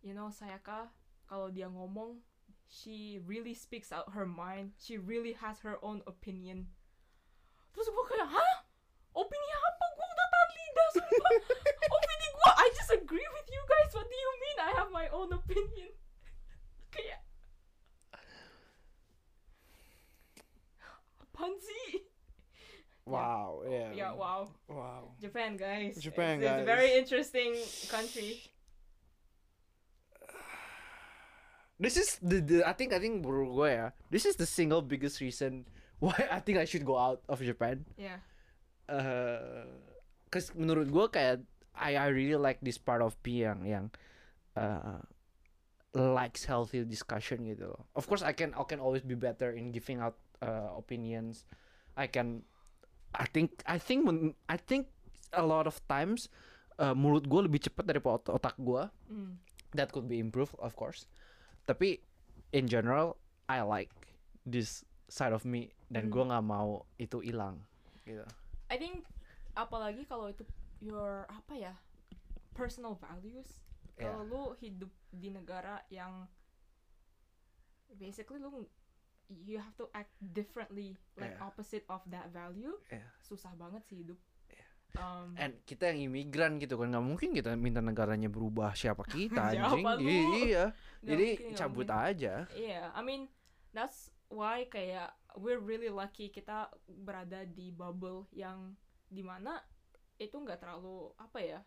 you know Sayaka kalau dia ngomong she really speaks out her mind she really has her own opinion. Terus gue kayak hah? Opini apa? Gue udah tahan lidah sumpah I just agree with you guys. What do you mean? I have my own opinion. Apaan sih wow yeah. ya wow. Wow. Japan guys. Japan, it's, it's a very interesting country. This is the, the I think I think menurut gue ya this is the single biggest reason why I think I should go out of Japan. Yeah. uh, cause menurut gue kayak I I really like this part of P yang yang uh, likes healthy discussion gitu loh. Of course I can I can always be better in giving out uh, opinions. I can I think I think men- I think a lot of times uh, mulut gue lebih cepat daripada ot- otak gue. mm. That could be improved of course. Tapi in general I like this side of me dan Hmm. gue nggak mau itu hilang gitu. I think apalagi kalau itu your apa ya personal values Yeah. kalau lu hidup di negara yang basically lu you have to act differently like Yeah. opposite of that value Yeah. susah banget sih hidup Yeah. um, And kita yang imigran gitu kan nggak mungkin kita minta negaranya berubah siapa kita anjing. iya. nggak Jadi mungkin, cabut mungkin. aja. Yeah, I mean that's why kayak we're really lucky kita berada di bubble yang di mana itu nggak terlalu apa ya,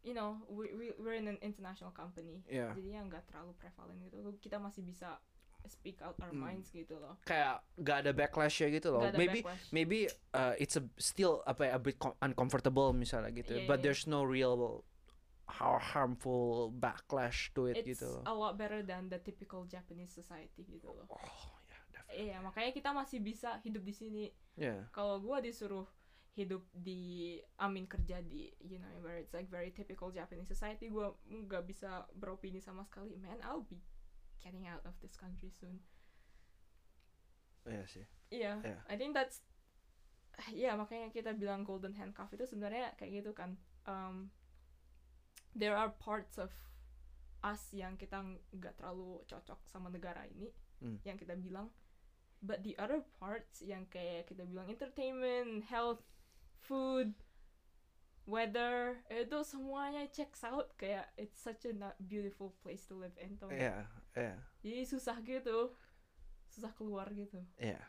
you know, we, we we're in an international company, Iya. jadinya nggak terlalu prevalent gitu. Kita masih bisa speak out our Hmm. minds gitu loh. Kayak nggak ada backlash ya gitu loh. Maybe backlash. maybe uh, it's a still apa ya, a bit com- uncomfortable misalnya gitu. Iya, But iya. there's no real har- harmful backlash to it It's gitu. a lot better than the typical Japanese society gitu loh. Oh ya, definitely. Iya, makanya kita masih bisa hidup di sini. Yeah. kalau gua disuruh hidup di amin kerja di you know where it's like very typical Japanese society gua nggak bisa beropini sama sekali man I'll be getting out of this country soon Iya sih. iya Yeah. I think that's ya makanya kita bilang golden handcuff itu sebenarnya kayak gitu kan um, there are parts of us yang kita nggak terlalu cocok sama negara ini Hmm. yang kita bilang but the other parts yang kayak kita bilang entertainment health food weather itu semuanya checks out kayak it's such a beautiful place to live in tuh yeah yeah jadi susah gitu susah keluar gitu Yeah.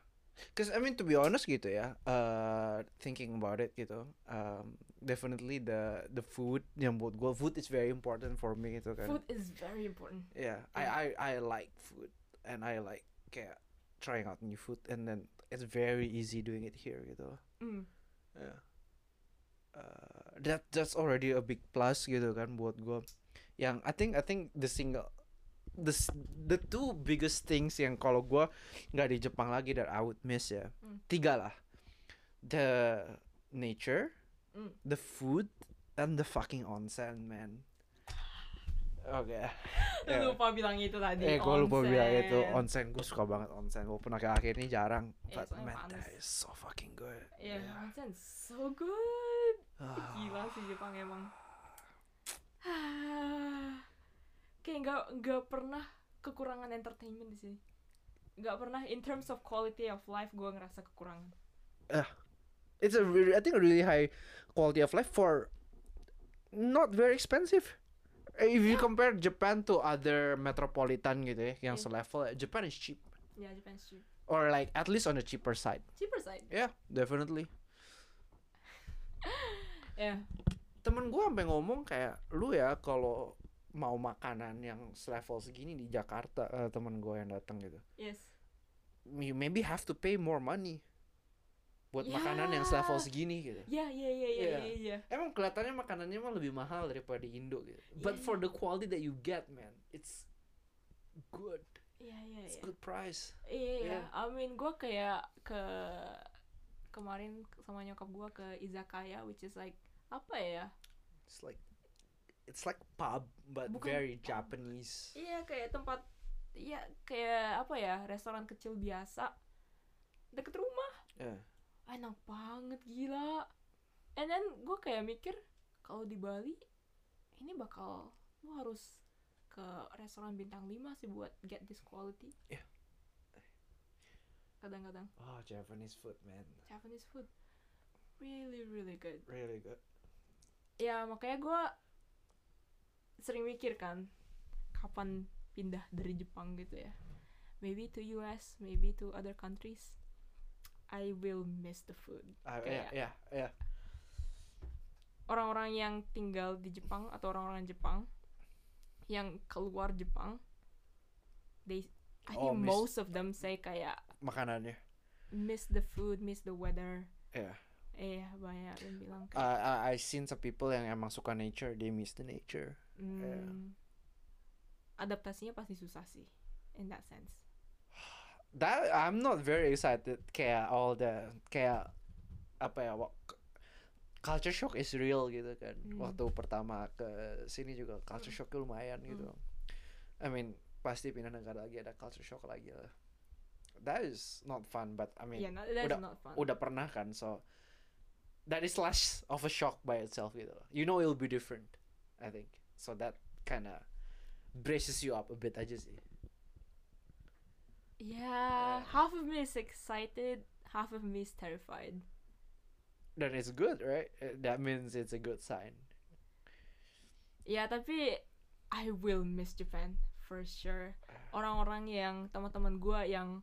Cause I mean to be honest gitu ya, uh, thinking about it gitu, um, definitely the the food yang buat gue food is very important for me gitu kan. food is very important Yeah, I, I I like food and I like kayak trying out new food and then it's very easy doing it here gitu. mm. Yeah. Uh, that that's already a big plus gitu kan buat gue. Yang I think I think the single the the two biggest things yang kalau gue nggak di Jepang lagi that I would miss ya Hmm. tiga lah the nature Mm. the food and the fucking onsen man oke Lu Ya. lupa bilang itu tadi eh gue lupa bilang itu onsen. gue suka banget onsen walaupun akhir-akhir ini jarang Iya, but man panas. that is so fucking good Iya, Yeah. onsen so good. Ah. Gila sih Jepang emang. Kayak nggak nggak pernah kekurangan entertainment di sini. Nggak pernah in terms of quality of life gue ngerasa kekurangan. it's a really I think a really high quality of life for not very expensive. Eh, If you compare Japan to other metropolitan gitu ya, yang Yeah. selevel, Japan is cheap Ya Japan cheap. or like at least on the cheaper side. Cheaper side. Yeah, definitely. Ya. Temen gue sampai ngomong kayak lu ya kalau mau makanan yang selevel segini di Jakarta, eh, temen gue yang datang gitu, Yes. you maybe have to pay more money buat makanan yang selevel Yeah. segini gitu. Ya ya ya ya Iya. ya ya. Emang kelihatannya makanannya mah lebih mahal daripada di Indo gitu. But Iya. for the quality that you get, man, it's good. Iya iya It's iya. good price. Iya, iya. Yeah. I mean gue kayak ke kemarin sama nyokap gue ke izakaya which is like apa ya? It's like it's like pub but Bukan very pub. Japanese. Iya kayak tempat Iya kayak apa ya restoran kecil biasa deket rumah Yeah. enak banget gila and then gue kayak mikir kalau di Bali ini bakal lu harus ke restoran bintang 5 sih buat get this quality Iya. kadang-kadang Oh, Japanese food, man. Japanese food really really good Really good. Ya makanya gue sering mikir kan kapan pindah dari Jepang gitu ya maybe to US maybe to other countries I will miss the food Uh, yeah, Kayak- yeah, yeah. orang-orang yang tinggal di Jepang atau orang-orang Jepang yang keluar Jepang they I Oh, think miss- most of them say kayak Makanannya. miss the food miss the weather Yeah. Eh banyak yang bilang Uh, kayak I, I seen some people yang emang suka nature, they miss the nature. hmm, adaptasinya pasti susah sih in that sense That I'm not very excited kayak all the kayak apa ya k- culture shock is real gitu kan. Hmm. Waktu pertama ke sini juga culture shock lumayan gitu. I mean pasti pindah negara lagi ada culture shock lagi lah. That is not fun but I mean yeah no, udah- not fun udah pernah kan so that is less of a shock by itself gitu. You know it'll be different I think. So that kinda braces you up a bit aja sih. yeah half of me is excited half of me is terrified Then it's good, right? Uh, That means it's a good sign. Ya tapi I will miss Japan for sure. Orang-orang yang teman-teman gua yang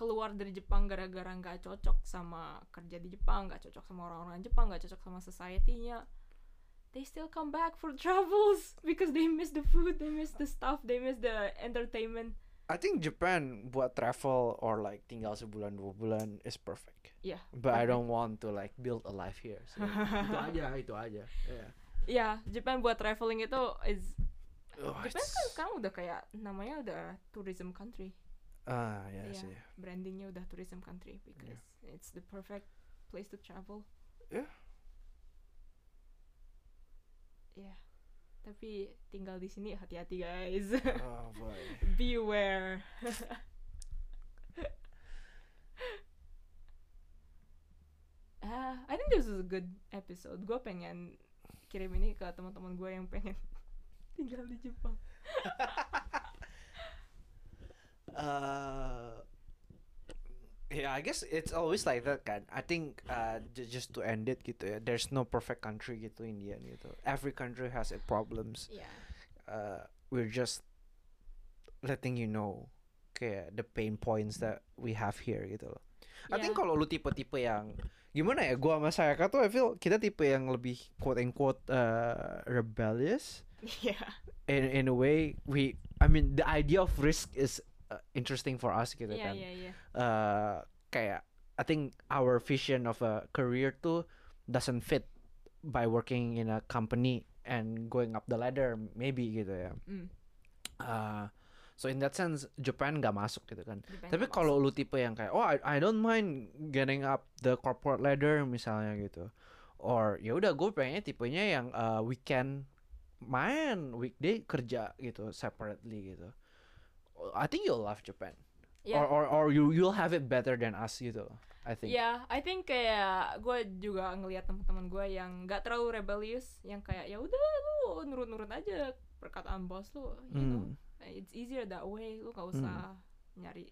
keluar dari Jepang gara-gara nggak cocok sama kerja di Jepang, nggak cocok sama orang-orang Jepang, nggak cocok sama society-nya. They still come back for travels because they miss the food, they miss the stuff, they miss the entertainment. I think Japan buat travel or like tinggal sebulan dua bulan is perfect. Yeah. But I perfect. don't want to like build a life here. So itu aja, itu aja. Yeah. Ya, Japan buat traveling itu is Oh, Japan it's- kan sekarang udah kayak namanya udah tourism country. Ah, ya Iya. sih. brandingnya udah tourism country because it's the perfect place to travel. Yeah. Ya. Tapi tinggal di sini hati-hati guys. Oh boy. Beware. Ah, I think this is a good episode. Gue pengen kirim ini ke teman-teman gue yang pengen tinggal di Jepang uh yeah I guess it's always like that kan. I think uh just to end it gitu ya there's no perfect country gitu in the end gitu. Every country has its problems. Ya uh we're just letting you know kayak the pain points that we have here gitu loh. I think Yeah. kalau lu tipe-tipe yang gimana ya gua sama saya tuh I feel kita tipe yang lebih quote unquote uh, rebellious. Ya in in a way we I mean the idea of risk is uh, interesting for us gitu ya kan ya ya uh, kayak I think our vision of a career tuh doesn't fit by working in a company and going up the ladder maybe gitu ya. Hmm, Uh, so in that sense Japan nggak masuk gitu kan. depends Tapi kalau lu tipe yang kayak oh I, I don't mind getting up the corporate ladder misalnya gitu. Or ya udah gue pengennya tipenya yang uh, weekend main, weekday kerja gitu separately gitu. I think you'll love Japan. Yeah. Or, or or you you'll have it better than us gitu. I think. Ya, I think kayak gue juga ngelihat teman-teman gue yang nggak terlalu rebellious, yang kayak ya udah lu nurut-nurut aja perkataan bos lu, you know. Hmm. It's easier that way, lu gak usah nyari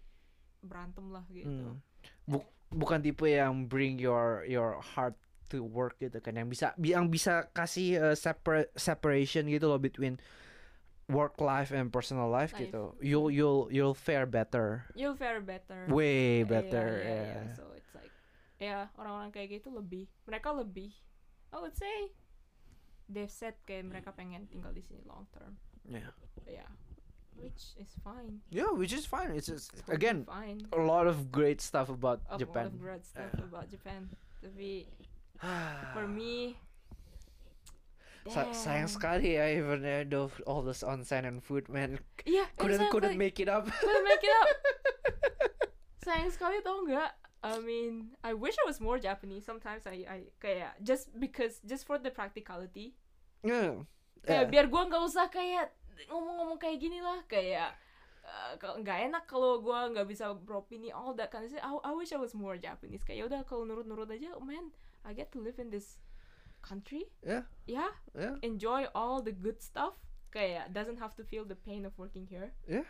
berantem lah gitu. Hmm. Bu- bukan tipe yang bring your your heart to work gitu kan yang bisa bi- yang bisa kasih uh, separa- separation gitu loh between work life and personal life, Life. gitu. You'll you'll you'll fare better. You'll fare better. Way better. iya, iya. yeah. So it's like ya orang-orang kayak gitu lebih mereka lebih I would say they've said kayak mereka pengen tinggal di sini long term. Yeah. Yeah. Which is fine. Yeah, which is fine. It's just again fine. a lot of great stuff about Japan. all of great stuff Yeah. about Japan. Tapi for me Sa- sayang sekali ya even uh, though all this onsen and food man Iya, couldn't sayang couldn't make it up. Couldn't make it up. sayang sekali tau nggak? I mean, I wish I was more Japanese. Sometimes I, I kayak just because just for the practicality. yeah. Kayak Yeah. biar gua nggak usah kayak ngomong-ngomong kayak gini lah kayak uh, kalau nggak enak kalau gua nggak bisa beropini all that kind of shit. I, I wish I was more Japanese. Kayak udah kalau nurut-nurut aja, oh, man, I get to live in this country. Yeah. Yeah, Yeah. enjoy all the good stuff. Kayak doesn't have to feel the pain of working here. Yeah.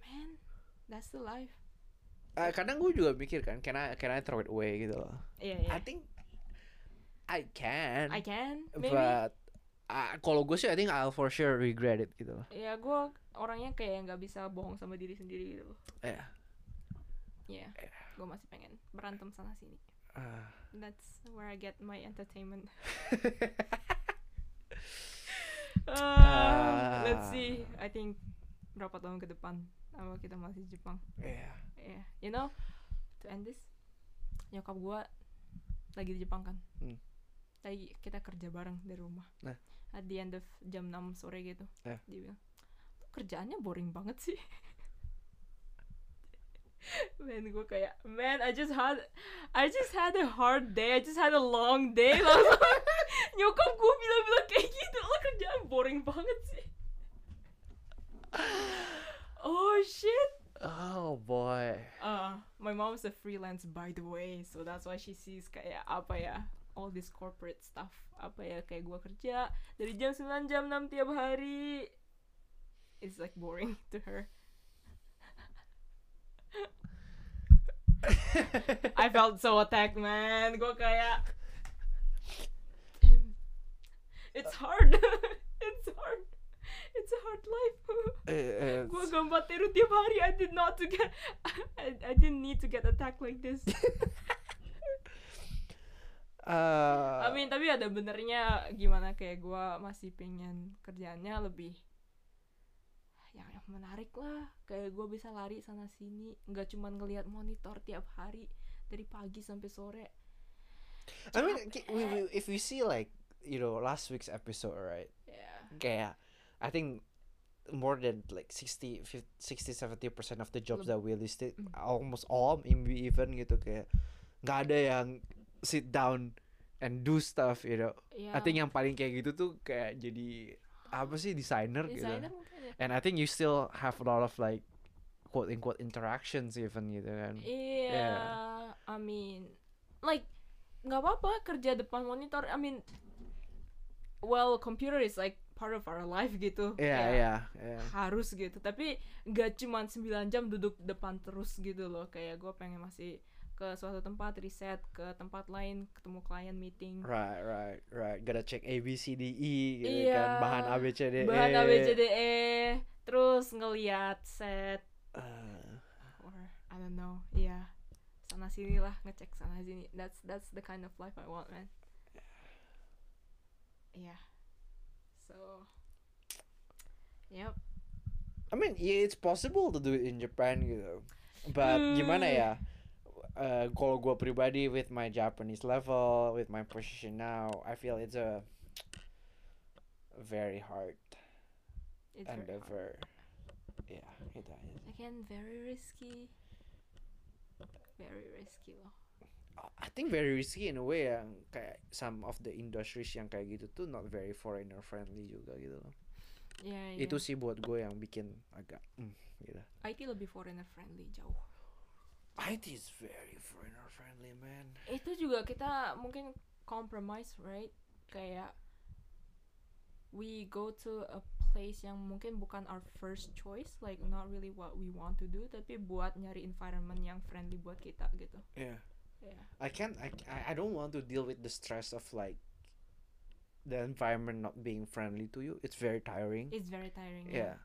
Man, that's the life. Uh, kadang gue juga mikir kan, can I can I throw it away gitu loh. Iya, iya. I think I can. I can, maybe. But uh, kalau gue sih I think I'll for sure regret it gitu loh. ya gue orangnya kayak nggak bisa bohong sama diri sendiri gitu loh. Yeah. Iya, gue masih pengen berantem sana sini. Uh, That's where I get my entertainment. Uh, let's see. I think berapa tahun ke depan apa kita masih Jepang. yeah. Yeah. You know, to end this, nyokap gue lagi di Jepang kan. Hmm. Lagi kita kerja bareng dari rumah. Nah. At the end of jam 6 sore gitu. Yeah. Dia bilang, "Lu kerjaannya boring banget sih. Man, gue kayak, man, I just had, I just had a hard day, I just had a long day. Langsung nyokap gue bilang-bilang kayak gitu, lo kerjaan boring banget sih. Oh shit. Oh boy. Uh, my mom's a freelance by the way, so that's why she sees kayak apa ya, all this corporate stuff. Apa ya kayak gua kerja dari jam 9 jam 6 tiap hari. It's like boring to her. I felt so attacked, man. Gua kayak It's hard. it's hard. It's a hard life. Gua gambar tiru tiap hari. I did not to get. I, I didn't need to get attacked like this. uh, I mean tapi ada benernya gimana kayak gua masih pengen kerjaannya lebih yang, yang menarik lah. Kayak gua bisa lari sana sini, nggak cuma ngelihat monitor tiap hari dari pagi sampai sore. I mean, we, we, if we see like you know last week's episode, right? Yeah. Kayak I think more than like 60 50, 60 70 percent of the jobs Leb- that we listed Mm. almost all maybe even gitu kayak nggak ada yang sit down and do stuff you know Yeah. I think yang paling kayak gitu tuh kayak jadi apa sih designer, designer gitu. And I think you still have a lot of like quote unquote interactions even gitu kan Iya, I mean, like nggak apa-apa kerja depan monitor. I mean, well, computer is like part of our life gitu Iya, Kayak iya, iya. harus gitu tapi nggak cuma 9 jam duduk depan terus gitu loh kayak gue pengen masih ke suatu tempat riset ke tempat lain ketemu klien meeting Right, right, right. Gotta check A B C D E gitu Iya. kan. Bahan A B C D E. bahan ABCDE E, terus ngeliat set Eh, or I don't know iya sana sini lah ngecek sana sini that's that's the kind of life I want man yeah so yep I mean, yeah, it's possible to do it in Japan gitu. But gimana Hmm. ya? Uh, kalau gue pribadi with my Japanese level, with my position now, I feel it's a very hard it's very hard. endeavor. Yeah, itu aja. again very risky very risky loh I think very risky in a way yang kayak some of the industries yang kayak gitu tuh not very foreigner friendly juga gitu loh. yeah. Itu sih buat gue yang bikin agak mm, gitu. IT lebih foreigner friendly jauh IT is very foreigner friendly man. itu juga kita mungkin compromise right kayak we go to a place yang mungkin bukan our first choice like not really what we want to do tapi buat nyari environment yang friendly buat kita gitu Yeah. ya I can't I, I I don't want to deal with the stress of like the environment not being friendly to you. It's very tiring. it's very tiring yeah.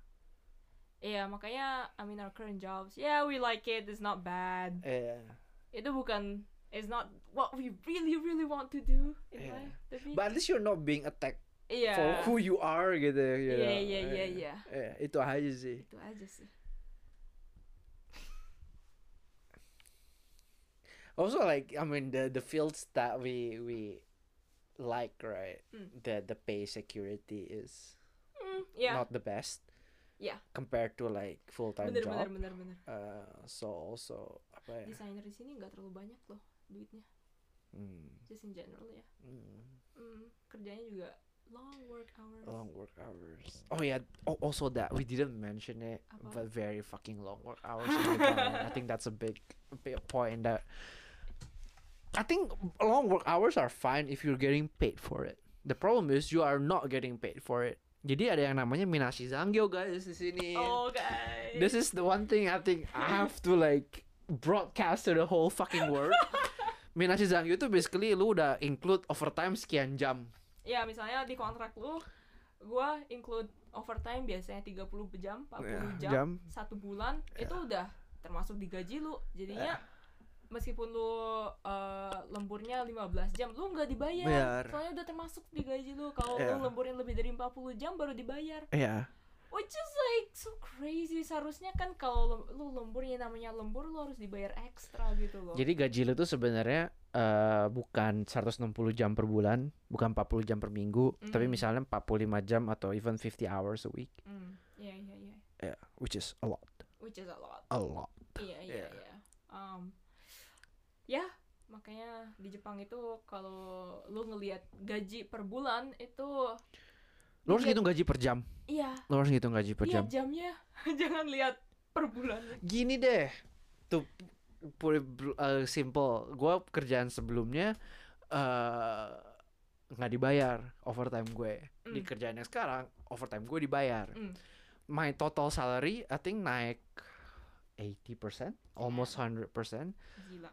Iya makanya I mean our current jobs yeah we like it it's not bad Yeah. itu bukan it's not what we really really want to do in Yeah. life tapi But at least you're not being attacked iya for who you are gitu. You iya know? iya iya Eh, iya eh, itu aja sih. itu aja sih Also like I mean the the fields that we we like right Mm. the the pay security is Hmm, yeah not the best. Yeah. Compared to like full time bener job. bener bener bener Uh, so also apa ya? desainer di sini nggak terlalu banyak loh duitnya Hmm, just in general ya hmm. Hmm, kerjanya juga long work hours long work hours. Oh yeah. Oh, also that we didn't mention it, Apa? but very fucking long work hours. I think that's a big, big point that. I think long work hours are fine if you're getting paid for it. The problem is you are not getting paid for it. Jadi ada yang namanya minashi zangyo guys di sini. oh guys This is the one thing I think I have to like broadcast to the whole fucking world. minashi zangyo itu basically lu udah include overtime sekian jam. ya misalnya di kontrak lu gua include overtime biasanya 30 jam 40 Ya, jam, jam. satu bulan itu udah termasuk di gaji lu jadinya meskipun lu eh, lemburnya 15 jam lu nggak dibayar Bayar. soalnya udah termasuk di gaji lu kalau Ya. lu lemburin lebih dari 40 jam baru dibayar Iya. which is like so crazy seharusnya kan kalau lu lemburnya namanya lembur lu harus dibayar ekstra gitu loh Jadi gaji lu tuh sebenarnya eh, bukan 160 jam per bulan, bukan 40 jam per minggu, tapi Mm. misalnya 45 jam atau even 50 hours a week. Hmm, iya iya iya Yeah, which is a lot. which is a lot A lot. Iya iya Yeah. iya. Um, ya makanya di Jepang itu kalau lu ngelihat gaji per bulan itu Lu harus ngitung gaji per jam. iya Lu harus ngitung gaji per iya jam. jamnya jangan lihat per bulan. Gini deh. Tuh uh, simple. Gua kerjaan sebelumnya eh nggak dibayar overtime gue. Di Mm. kerjaan yang sekarang overtime gue dibayar. Mm. My total salary I think naik 80%, almost 100%. Gila.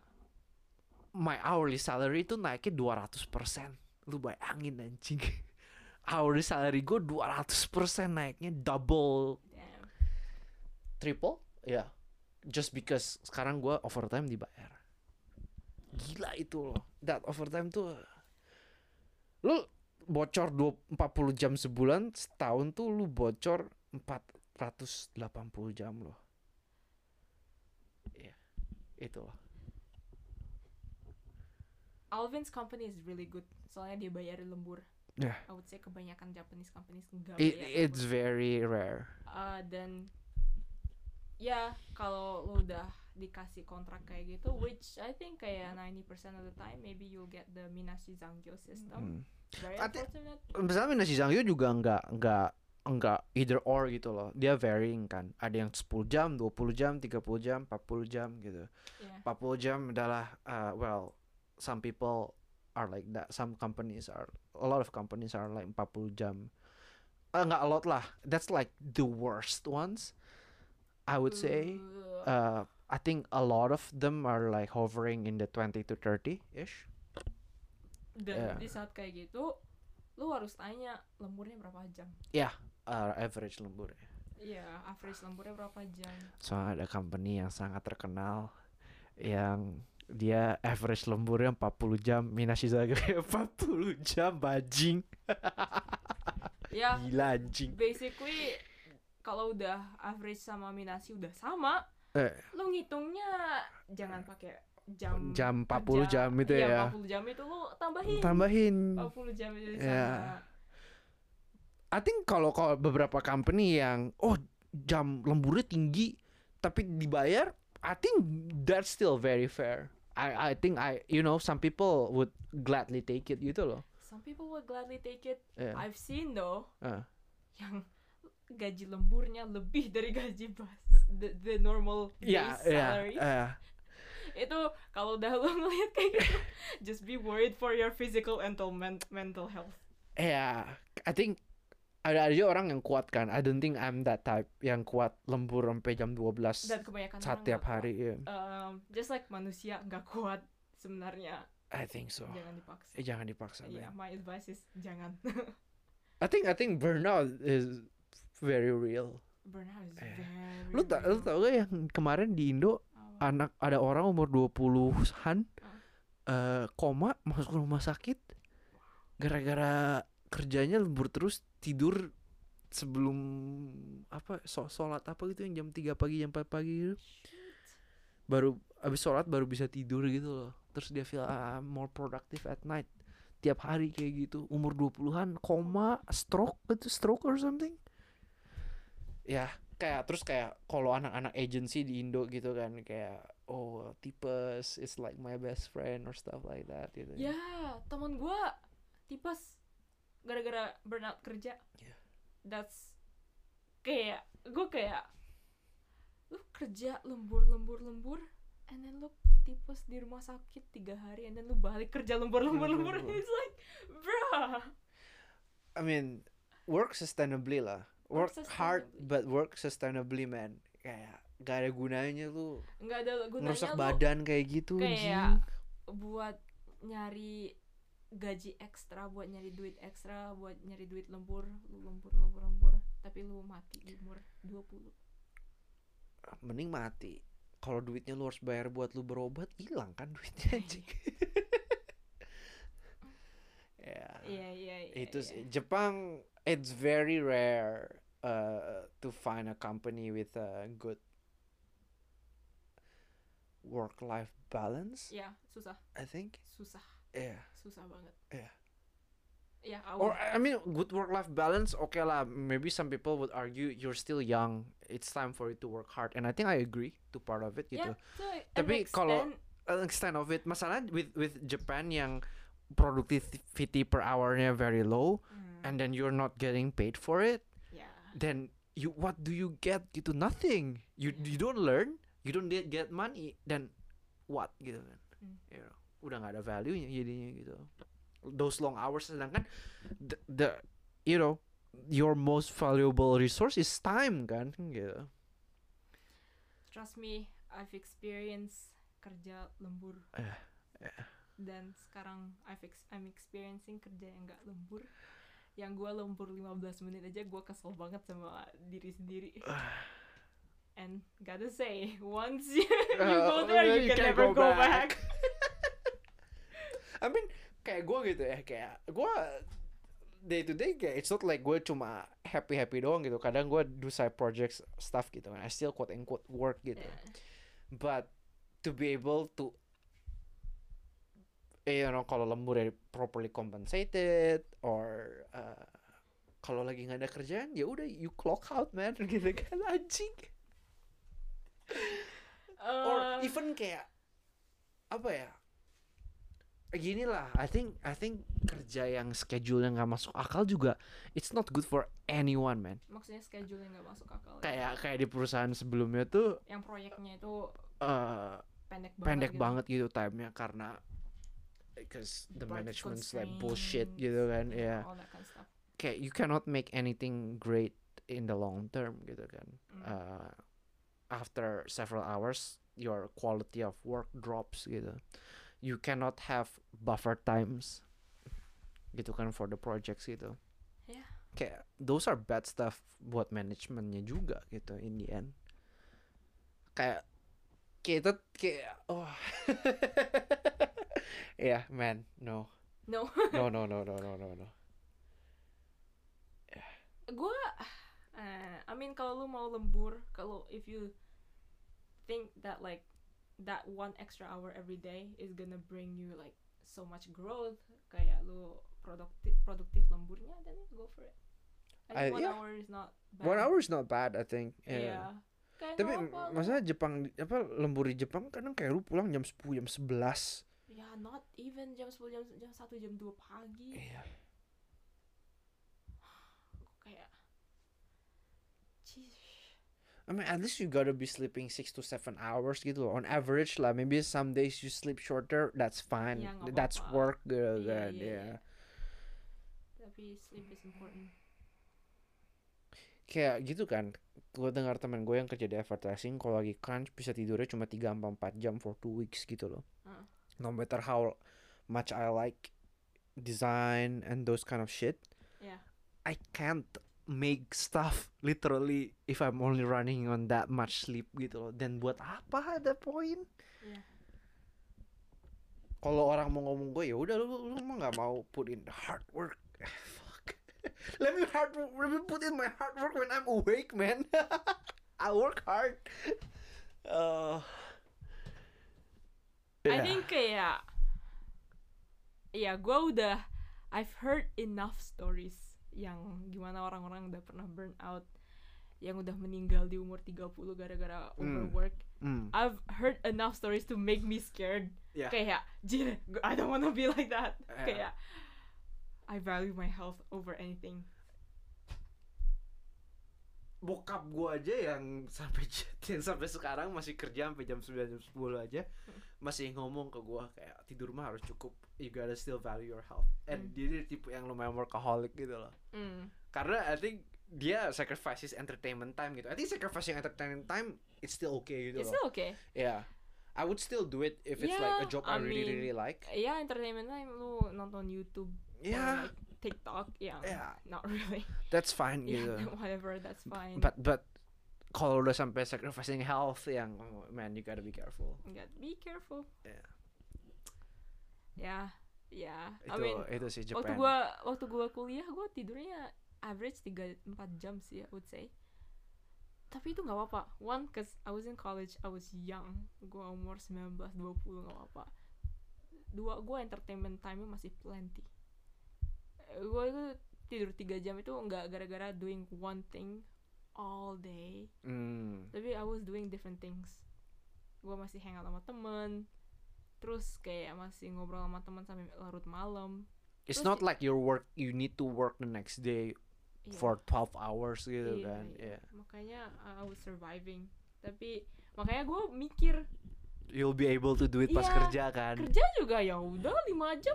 My hourly salary itu naiknya 200%. Lu bayangin anjing. hourly salary gue 200% naiknya double, Damn. triple. Ya. Yeah. Just because sekarang gue overtime dibayar. Gila itu loh. That overtime tuh lu bocor 2, 40 jam sebulan, setahun tuh lu bocor 480 jam loh. Iya. Itu loh. Alvin's company is really good soalnya dia bayarin lembur. Yeah. I would say kebanyakan Japanese companies enggak It, bayar it's very rare. Uh, dan ya kalau lu udah dikasih kontrak kayak gitu which I think kayak 90% of the time maybe you'll get the Minashi Zangyo system Hmm. very unfortunate misalnya Minashi Zangyo juga nggak nggak nggak either or gitu loh dia varying kan ada yang 10 jam 20 jam 30 jam 40 jam gitu yeah 40 jam adalah uh, well some people are like that. Some companies are a lot of companies are like 40 jam. Uh, nggak a lot lah. That's like the worst ones I would say. Uh, I think a lot of them are like hovering in the 20 to 30 ish dan yeah. di saat kayak gitu lu harus tanya lemburnya berapa jam? Uh, average lembur. Iya average lemburnya berapa jam? Soalnya ada company yang sangat terkenal yang dia average lemburnya 40 jam Minashizaga 40 jam bajing ya gila anjing basically kalau udah average sama minasi udah sama Eh. lu ngitungnya jangan pakai jam jam 40 kerja. jam itu Iya, ya 40 jam itu lu tambahin tambahin 40 jam itu Ya. sana. I think kalau kalau beberapa company yang oh jam lemburnya tinggi tapi dibayar I think that's still very fair I I think I you know some people would gladly take it gitu loh some people would gladly take it yeah. I've seen though Ah. yang gaji lemburnya lebih dari gaji bas the, the normal base yeah salary yeah. itu kalau udah lu ngeliat kayak gitu just be worried for your physical and men- mental health Yeah, I think ada aja orang yang kuat kan. I don't think I'm that type yang kuat lembur sampai jam 12 dan kebanyakan saat orang tiap nggak kuat. hari. iya. um, just like manusia nggak kuat sebenarnya I think so. jangan dipaksa Eh, jangan dipaksa. Iya, man. my advice is jangan. I think I think burnout is very real. Burnout is Eh, very. Lu tak lu tau gak yang kemarin di Indo Apa? anak ada orang umur 20-an Ah. eh koma masuk rumah sakit gara-gara kerjanya lembur terus tidur sebelum apa sholat apa gitu yang jam 3 pagi jam 4 pagi gitu. Baru abis sholat baru bisa tidur gitu loh. Terus dia feel "Ah, I'm more productive at night. Tiap hari kayak gitu. Umur 20-an koma stroke itu stroke or something. Ya kayak terus kayak kalau anak-anak agency di Indo gitu kan kayak oh tipes is like my best friend or stuff like that gitu. Ya, teman gua tipes gara-gara burnout kerja. Iya. That's kayak gue kayak lu kerja lembur lembur lembur and then lu tipes di rumah sakit tiga hari and then lu balik kerja lembur lembur lembur it's like bruh. I mean work sustainably lah. Work work, hard but work sustainably man. Kayak gak ada gunanya lu nggak ada gunanya ngerusak lu badan kayak gitu kayak buat nyari gaji ekstra buat nyari duit ekstra buat nyari duit lembur lu lembur lembur lembur tapi lu mati di umur 20 mending mati. Kalau duitnya lu harus bayar buat lu berobat hilang kan duitnya anjing. ya. Iya iya iya itu iya. sih Jepang it's very rare uh, to find a company with a good work life balance. Iya, susah. I think. Susah. Yeah susah banget. Iya. ya or awal I mean good work life balance okay lah. Maybe some people would argue you're still young. It's time for you to work hard. And I think I agree to part of it gitu. Ya so Tapi kalau- extent, an extent of it masalah with with Japan yang productivity per hournya very low hmm, and then you're not getting paid for it ya then you what do you get? Gitu nothing. You Yeah. you don't learn you don't get, money then what gitu kan? Hmm. you know, udah nggak ada value nya jadinya gitu. Those long hours sedangkan the, the you know your most valuable resource is time kan gitu. Trust me I've experienced kerja lembur. Eh, eh. dan sekarang I've ex- I'm experiencing kerja yang nggak lembur. Yang gua lembur 15 menit aja gua kesel banget sama diri sendiri. And gotta say once you, you Uh, go there you, you can can't never go go, back. back, I mean kayak gue gitu ya kayak gue day to day kayak it's not like gue cuma happy happy doang gitu. Kadang gue do side projects stuff gitu kan. I still quote unquote work gitu. Yeah. but to be able to eh, you know kalau lembur ya properly compensated or uh, kalau lagi nggak ada kerjaan ya udah you clock out man gitu kan anjing. Or Uh, even kayak apa ya gini lah I think I think kerja yang schedule yang nggak masuk akal juga it's not good for anyone man maksudnya schedule yang nggak masuk akal ya. kayak kayak di perusahaan sebelumnya tuh yang proyeknya itu eh pendek banget pendek gitu. banget gitu time-nya karena because the Budget management's like bullshit gitu kan yeah, ya that kind of kayak you cannot make anything great in the long term gitu kan. Mm. Uh, after several hours, your quality of work drops gitu. You cannot have buffer times gitu kan for the projects gitu. Yeah. Kayak those are bad stuff buat manajemennya juga gitu in the end. Kayak kita kayak oh yeah man no No. no no no no no no no gue eh, I mean kalau lu mau lembur kalau if you think that like that one extra hour every day is gonna bring you like so much growth. Kayak lu produktif produktif lemburnya then go for it. I think I- one yeah. hour is not bad. One hour is not bad I think. Yeah, yeah. Kayak tapi apa, lu- masalah Jepang apa lembur di Jepang kadang kayak lu pulang jam 10 jam 11 ya not even jam 10 jam jam 1 jam 2 pagi. Iya. Kayak Jeez. I mean at least you gotta be sleeping 6 to 7 hours gitu loh. on average lah maybe some days you sleep shorter that's fine Ya, nggak that's apa-apa. work gitu Iya, kan iya, ya iya. tapi sleep is important kayak gitu kan gue dengar teman gue yang kerja di advertising kalau lagi crunch bisa tidurnya cuma 3 sampai 4 jam for 2 weeks gitu loh Heeh. no matter how much I like design and those kind of shit yeah I can't make stuff literally if I'm only running on that much sleep gitu loh. Dan buat apa ada point? Yeah kalau orang mau ngomong gue ya udah lu lu mah nggak mau put in the hard work. Fuck. Let me hard let me put in my hard work when I'm awake man. I work hard. Uh, I yeah. think kayak ya gue udah I've heard enough stories yang gimana orang-orang udah pernah burn out yang udah meninggal di umur 30 gara-gara Hmm. overwork. Mm, I've heard enough stories to make me scared. Yeah. Kayak, jir, I don't wanna be like that. Yeah. Kayak, I value my health over anything. bokap gue aja yang sampai yang sampai sekarang masih kerja sampai jam 9 jam 10 aja masih ngomong ke gue kayak tidur mah harus cukup you gotta still value your health and Hmm. dia dia tipe yang lumayan workaholic gitu loh Mm. karena I think dia sacrifices entertainment time gitu I think sacrificing entertainment time it's still okay gitu It's loh still okay. yeah I would still do it if it's like a Yeah, job I, I really mean, really like Ya entertainment time lu nonton YouTube yeah like TikTok yang Yeah. not really. that's fine Yeah, gitu whatever, that's fine. but but kalau udah sampai sacrificing health yang man you gotta be careful Nggak, be careful. Yeah. Ya, ya. itu I mean, itu sih waktu Japan gua waktu gua kuliah gua tidurnya average 3 4 jam sih I would say. Tapi itu nggak apa-apa. One, cause I was in college, I was young. Gua umur 19 20 nggak apa-apa. Dua, gua entertainment time masih plenty. Gua itu tidur 3 jam itu nggak gara-gara doing one thing all day. Hmm. Tapi I was doing different things. Gua masih hangout sama temen. Terus kayak masih ngobrol sama teman sampai larut malam. It's Terus not like your work you need to work the next day Iya. for 12 hours gitu Iya, kan. iya. Yeah. Makanya uh, I was surviving. Tapi makanya gue mikir You'll be able to do it pas Iya, kerja kan. kerja juga ya udah lima jam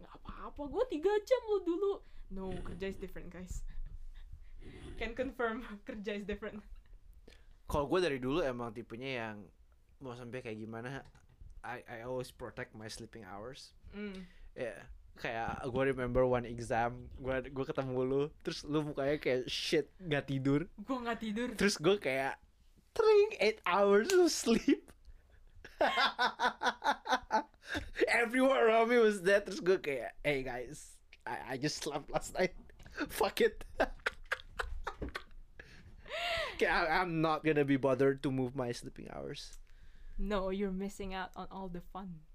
nggak apa-apa gue tiga jam lo dulu. No kerja is different guys. Can confirm kerja is different. Kalau gue dari dulu emang tipenya yang mau sampai kayak gimana I I always protect my sleeping hours. Mm. Ya, kayak gue remember one exam, gue gue ketemu lu, terus lu mukanya kayak shit nggak tidur, Gue nggak tidur. terus gue kayak tring eight hours of sleep. Everyone around me was dead, terus gue kayak, hey guys, I I just slept last night, fuck it. kayak I- I'm not gonna be bothered to move my sleeping hours. No, you're missing out on all the fun.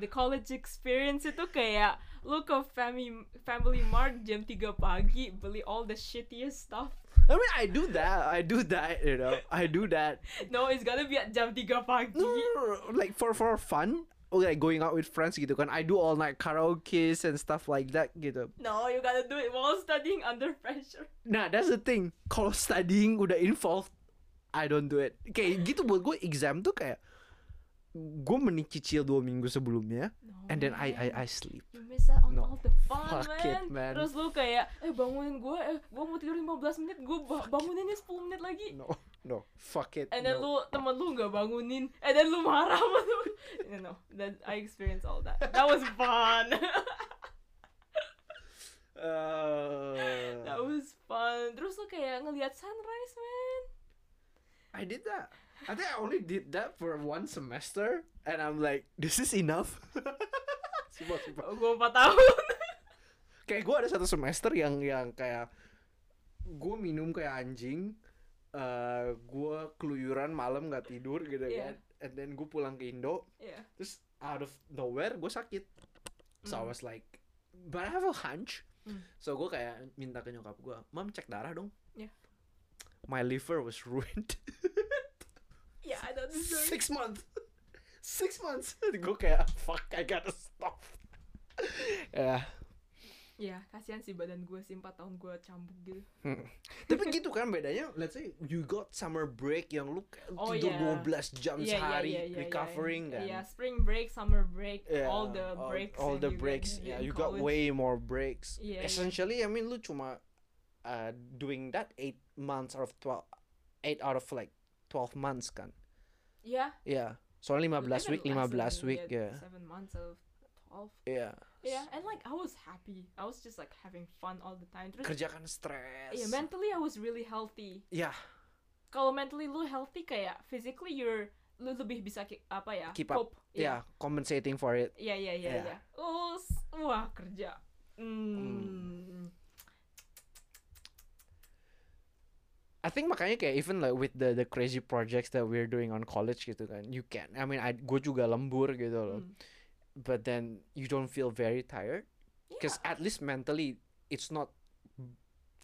The college experience itu kayak lu ke family family mart jam 3 pagi beli all the shittiest stuff. I mean, I do that, I do that, you know, I do that. No, it's gotta be at jam 3 pagi. No, no, no, like for for fun, like going out with friends gitu kan. I do all night karaoke and stuff like that gitu. No, you gotta do it while studying under pressure. Nah, that's the thing. Kalau studying udah involved, I don't do it. Kayak gitu buat gue exam tuh kayak gue menicicil dua minggu sebelumnya No, and then I I man. I sleep You miss out on No, all the fun, fuck man. it, man. Terus lu kayak, eh bangunin gue, eh gue mau tidur 15 menit, gue ba banguninnya 10 menit lagi. no no fuck it And then no. lu, temen lu gak bangunin, and then lu marah sama lu. You know, that I experienced all that. That was fun. Uh, that was fun. Terus lu kayak ngelihat sunrise, man. I did that. I think I only did that for one semester, and I'm like, this is enough. sumpah, sumpah. Gue 4 tahun. Kayak gue ada satu semester yang yang kayak gue minum kayak anjing, eh gue keluyuran malam nggak tidur gitu Iya. kan, and then gue pulang ke Indo, Iya. terus out of nowhere gue sakit, so I Mm. was like, but I have a hunch, Mm. so gue kayak minta ke nyokap gue, mam cek darah dong. My liver was ruined. Yeah, I know this story. six months six months gue kayak fuck I gotta stop ya Iya, kasihan sih badan gue sih 4 tahun gue cambuk gitu. hmm. tapi gitu kan bedanya let's say you got summer break yang lu Oh, tidur iya. 12 jam iya, sehari iya, iya, recovering iya. kan Iya, spring break, summer break, Yeah, all the breaks. all, yang the breaks yeah you got college. way more breaks iya. essentially I mean lu cuma uh, doing that 8 months out of 12 8 out of like 12 months kan Yeah. yeah soalnya 15 week 15 week ya Seven months of 12. yeah Yeah, and like I was happy. I was just like having fun all the time. Terus kerjakan stres yeah, mentally I was really healthy. yeah Kalau mentally lu healthy kayak physically you're lu lebih bisa ki- apa ya? Keep up. cope. yeah compensating for it Yeah. iya. Oh, s- wah, kerja. Hmm. I think makanya kayak even like with the the crazy projects that we're doing on college gitu kan, you can. I mean, I gue juga lembur gitu loh. Hmm. But then you don't feel very tired, because Yeah. at least mentally it's not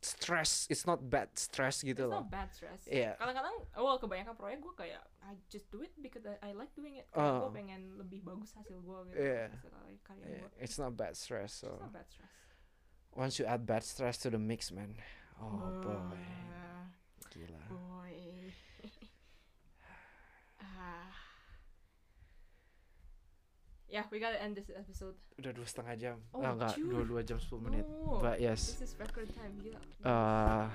stress. It's not bad stress gitu It's loh. not bad stress. Iya. Kadang-kadang, well kebanyakan proyek gue kayak I just do it because I, I like doing it. Uh. Kayak gue pengen lebih bagus hasil gue gitu. Hasil karya- karya Yeah, gue. it's not bad stress. It's So not bad stress. once you add bad stress to the mix, man, oh boy, Uh, gila. boy. Ah. Yeah, we gotta end this episode. Udah dua setengah jam. Oh, Ah, enggak, dua dua jam 10 menit. No. But yes. This is record time, gila. Uh,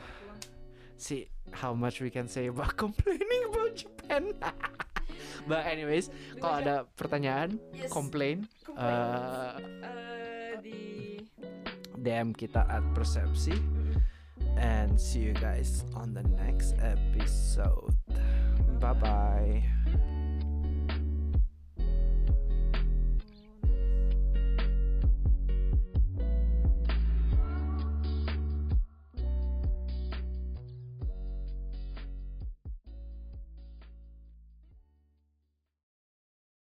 see how much we can say about complaining about Japan. But anyways, kalau ada pertanyaan, Yes. complain, Complaints. uh, Eh, di DM kita at Persepsi, and see you guys on the next episode. Bye bye.